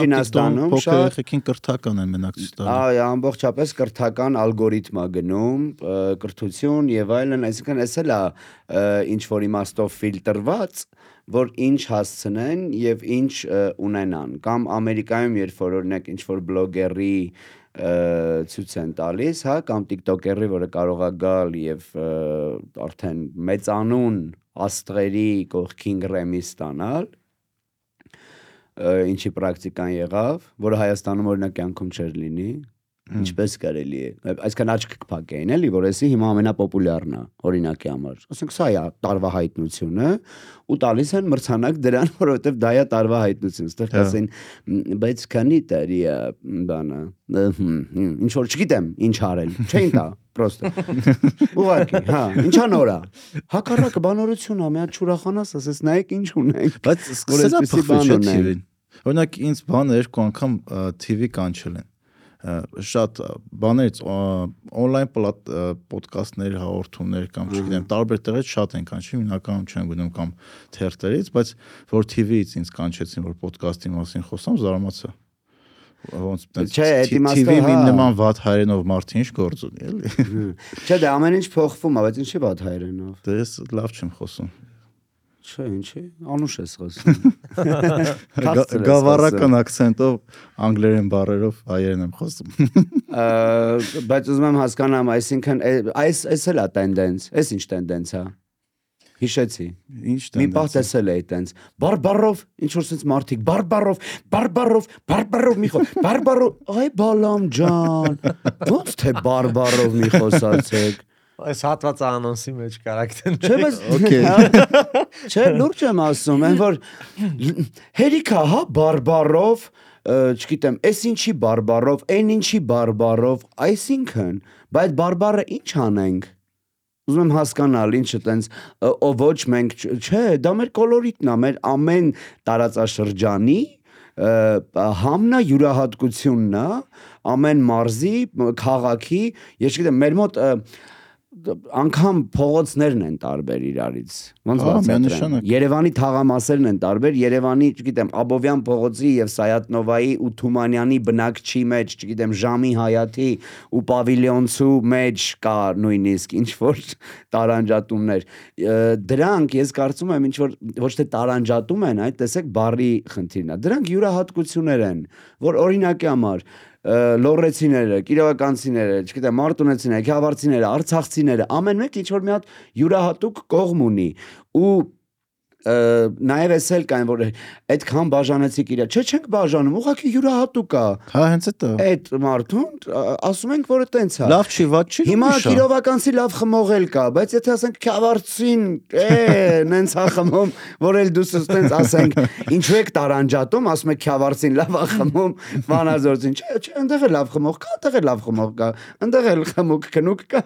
[SPEAKER 2] Չինաստանում փոքր երեխեքին կրթական են մենակ ցույց տալու։
[SPEAKER 4] Այ ամբողջապես կրթական ալգորիթմ է գնում, կրթություն եւ այլն, այսինքն էս էլ է ինչ որ իմաստով ֆիլտրված, որ ինչ հասցնեն եւ ինչ ունենան կամ ամերիկայում երբ որ օրինակ ինչ որ բլոգերի ցույց են տալիս, հա, կամ TikToker-ի, որը կարող է գալ եւ արդեն մեծանուն աստղերի կողքին գրեմի ստանալ, ինչի պրակտիկան եղավ, որը Հայաստանում օրինակ կյանքում չէր լինի, ինչպես կարելի է այսքան աչք կփակեին էլի որ էսի հիմա ամենապոպուլյարն է օրինակի համար ասենք սա է տարվա հայտնությունը ու տալիս են մրցանակ դրան *laughs* որովհետև դա է տարվա հայտնություն ստեղ ասեն բայց քանի տարի է բանը ինչ որ չգիտեմ ինչ արել չէին տա պրոստը *laughs* ուղղակի հա ինչա նորա հակառակը բանորություն է մի հատ չուրախանաս ասես նայեք ինչ ունենք
[SPEAKER 2] բայց սկսելա բան ունեն օրինակ ինձ բանը երկու անգամ TV կանչել են շատ բաներից on-line ոդկասթներ, հաղորդումներ կամ չգիտեմ, տարբեր տեղից շատ են կանչում, հիմնականում չեն գնում կամ թերթերից, բայց որ TV-ից ինձ կանչեցին, որ ոդկասթի մասին խոսամ, զարմացա ոնց
[SPEAKER 4] չէ,
[SPEAKER 2] դիմաստը TV-ի հա։ նման վատ հայերենով մարդը ինչ գործ ունի, էլի։
[SPEAKER 4] Չէ, դա ամեն ինչ փոխվում է, բայց ինչի վատ հայերենով։
[SPEAKER 2] Դե ես լավ չեմ խոսում։
[SPEAKER 4] Չէ, ինչի, անուշ ես խոսում։
[SPEAKER 2] Գավառական акցենտով անգլերեն բառերով հայերեն եմ խոսում։
[SPEAKER 4] Բայց ուզում եմ հասկանամ, այսինքն այս էս էլ է տենդենս, էս ինչ տենդենս է։ Հիշեցի։
[SPEAKER 2] Ինչ տենդենս։
[SPEAKER 4] Մի պահ տեսել էի տենց։ Բարբարով, ինչ որ sense մարդիկ, բարբարով, բարբարով, բարբարով մի խոս, բարբարով, այ բալամ ջան։ Ոնց թե բարբարով մի խոսացեք։
[SPEAKER 3] Այս հատվածը անոնսի մեջ կարակտեն։
[SPEAKER 4] Չէ, բայց
[SPEAKER 2] Okay։ *laughs*
[SPEAKER 4] Չէ, լուրջ եմ ասում, այն որ հերիքա, հա, բարբարով, չգիտեմ, էս ինչի բարբարով, այն ինչի բարբարով, այսինքն, բայց բարբարը ինչ անենք։ Ուզում եմ հասկանալ, ինչը տենց ո ոչ մենք, չէ, դա մեր կոլորիտն է, մեր ամեն տարածաշրջանի համնա յուրահատկությունն է, ամեն մարզի, քաղաքի, ես չգիտեմ, մեր մոտ անգամ փողոցներն են տարբեր իրարից։ Ոնց բացատրեմ։ Երևանի թաղամասերն են տարբեր, Երևանի, չգիտեմ, Աբովյան փողոցի եւ Սայատնովայի ու Թումանյանի բնակչի մեջ, չգիտեմ, Ժամի Հայաթի ու Պավիլիոնցու մեջ կա նույնիսկ ինչ որ տարանջատումներ։ Դրանք ես կարծում եմ ինչ որ ոչ թե տարանջատում են, այլ տեսեք բարի խնդիրն է։ Դրանք յուրահատկություններ են, որ օրինակի համար լորեցիները, կիրովականցիները, չգիտեմ, մարտունեցիները, քյավարցիները, արցախցիները, ամեն մեկ ինչ որ մի հատ յուրահատուկ կողմ ունի ու նաև էսել կային որ այդքան բաժանեցիք իրա չէ չենք բաժանում ուղղակի յուրահատուկ է
[SPEAKER 2] Հա, հենց դա։
[SPEAKER 4] այդ մարդուն ասում ենք որ տենց է
[SPEAKER 2] Լավ չի, վատ չի։
[SPEAKER 4] Հիմա քիրովականցի լավ խմողել կա, բայց եթե ասենք քյավարցին, է, նենց հա խմում, որ էլ դուս ստենց ասենք, ինչու եք տարանջատում, ասում եք քյավարցին լավ ա խմում, վանազորցին, չէ, չէ, այնտեղ էլ լավ խմող կա, այնտեղ էլ լավ խմող կա, այնտեղ էլ խմուկ քնուկ կա։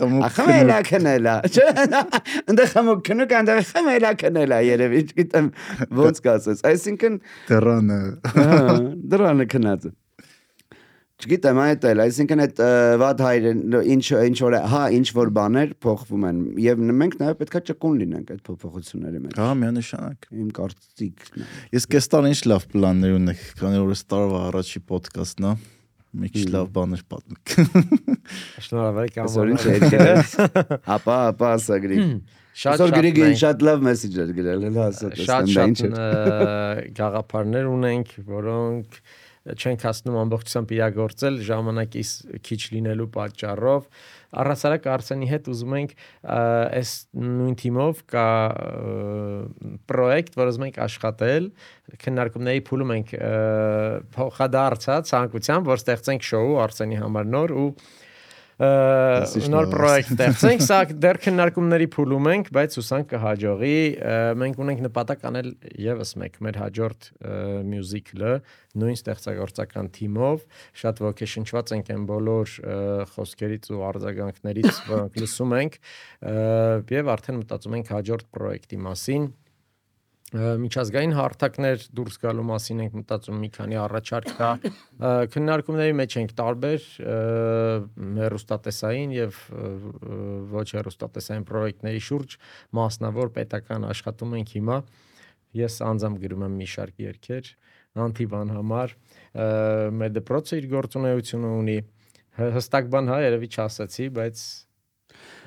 [SPEAKER 2] Խմուկ
[SPEAKER 4] Խմելա քնելա, չէ, այնտեղ խմուկ քնուկ, այնտեղ խմելա քնելա, երևի, չգիտեմ ոնց կասես։ Այսինքն
[SPEAKER 2] Դրանը։
[SPEAKER 4] Հա, դրանը քնած։ Չգիտեմ, այդ էլ, այսինքն այդ վատ հայրեն ինչ ինչ որ հա ինչ որ բաներ փոխվում են եւ մենք նաեւ պետքա ճկուն լինենք այդ փոփոխությունների մեջ։
[SPEAKER 2] Հա, միանշանակ։
[SPEAKER 4] Իմ կարծիքն է։
[SPEAKER 2] Ես կստան ինչ լավ պլաններ ունեք, քանի որ տարվա առաջի ոդկասթն է։ Մի քիչ լավ բաներ պատմեք։
[SPEAKER 3] Շնորհավոր կամ
[SPEAKER 4] Այսօր ինչ Ապա, ապա ասա
[SPEAKER 3] Շատ
[SPEAKER 4] Այսօր գրի
[SPEAKER 3] մենք-
[SPEAKER 4] շատ լավ մեսեջ էր գրել, հələ ասա
[SPEAKER 3] շատ
[SPEAKER 4] տեսնեմ դա ինչ
[SPEAKER 3] շատ
[SPEAKER 4] է։
[SPEAKER 3] գաղափարներ ունենք, որոնք չենք հասնում ամբողջությամբ իրագործել ժամանակի քիչ լինելու պատճառով առասարակ Արսենի հետ ուզում ենք այս նույն թիմով կա պրոյեկտ, որ ուզում ենք աշխատել, քննարկումների փուլում ենք փոխադարձա ցանկությամբ, որ ստեղծենք շոու Արսենի համար նոր ու
[SPEAKER 2] Դասի
[SPEAKER 3] նոր պրոյեկտ ստեղծենք, սա *laughs* դեռ քննարկումների փուլում ենք, բայց հուսանք կհաջողի։ Մենք ունենք նպատակ անել եւս մեկ մեր հաջորդ մյուզիկլը նույն ստեղծագործական թիմով, շատ ոգեշնչված ենք այն բոլոր խոսքերից ու արձագանքներից, *laughs* որոնք լսում ենք, եւ արդեն մտածում ենք հաջորդ պրոյեկտի մասին միջազգային հարթակներ դուրս գալու մասին ենք մտածում մի քանի առաջարկ կա քննարկումների մեջ ենք տարբեր հերոստատեսային եւ ոչ հերոստատեսային պրոյեկտների շուրջ մասնավոր պետական աշխատում ենք հիմա ես անձամբ գրում եմ մի շարք երգեր անտիվան համար մեր դպրոցը իր գործունեությունը ունի հստակ բան հա երևի չասացի բայց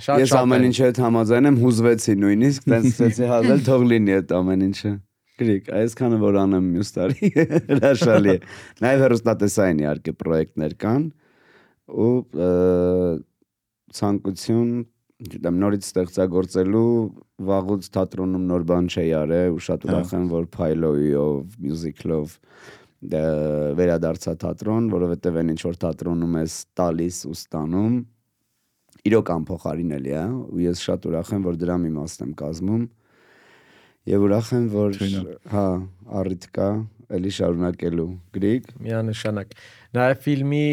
[SPEAKER 4] Ես ամեն ինչի հետ համաձայն եմ, հուզվեցի նույնիսկ, տենց ստեցի հազել *laughs* թող լինի այդ ամեն ինչը։ Գրիկ, այսքանը որ անեմ մյուս տարի *laughs* հրաշալի է։ Նաև հերոստատեսային իհարկե պրոյեկտներ կան ու ցանկություն գիտեմ նորից ստեղծագործելու վաղուց թատրոնում նոր բան չի արել ու շատ ուրախ եմ որ Փայլոյով, Musiclov վերադարձա թատրոն, որովհետև այն ինչ որ թատրոնում ես տալիս ու ստանում իրոք անփոխարինելի է ու ես շատ ուրախ եմ որ դրա մի մասն եմ կազմում եւ ուրախ եմ որ հա առիթ կա էլի շարունակելու գրիկ
[SPEAKER 3] միանշանակ Նաև ֆիլմի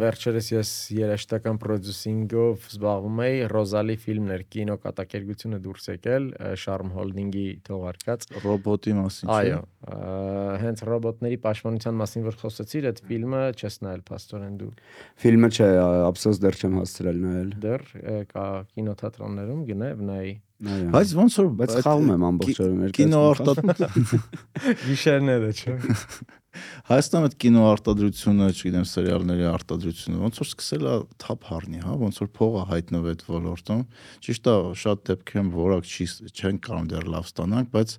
[SPEAKER 3] վերջերս ես երաժշտական պրոդյուսինգով զբաղվում էի, Ռոզալի ֆիլմներ, կինո կատակերգությունը դուրս եկել, Sharm Holding-ի թողարկած
[SPEAKER 2] ռոբոտի մասին,
[SPEAKER 3] այո, հենց ռոբոտների պաշտպանության մասին որ խոսեցիր, այդ ֆիլմը չես նայել փաստորեն դու։
[SPEAKER 4] Ֆիլմը չէ, ափսոս դեռ չեմ հասցրել նայել։
[SPEAKER 3] Դեռ կա կինոթատրոններում գնաև նայի։
[SPEAKER 2] Բայց ոնց որ
[SPEAKER 4] բայց խաղում եմ ամբողջ օրը
[SPEAKER 2] կինո արտադրում
[SPEAKER 3] Գիշերները, չէ։ *laughs*
[SPEAKER 2] Հայաստանում այդ կինո արտադրությունը, չգիտեմ, սերիալների արտադրությունը ոնց որ սկսել է թափ առնի, հա, ոնց որ փողը հայտնվի այդ ոլորտում։ Ճիշտ է, շատ դեպքերում որակ չի չեն կարող դեռ լավ ստանանք, բայց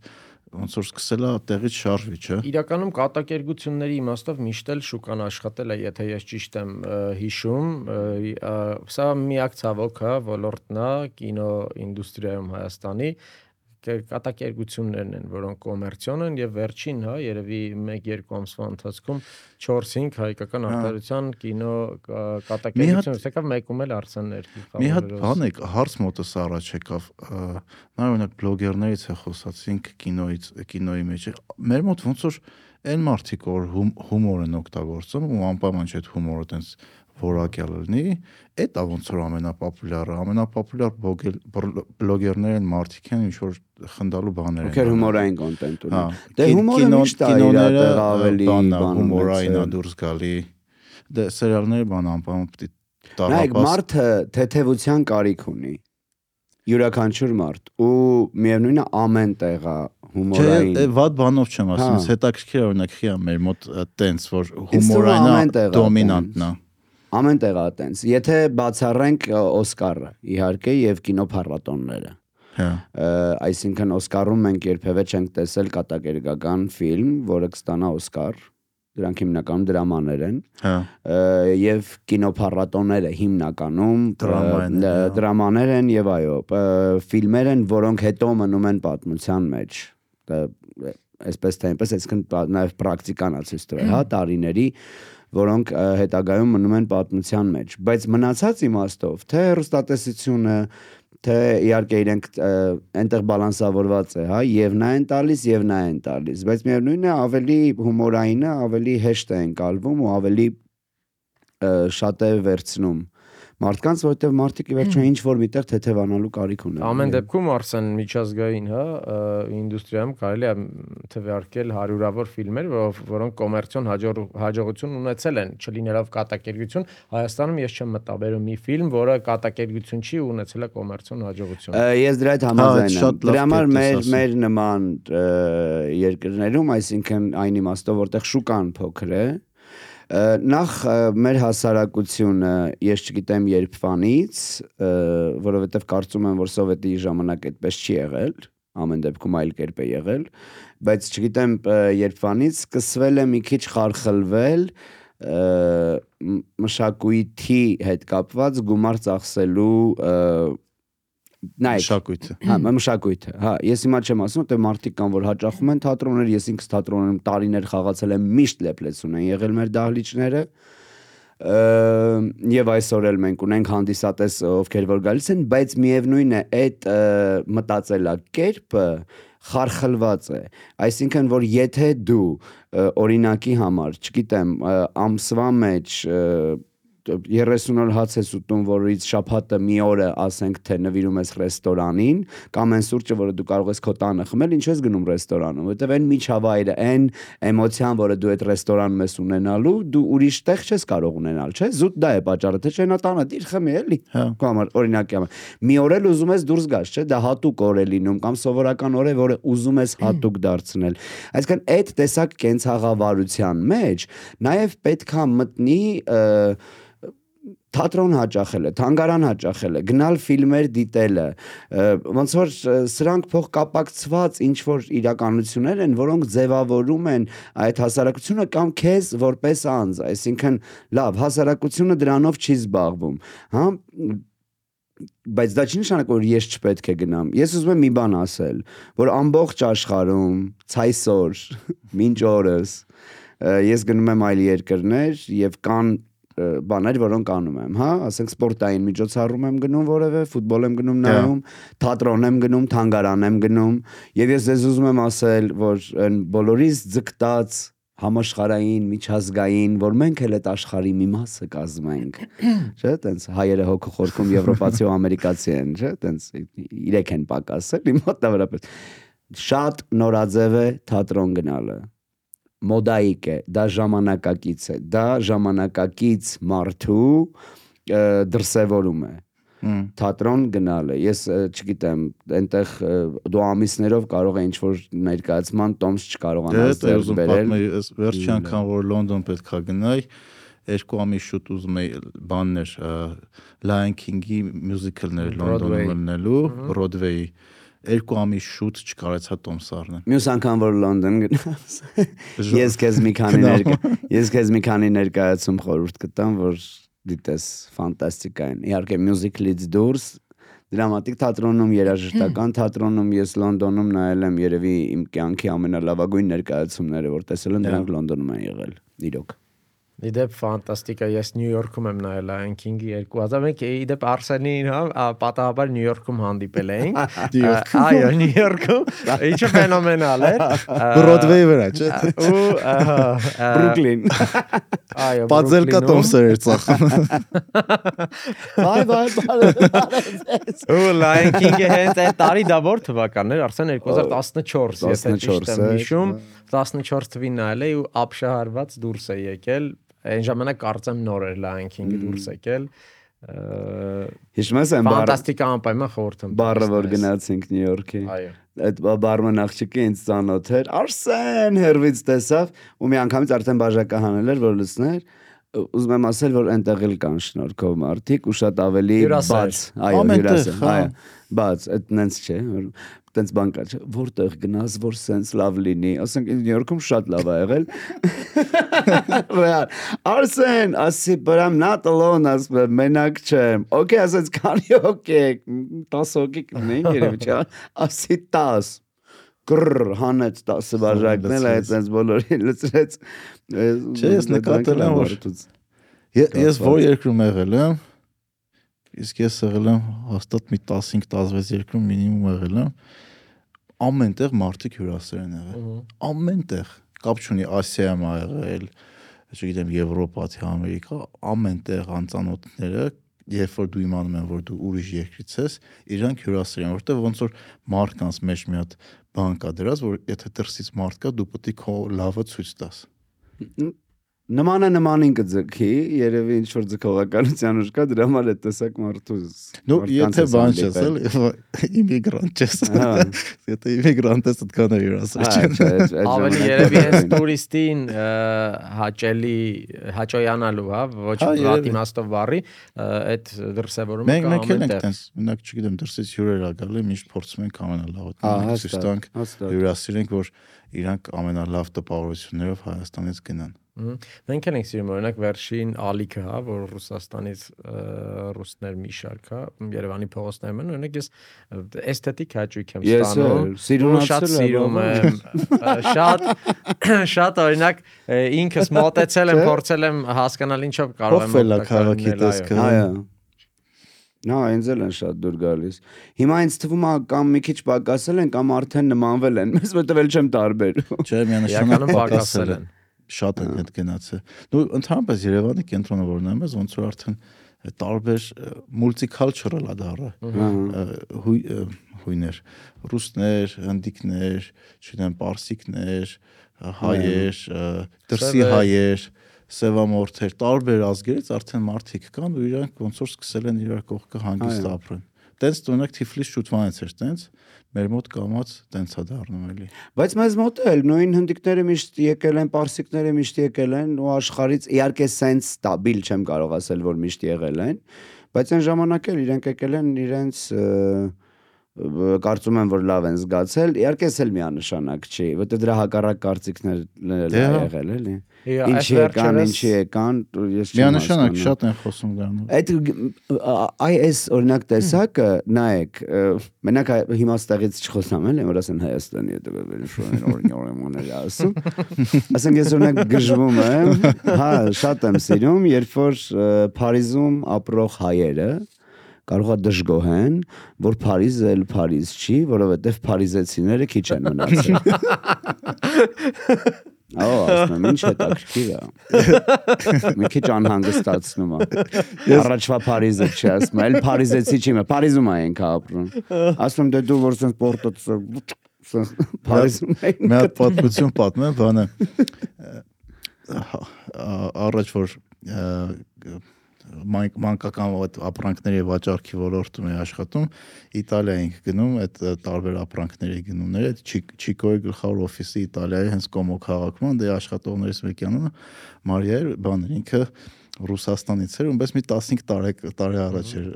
[SPEAKER 2] ոնց որ սկսել է տեղից շարժվի, չէ։
[SPEAKER 3] Իրականում կատակերգությունների իմաստով միշտ էլ շուկան աշխատել է, եթե ես ճիշտ եմ հիշում, սա միակ ցավոք հա ոլորտն է կինո ինդուստրիայում Հայաստանի, կատակերգություններն են, որոնք կոմերցիոն են եւ վերջին, հա, երևի 1-2 ամսվա ընթացքում 4-5 հայկական
[SPEAKER 2] հա։
[SPEAKER 3] արտադրության կինո կատակերգություն եկավ մեկում էլ Արսեն ներքի
[SPEAKER 2] խաղը։ Մի հատ բան է, հարց մոտս առաջ եկավ։ Նա օրինակ բլոգերներից է խոսացինք կինոից, կինոյի մեջ։ Մեր մոտ ոնց որ այն մարդիկ որ հումոր են օգտագործում ու անպայման չէ հումորը տենց որակյալ լինի, այդ է ոնց որ ամենապոպուլյարը, ամենապոպուլյար բլոգերները են մարդիկ են ինչ որ խնդալու բաներ
[SPEAKER 4] են։ Ովքեր հումորային կոնտենտ ունեն։ հա, Դե հումորը միշտ է իր ավելի
[SPEAKER 2] հումորային է դուրս գալի։ Դե սերիալները բան անպայման պիտի
[SPEAKER 4] տարապաս։ Նայեք, մարդը թեթևության կարիք ունի յուրաքանչյուր մարդ ու միևնույնն է ամեն տեղա հումորային։
[SPEAKER 2] Չէ, վատ բանով չեմ ասում, հա։ հետաքրքիր օրինակ խիա մեր մոտ տենց որ հումորայինը դոմինանտն է
[SPEAKER 4] ամեն տեղ է տենց։ Եթե բացառենք Օսկարը, իհարկե, եւ կինոփառատոնները։
[SPEAKER 2] Հա։
[SPEAKER 4] Այսինքն Օսկարում մենք երբևէ չենք տեսել կատակերգական ֆիլմ, որը կստանա Օսկար դրանք հիմնականում դրամաներ են։
[SPEAKER 2] Հա։
[SPEAKER 4] Եվ կինոփառատոները հիմնականում դրամաներ են եւ այո, ֆիլմեր են, որոնք հետո մնում են պատմության մեջ այսպես թե այնպես, այսինքն նաև պրակտիկան է ցույց տվել, հա, տարիների որոնք հետագայում մնում են պատմության մեջ, բայց մնացած իմաստով, թե հեռուստատեսությունը, թե իհարկե իրենք այնտեղ բալանսավորված է, հա, եւ նա են տալիս եւ նա են տալիս, բայց միևնույնն է ավելի հումորայինը ավելի հեշտ է ընկալվում ու ավելի շատ է վերցնում մարդկանց, որովհետև մարդիկ ի վերջո ինչ որ միտեղ թեթևանալու կարիք ունեն։
[SPEAKER 3] Ամեն դեպքում արսեն միջազգային, հա, ինդուստրիայում կարելի է թվարկել հարյուրավոր ֆիլմեր, որոնք կոմերցիոն հաջողություն ունեցել են, չլինելով կատակերգություն։ Հայաստանում ես չեմ մտաբերում մի ֆիլմ, որը կատակերգություն չի ունեցել է կոմերցիոն հաջողություն։
[SPEAKER 4] Ես դրա հետ համաձայն եմ։ Դրա համար մեր մեր նման երկրներում, այսինքն այն իմաստով, որտեղ շուկան փոքր է, նախ մեր հասարակությունը ես չգիտեմ երբվանից, որովհետև կարծում եմ, որ սովետի ժամանակ այդպես չի եղել, ամեն դեպքում այլ կերպ է եղել, բայց չգիտեմ երբվանից սկսվել է մի քիչ խարխլվել մշակույթի հետ կապված գումար ծախսելու նայեք
[SPEAKER 2] մշակույթը
[SPEAKER 4] հա մշակույթը հա ես հիմա չեմ ասում թե մարդիկ կան որ հաճախում են թատրոններ ես ինքս թատրոնում տարիներ խաղացել եմ միշտ լեփլեցուն են եղել մեր դահլիճները եւ այսօր էլ մենք ունենք հանդիսատես ովքեր որ գալիս են բայց միևնույնն է այդ մտածելակերպը խարխլված է այսինքն որ եթե դու օրինակի համար չգիտեմ ամսվա մեջ 30 օր հաց ես ուտում, որից շաբաթը մի օրը ասենք թե նվիրում ես ռեստորանին, կամ այն սուրճը, որը դու կարող ես քո տանը խմել, ինչ ես գնում ռեստորանում, որովհետև այն միջավայրը, այն էմոցիան, որը դու այդ ռեստորանում ես ունենալու, դու ուրիշ տեղ չես կարող ունենալ, չէ՞։ Զուտ դա է պատճառը, թե չէ նա տանը դիր խմի էլի։
[SPEAKER 2] Հա։
[SPEAKER 4] Քո համար օրինակի համար։ Մի օր էլ ուզում ես դուրս գաս, չէ՞, դա հատուկ օր է լինում կամ սովորական օր է, որը ուզում ես հատուկ դարձնել։ Այսինքն այդ տեսակ կենցաղավարության մեջ նաև պետքա մտնի թատրոն հաճախելը, թանգարան հաճախելը, գնալ ֆիլմեր դիտելը, ոնց որ սրանք փոխկապակցված ինչ որ իրականություններ են, որոնք ձևավորում են այդ հասարակությունը կամ քեզ որպես անձ, այսինքն լավ, հասարակությունը դրանով չի զբաղվում, հա բայց դա չի նշանակում որ ես չպետք է գնամ։ Ես ուզում եմ մի բան ասել, որ ամբողջ աշխարհում ցայսօր *laughs* մինչ օրս ես գնում եմ այլ երկրներ եւ կան բաներ, որոնք անում եմ, հա, ասենք սպորտային միջոցառում եմ գնում որևէ, ֆուտբոլ եմ գնում նայում, թատրոն եմ գնում, թանգարան եմ գնում, եւ ես ձեզ ուզում եմ ասել, որ այն բոլորիս ձգտած համաշխարային, միջազգային, որ մենք էլ այդ աշխարհի մի մասը կազմենք։ Չէ՞, տենց հայերը հոգու խորքում եվրոպացի ու ամերիկացի են, չէ՞, տենց իրեք են պակասել, իմ մոտավորապես։ Շատ նորաձև է թատրոն գնալը մոդայիկ է, դա ժամանակակից է, դա ժամանակակից մարդու դրսևորում է թատրոն գնալը։ Ես չգիտեմ, այնտեղ դու ամիսներով կարող է ինչ որ ներկայացման տոմս
[SPEAKER 2] Դե
[SPEAKER 4] չկարողանաս
[SPEAKER 2] դա
[SPEAKER 4] ձեռք բերել։
[SPEAKER 2] այս վերջի անգամ որ Լոնդոն պետքա գնայի, երկու ամիս շուտ ուզում էի բաններ Lion King-ի մյուզիկլներ
[SPEAKER 3] Broadway։
[SPEAKER 2] Լոնդոնում լինելու, Broadway-ի երկու ամիս շուտ չկարեցա տոմս առնել։
[SPEAKER 4] Մյուս անգամ որ Լոնդոն գնաս։ Ես քեզ մի քանի ներկա ես քեզ մի քանի ներկայացում խորհուրդ կտամ, որ դիտես ֆանտաստիկա են։ Իհարկե մյուզիկլից դուրս դրամատիկ թատրոնում, երաժշտական թատրոնում ես Լոնդոնում նայել եմ երևի իմ կյանքի ամենալավագույն ներկայացումները, որ տեսել եմ, դրանք Լոնդոնում են եղել։ Իրոք։
[SPEAKER 3] Իդեպ ֆանտաստիկա, ես Նյու Յորքում եմ նայել Lion King-ի 2000 իդեպ Արսենին, հա, պատահաբար Նյու Յորքում հանդիպել էինք։ Այո, Նյու Յորքում, ինչը ֆենոմենալ էր։ ա,
[SPEAKER 2] Broadway վրա, չէ՞։
[SPEAKER 3] Ու
[SPEAKER 4] Բրուկլին։
[SPEAKER 3] Այո,
[SPEAKER 2] Պաձելկա տոմսեր էր ծախում։
[SPEAKER 4] Բայ բայ բայ։
[SPEAKER 3] Ու Lion King-ը հենց այդ տարի դա որ թվականներ, արդեն 2014, եթե
[SPEAKER 4] 14
[SPEAKER 3] ճիշտ եմ
[SPEAKER 4] է,
[SPEAKER 3] հիշում, 14 թվին նայել էի ու ապշահարված դուրս է եկել։ Այն ժամանակ կարծեմ նոր էր Lion King-ը դուրս եկել։
[SPEAKER 4] Հիշում ես այն բառը
[SPEAKER 3] Ֆանտաստիկա անպայման խորհուրդ եմ։
[SPEAKER 4] բառը որ գնացինք Նյու Յորքի։
[SPEAKER 3] Այո։
[SPEAKER 4] Այդ բա- բարման աղջիկը ինձ ծանոթ էր։ Արսեն հերվից տեսավ ու մի անգամից արդեն բաժակը հանել էր որ լցներ։ Ուզում եմ ասել որ այնտեղ էլ կան շնորհքով մարդիկ ու շատ ավելի բաց, այո, հյուրասեր,
[SPEAKER 2] հա։
[SPEAKER 4] այո, բաց, այդ նենց չէ, որ տենց բան կա, որտեղ գնաս, որ սենց լավ լինի, ասենք Նյու Յորքում շատ լավ ա եղել։ *laughs* Ռեալ։ Արսեն, ասի, but I'm not alone, եմ, մենակ չեմ։ Okay, ասած քանի եք, 10 հոգի կնենք երևի, չէ։ Ասի 10 գր հանեց 10 բաժակներ,
[SPEAKER 2] լցրեց։
[SPEAKER 4] այդ այնց բոլորին լցրեց։
[SPEAKER 2] Չէ, ես նկատել եմ, որ- Ես որ երկրում եղել եմ, իսկ ես եղել եմ հաստատ մի 15-16 երկրում մինիմում եղել եմ, ամենտեղ մարդիկ հյուրասեր են եղել։ Ամենտեղ, կապ չունի Ասիայում ա եղել, չգիտեմ Եվրոպա, թե Ամերիկա, ամենտեղ անծանոթները երբ որ դու իմանում ես որ դու ուրիշ երկրից ես, իրանք հյուրասեր են, որտեղ ոնց որ մարդկանց մեջ մի հատ բան կա դրած, որ եթե դրսից մարդ կա, դու պետք է քո լավը ցույց տաս։
[SPEAKER 4] Նմանը նմանին կձգի, երևի ինչ որ ձգողականության ուժ կա, դրա համար է տեսակ մարդու։
[SPEAKER 2] Ну, եթե
[SPEAKER 4] ես
[SPEAKER 2] բան չես, էլի իմիգրանտ չես։
[SPEAKER 4] Հա։
[SPEAKER 2] Եթե իմիգրանտ ես,
[SPEAKER 4] Հա, չէ, այդ- այդ
[SPEAKER 3] Ավելի երևի
[SPEAKER 4] լինի։
[SPEAKER 3] տուրիստին հաճելի հաճոյանալու, հա, ոչ
[SPEAKER 2] Հա,
[SPEAKER 3] վատ
[SPEAKER 2] երևի։
[SPEAKER 3] իմաստով բառի, ը, այդ դրսևորումը
[SPEAKER 2] Մենք
[SPEAKER 3] կա
[SPEAKER 2] մենք էլ
[SPEAKER 3] ամենտեղ։
[SPEAKER 2] մենակ չգիտեմ, դրսից հյուրեր ա գալի, միշտ փորձում ենք ամենալավը
[SPEAKER 4] հաստատ։
[SPEAKER 2] հյուրասիրենք, որ իրանք ամենալավ տպավորություններով Հայաստանից գնան։
[SPEAKER 3] Մենք էլ ենք սիրում օրինակ վերջին ալիքը, հա, որ Ռուսաստանից ռուսներ մի շարք, հա, Երևանի փողոցներում են, օրինակ ես էսթետիկ հաճույք եմ
[SPEAKER 4] Ես
[SPEAKER 3] ստանում։
[SPEAKER 4] էլ, սիրունացել
[SPEAKER 3] սիրում եմ։ Շատ *coughs* շատ օրինակ ինքս մոտեցել եմ, փորձել եմ հասկանալ ինչով կարող եմ օգտակար
[SPEAKER 2] քաղաքի տեսքը։
[SPEAKER 4] Այո։ Նա ինձ էլ են շատ դուր գալիս։ Հիմա ինձ թվում է կամ մի քիչ պակասել են կամ արդեն նմանվել են։ *laughs* Մեզ որտեվ էլ չեմ տարբերում։
[SPEAKER 2] Չէ, միանշանակ պակասել
[SPEAKER 3] են։
[SPEAKER 2] շատ են հետ գնացել։ Նու ընդհանրապես Երևանի կենտրոնը որ նայում ես, ոնց որ արդեն տարբեր multicultural է դառը։ Հույներ, ռուսներ, հնդիկներ, չունեմ պարսիկներ, հայեր, դրսի հայեր, սևամորթեր, տարբեր ազգերից արդեն մարդիկ կան ու իրանք ոնց որ սկսել են իրար կողքը հանգիստ ապրեն։ Տենց տոնակ Թիֆլիս շուտվանից էր տենց մեր մոտ կամած տենց է դառնում էլի։
[SPEAKER 4] Բայց մեզ մոտ էլ նույն հնդիկները միշտ եկել են, պարսիկները միշտ եկել են ու աշխարից իհարկե սենց ստաբիլ չեմ կարող ասել, որ միշտ եղել են, բայց այն ժամանակ էլ իրենք եկել են իրենց և, կարծում եմ որ լավ են զգացել իհարկե էլ միանշանակ չի որտեղ դրա հակառակ կարծիքներ
[SPEAKER 2] դե հա։
[SPEAKER 4] եղել էլի ինչի եկան ինչի եկան ես
[SPEAKER 2] միանշանակ շատ են խոսում դրանով
[SPEAKER 4] այդ այ այս օրինակ տեսակը նայեք մենակ հիմա ստեղից չխոսամ էլի որ ասեն Հայաստանի հետ վերջում օրինորներ ասում ասենք ես օրինակ գժվում եմ հա շատ եմ սիրում երբ որ Փարիզում ապրող հայերը կարողա դժգոհեն, որ Փարիզը էլ Փարիզ չի, որովհետև փարիզեցիները քիչ են մնացել։ *laughs* Ահա, ասում եմ, ինչ հետաքրքիր է։ Մի քիչ անհանգստացնում է։ Առաջվա Փարիզը չի ասում, այլ Փարիզեցի չի, Փարիզում ենք ապրում։ Ասում եմ, դե դու որ sense պորտո Փարիզում ենք։
[SPEAKER 2] Մի հատ պատմություն պատմեմ, բանը առաջ որ մանկական ապրանքների վաճառքի ոլորտում է աշխատում, Իտալիա ենք գնում, այդ տարբեր ապրանքների գնումները, այդ Չիկոյի գլխավոր օֆիսի Իտալիայի հենց Կոմո քաղաքում, դե աշխատողներից մեկի անունը Մարիա էր, բան ինքը Ռուսաստանից էր, ումպես մի 15 տարի տարի առաջ էր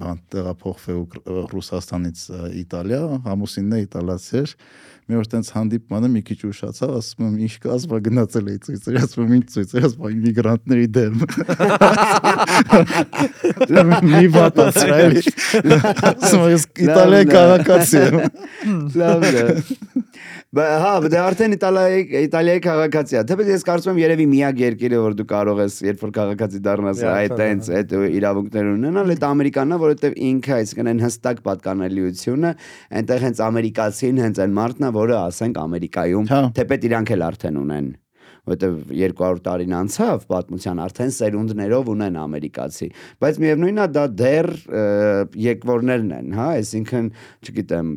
[SPEAKER 2] բան տեղափոխվել Ռուսաստանից Իտալիա, ամուսինն է իտալացի էր։ Մի օր տենց հանդիպմանը մի քիչ ուշացավ, ասում եմ, ինչ կազմա գնացել էի ցույցեր, ասում եմ, ինչ ցույցեր, ասում եմ, միգրանտների դեմ։ Մի վատացրա էլի։ Ասում եմ, Իտալիայի քաղաքացի եմ։
[SPEAKER 4] Լավ է։ Հա, դե արդեն Իտալիայի Իտալիայի քաղաքացի է։ Թեպետ ես կարծում եմ երևի միակ երկիրը, որ դու կարող ես, երբ որ քաղաքացի դառնաս, այդ տենց այդ իրավունքներ ունենալ, այդ Ամերիկանն է, որովհետև ինքը, այսինքն այն հստակ պատկանելիությունը, այնտեղ հենց ամերիկացին, հենց այն մարդն է, որը ասենք Ամերիկայում,
[SPEAKER 2] հա։
[SPEAKER 4] թեպետ իրանք էլ արդեն ունեն որովհետև 200 տարին անցավ պատմության արդեն սերունդներով ունեն ամերիկացի, բայց միևնույնն է դա դեռ եկվորներն են, հա, այսինքն, չգիտեմ,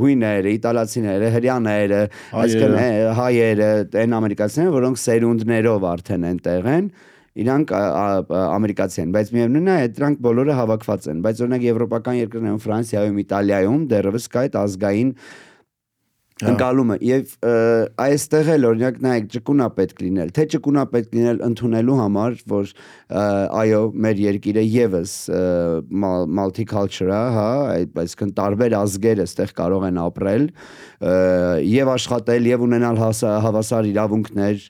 [SPEAKER 4] հույները, իտալացիները, հрьяաները, այսինքն հայերը, այն ամերիկացիները, որոնք սերունդներով արդեն այնտեղ են, են իրանք ամերիկացի են, բայց միևնույնն է, դրանք բոլորը հավաքված են, բայց օրինակ եվրոպական երկրներում, Ֆրանսիայում, Իտալիայում դեռևս կա այդ ազգային և, ընկալումը եւ այստեղ էլ օրինակ նայեք ճկունա պետք լինել թե ճկունա պետք լինել ընդունելու համար որ այո մեր երկիրը եւս multicultural հա այսինքն տարբեր ազգեր այստեղ կարող են ապրել եւ աշխատել եւ ունենալ հավասար իրավունքներ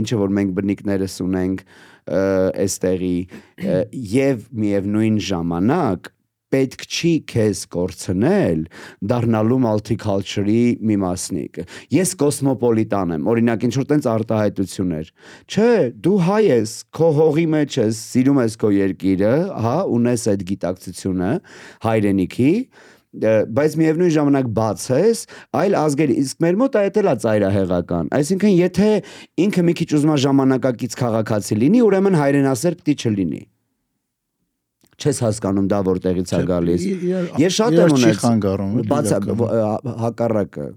[SPEAKER 4] ինչը որ մենք բնիկներս ունենք այստեղի եւ միևնույն ժամանակ պետք չի քեզ կորցնել դառնալու multicultural-ի մի մասնիկ։ Ես կոսմոպոլիտան եմ, օրինակ ինչ որ տենց արտահայտություններ։ Չէ, դու հայ ես, քո հողի մեջ ես, սիրում ես քո երկիրը, հա, ունես այդ գիտակցությունը հայրենիքի, բայց միևնույն ժամանակ բաց ես այլ ազգերի իսկ մեր մոտ այդ էլա ծայրահեղական այսինքն եթե ինքը մի քիչ ուզում է ժամանակակից քաղաքացի լինի ուրեմն հայրենասեր պիտի չլինի չես հասկանում դա որտեղից է գալիս։
[SPEAKER 2] Ես շատ եմ ունեցել
[SPEAKER 4] բաց հակառակը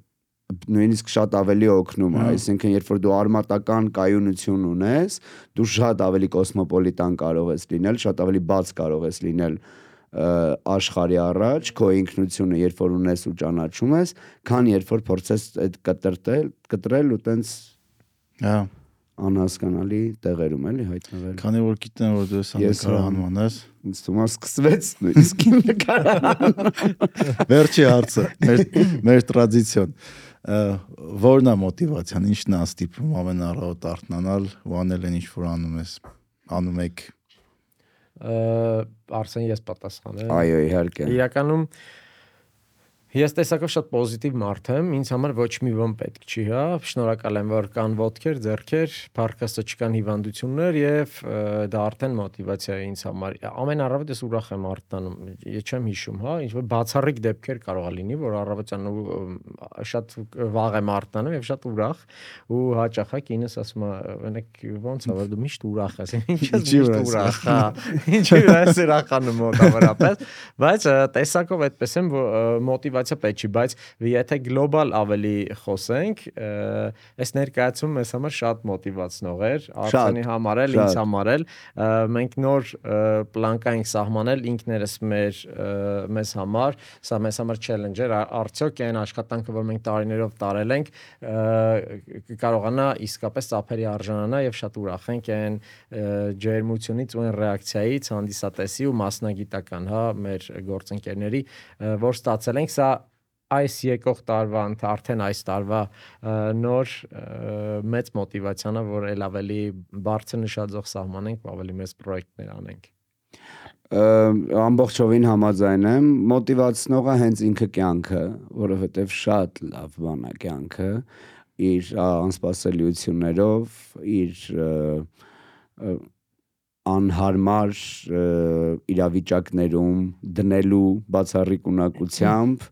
[SPEAKER 4] նույնիսկ շատ ավելի օգնում է, այսինքն երբ որ դու արմատական կայունություն ունես, դու շատ ավելի կոսմոպոլիտան կարող ես լինել, շատ ավելի բաց կարող ես լինել աշխարհի առաջ քո ինքնությունը երբ որ ունես ու ճանաչում ես, քան երբ որ փորձես այդ կտրտել, կտրել ու տենց
[SPEAKER 2] հա
[SPEAKER 4] անհասկանալի տեղերում էլի հայտնվել։
[SPEAKER 2] Քանի որ գիտեն որ դու ես նկարահանման ես,
[SPEAKER 4] ինձ թվում է սկսվեց նույնիսկ իմ նկարահան։ *laughs*
[SPEAKER 2] Վերջի հարցը, մեր մեր տրադիցիոն որն է մոտիվացիան, ինչն է ստիպում ամեն առավոտ արթնանալ ու անել այն ինչ որ անում ես, անում եք։
[SPEAKER 3] Արսեն ես պատասխանեմ։
[SPEAKER 4] Այո, իհարկե։
[SPEAKER 3] Իրականում Ես տեսակով շատ պոզիտիվ մարդ եմ, ինձ համար ոչ մի ոն պետք չի, հա։ Շնորհակալ եմ, որ կան ոդքեր, ձեռքեր, փառքաստը չկան հիվանդություններ եւ դա արդեն մոտիվացիա է ինձ համար։ Ամեն առավոտ ես ուրախ եմ արտանում, ես չեմ հիշում, հա, ինչ որ բացառիկ դեպքեր կարող է լինի, որ առավոտյան շատ վաղ եմ արտանում եւ շատ ուրախ ու հաճախ է կինս ասում է, օրինակ ոնց է, որ դու միշտ ուրախ ես, *laughs* ինչ ես միշտ ուրախ, հա։ Ինչի՞ ես ուրախանում մոտավորապես, բայց տեսակով այդպես եմ, որ մոտիվացիա մոտիվացիա պետք չի, բայց եթե գլոբալ ավելի խոսենք, այս ներկայացումը մեզ համար շատ մոտիվացնող էր, Արսենի համար էլ, ինձ համար էլ, մենք նոր պլանկա ենք սահմանել ինքներս մեր մեզ համար, սա մեզ համար challenge էր, արդյոք այն աշխատանքը, որ մենք տարիներով տարել ենք, կարողանա իսկապես ծափերի արժանանա եւ շատ ուրախ ենք այն ջերմությունից ու այն ռեակցիայից հանդիսատեսի ու մասնագիտական, հա, մեր գործընկերների, որ ստացել ենք, սա այս եկող տարվա արդեն այս տարվա նոր մեծ մոտիվացիան է որ ել ավելի բարձր նշաձող սահմանենք ավելի մեծ պրոյեկտներ անենք
[SPEAKER 4] ամբողջովին համաձայն եմ մոտիվացնողը հենց ինքը կյանքը որովհետև շատ լավ բան է կյանքը իր անսպասելիություններով իր անհարմար իրավիճակներում դնելու բացառիկ ունակությամբ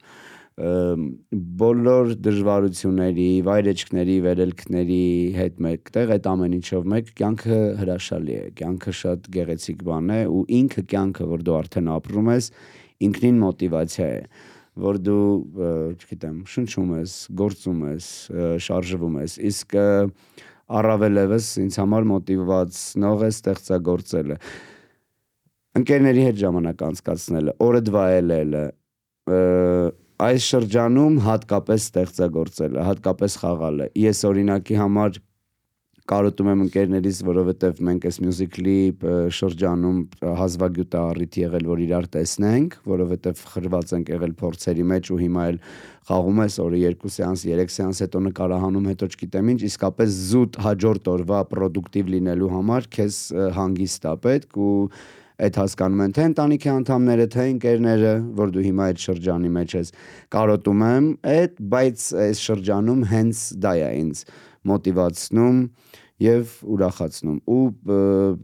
[SPEAKER 4] բոլոր դժվարությունների, վայրեջքների, վերելքների հետ մեկտեղ այդ ամեն ինչով մեկ կյանքը հրաշալի է, կյանքը շատ գեղեցիկ բան է ու ինքը կյանքը, որ դու արդեն ապրում ես, ինքնին մոտիվացիա է որ դու, չգիտեմ, շնչում ես, գործում ես, շարժվում ես։ Իսկ առավել եւս ինձ համար մոտիվացնող է ստեղծագործելը։ Ընկերների հետ ժամանակ անցկացնելը, օրը դվայելելը, այս շրջանում հատկապես ստեղծագործելը, հատկապես խաղալը։ Ես օրինակի համար կարոտում եմ ընկերներիս, որովհետև մենք այս մյուզիկլի շրջանում հազվագյուտ է առիթ եղել, որ իրար տեսնենք, որովհետև խրված ենք եղել փորձերի մեջ ու հիմա էլ խաղում ես օրը 2 սեանս, 3 սեանս հետո նկարահանում, հետո չգիտեմ ինչ, իսկապես զուտ հաջորդ օրվա պրոդուկտիվ լինելու համար քեզ հանգիստ է պետք ու այդ հասկանում են թե ընտանիքի անդամները, թե ընկերները, որ դու հիմա այդ շրջանի մեջ ես, կարոտում եմ այդ, բայց այս շրջանում հենց դա է ինձ մոտիվացնում եւ ուրախացնում ու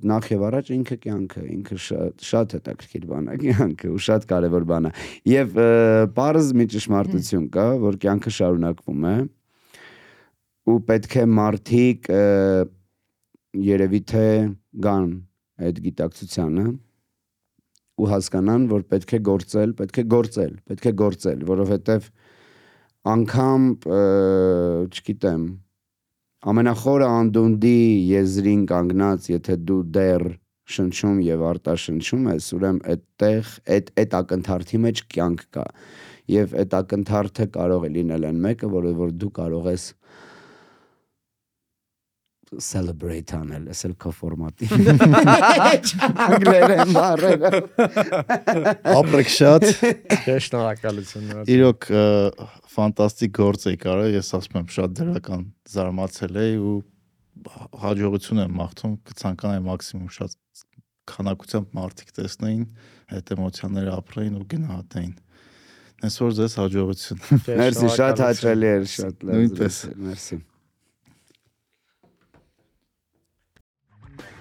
[SPEAKER 4] նախ եւ առաջ ինքը կյանքը ինքը շատ շատ հետաքրքիր բան է կյանքը ու շատ կարեւոր բան է եւ པարզ մի ճշմարտություն կա որ կյանքը շարունակվում է ու պետք է մարդիկ երևի թե գան այդ գիտակցությանը ու հասկանան, որ պետք է գործել, պետք է գործել, պետք է գործել, որովհետև անգամ չգիտեմ, ամենախորը անդունդի եզրին կանգնած, եթե դու դեռ շնչում եւ արտաշնչում ես, ուրեմն այդտեղ այդ այդ ակնթարթի մեջ կյանք կա։ Եվ այդ ակնթարթը կարող է լինել այն մեկը, որը որ դու կարող ես celebrate անել, էս էլ քո ֆորմատի։ Անգլերեն բառերը։
[SPEAKER 2] Ապրեք շատ։
[SPEAKER 3] Շնորհակալություն։
[SPEAKER 2] Իրոք ֆանտաստիկ գործ եք արել, ես ասում եմ շատ դրական զարմացել էի ու հաջողություն եմ մաղթում, կցանկանայի մաքսիմում շատ քանակությամբ մարդիկ տեսնեին, այդ էմոցիաները ապրեին ու գնահատեին։ Այսօր ձեզ հաջողություն։
[SPEAKER 4] Մերսի, շատ հաճելի էր, շատ
[SPEAKER 2] լավ։ Նույնպես։
[SPEAKER 4] Մերսի։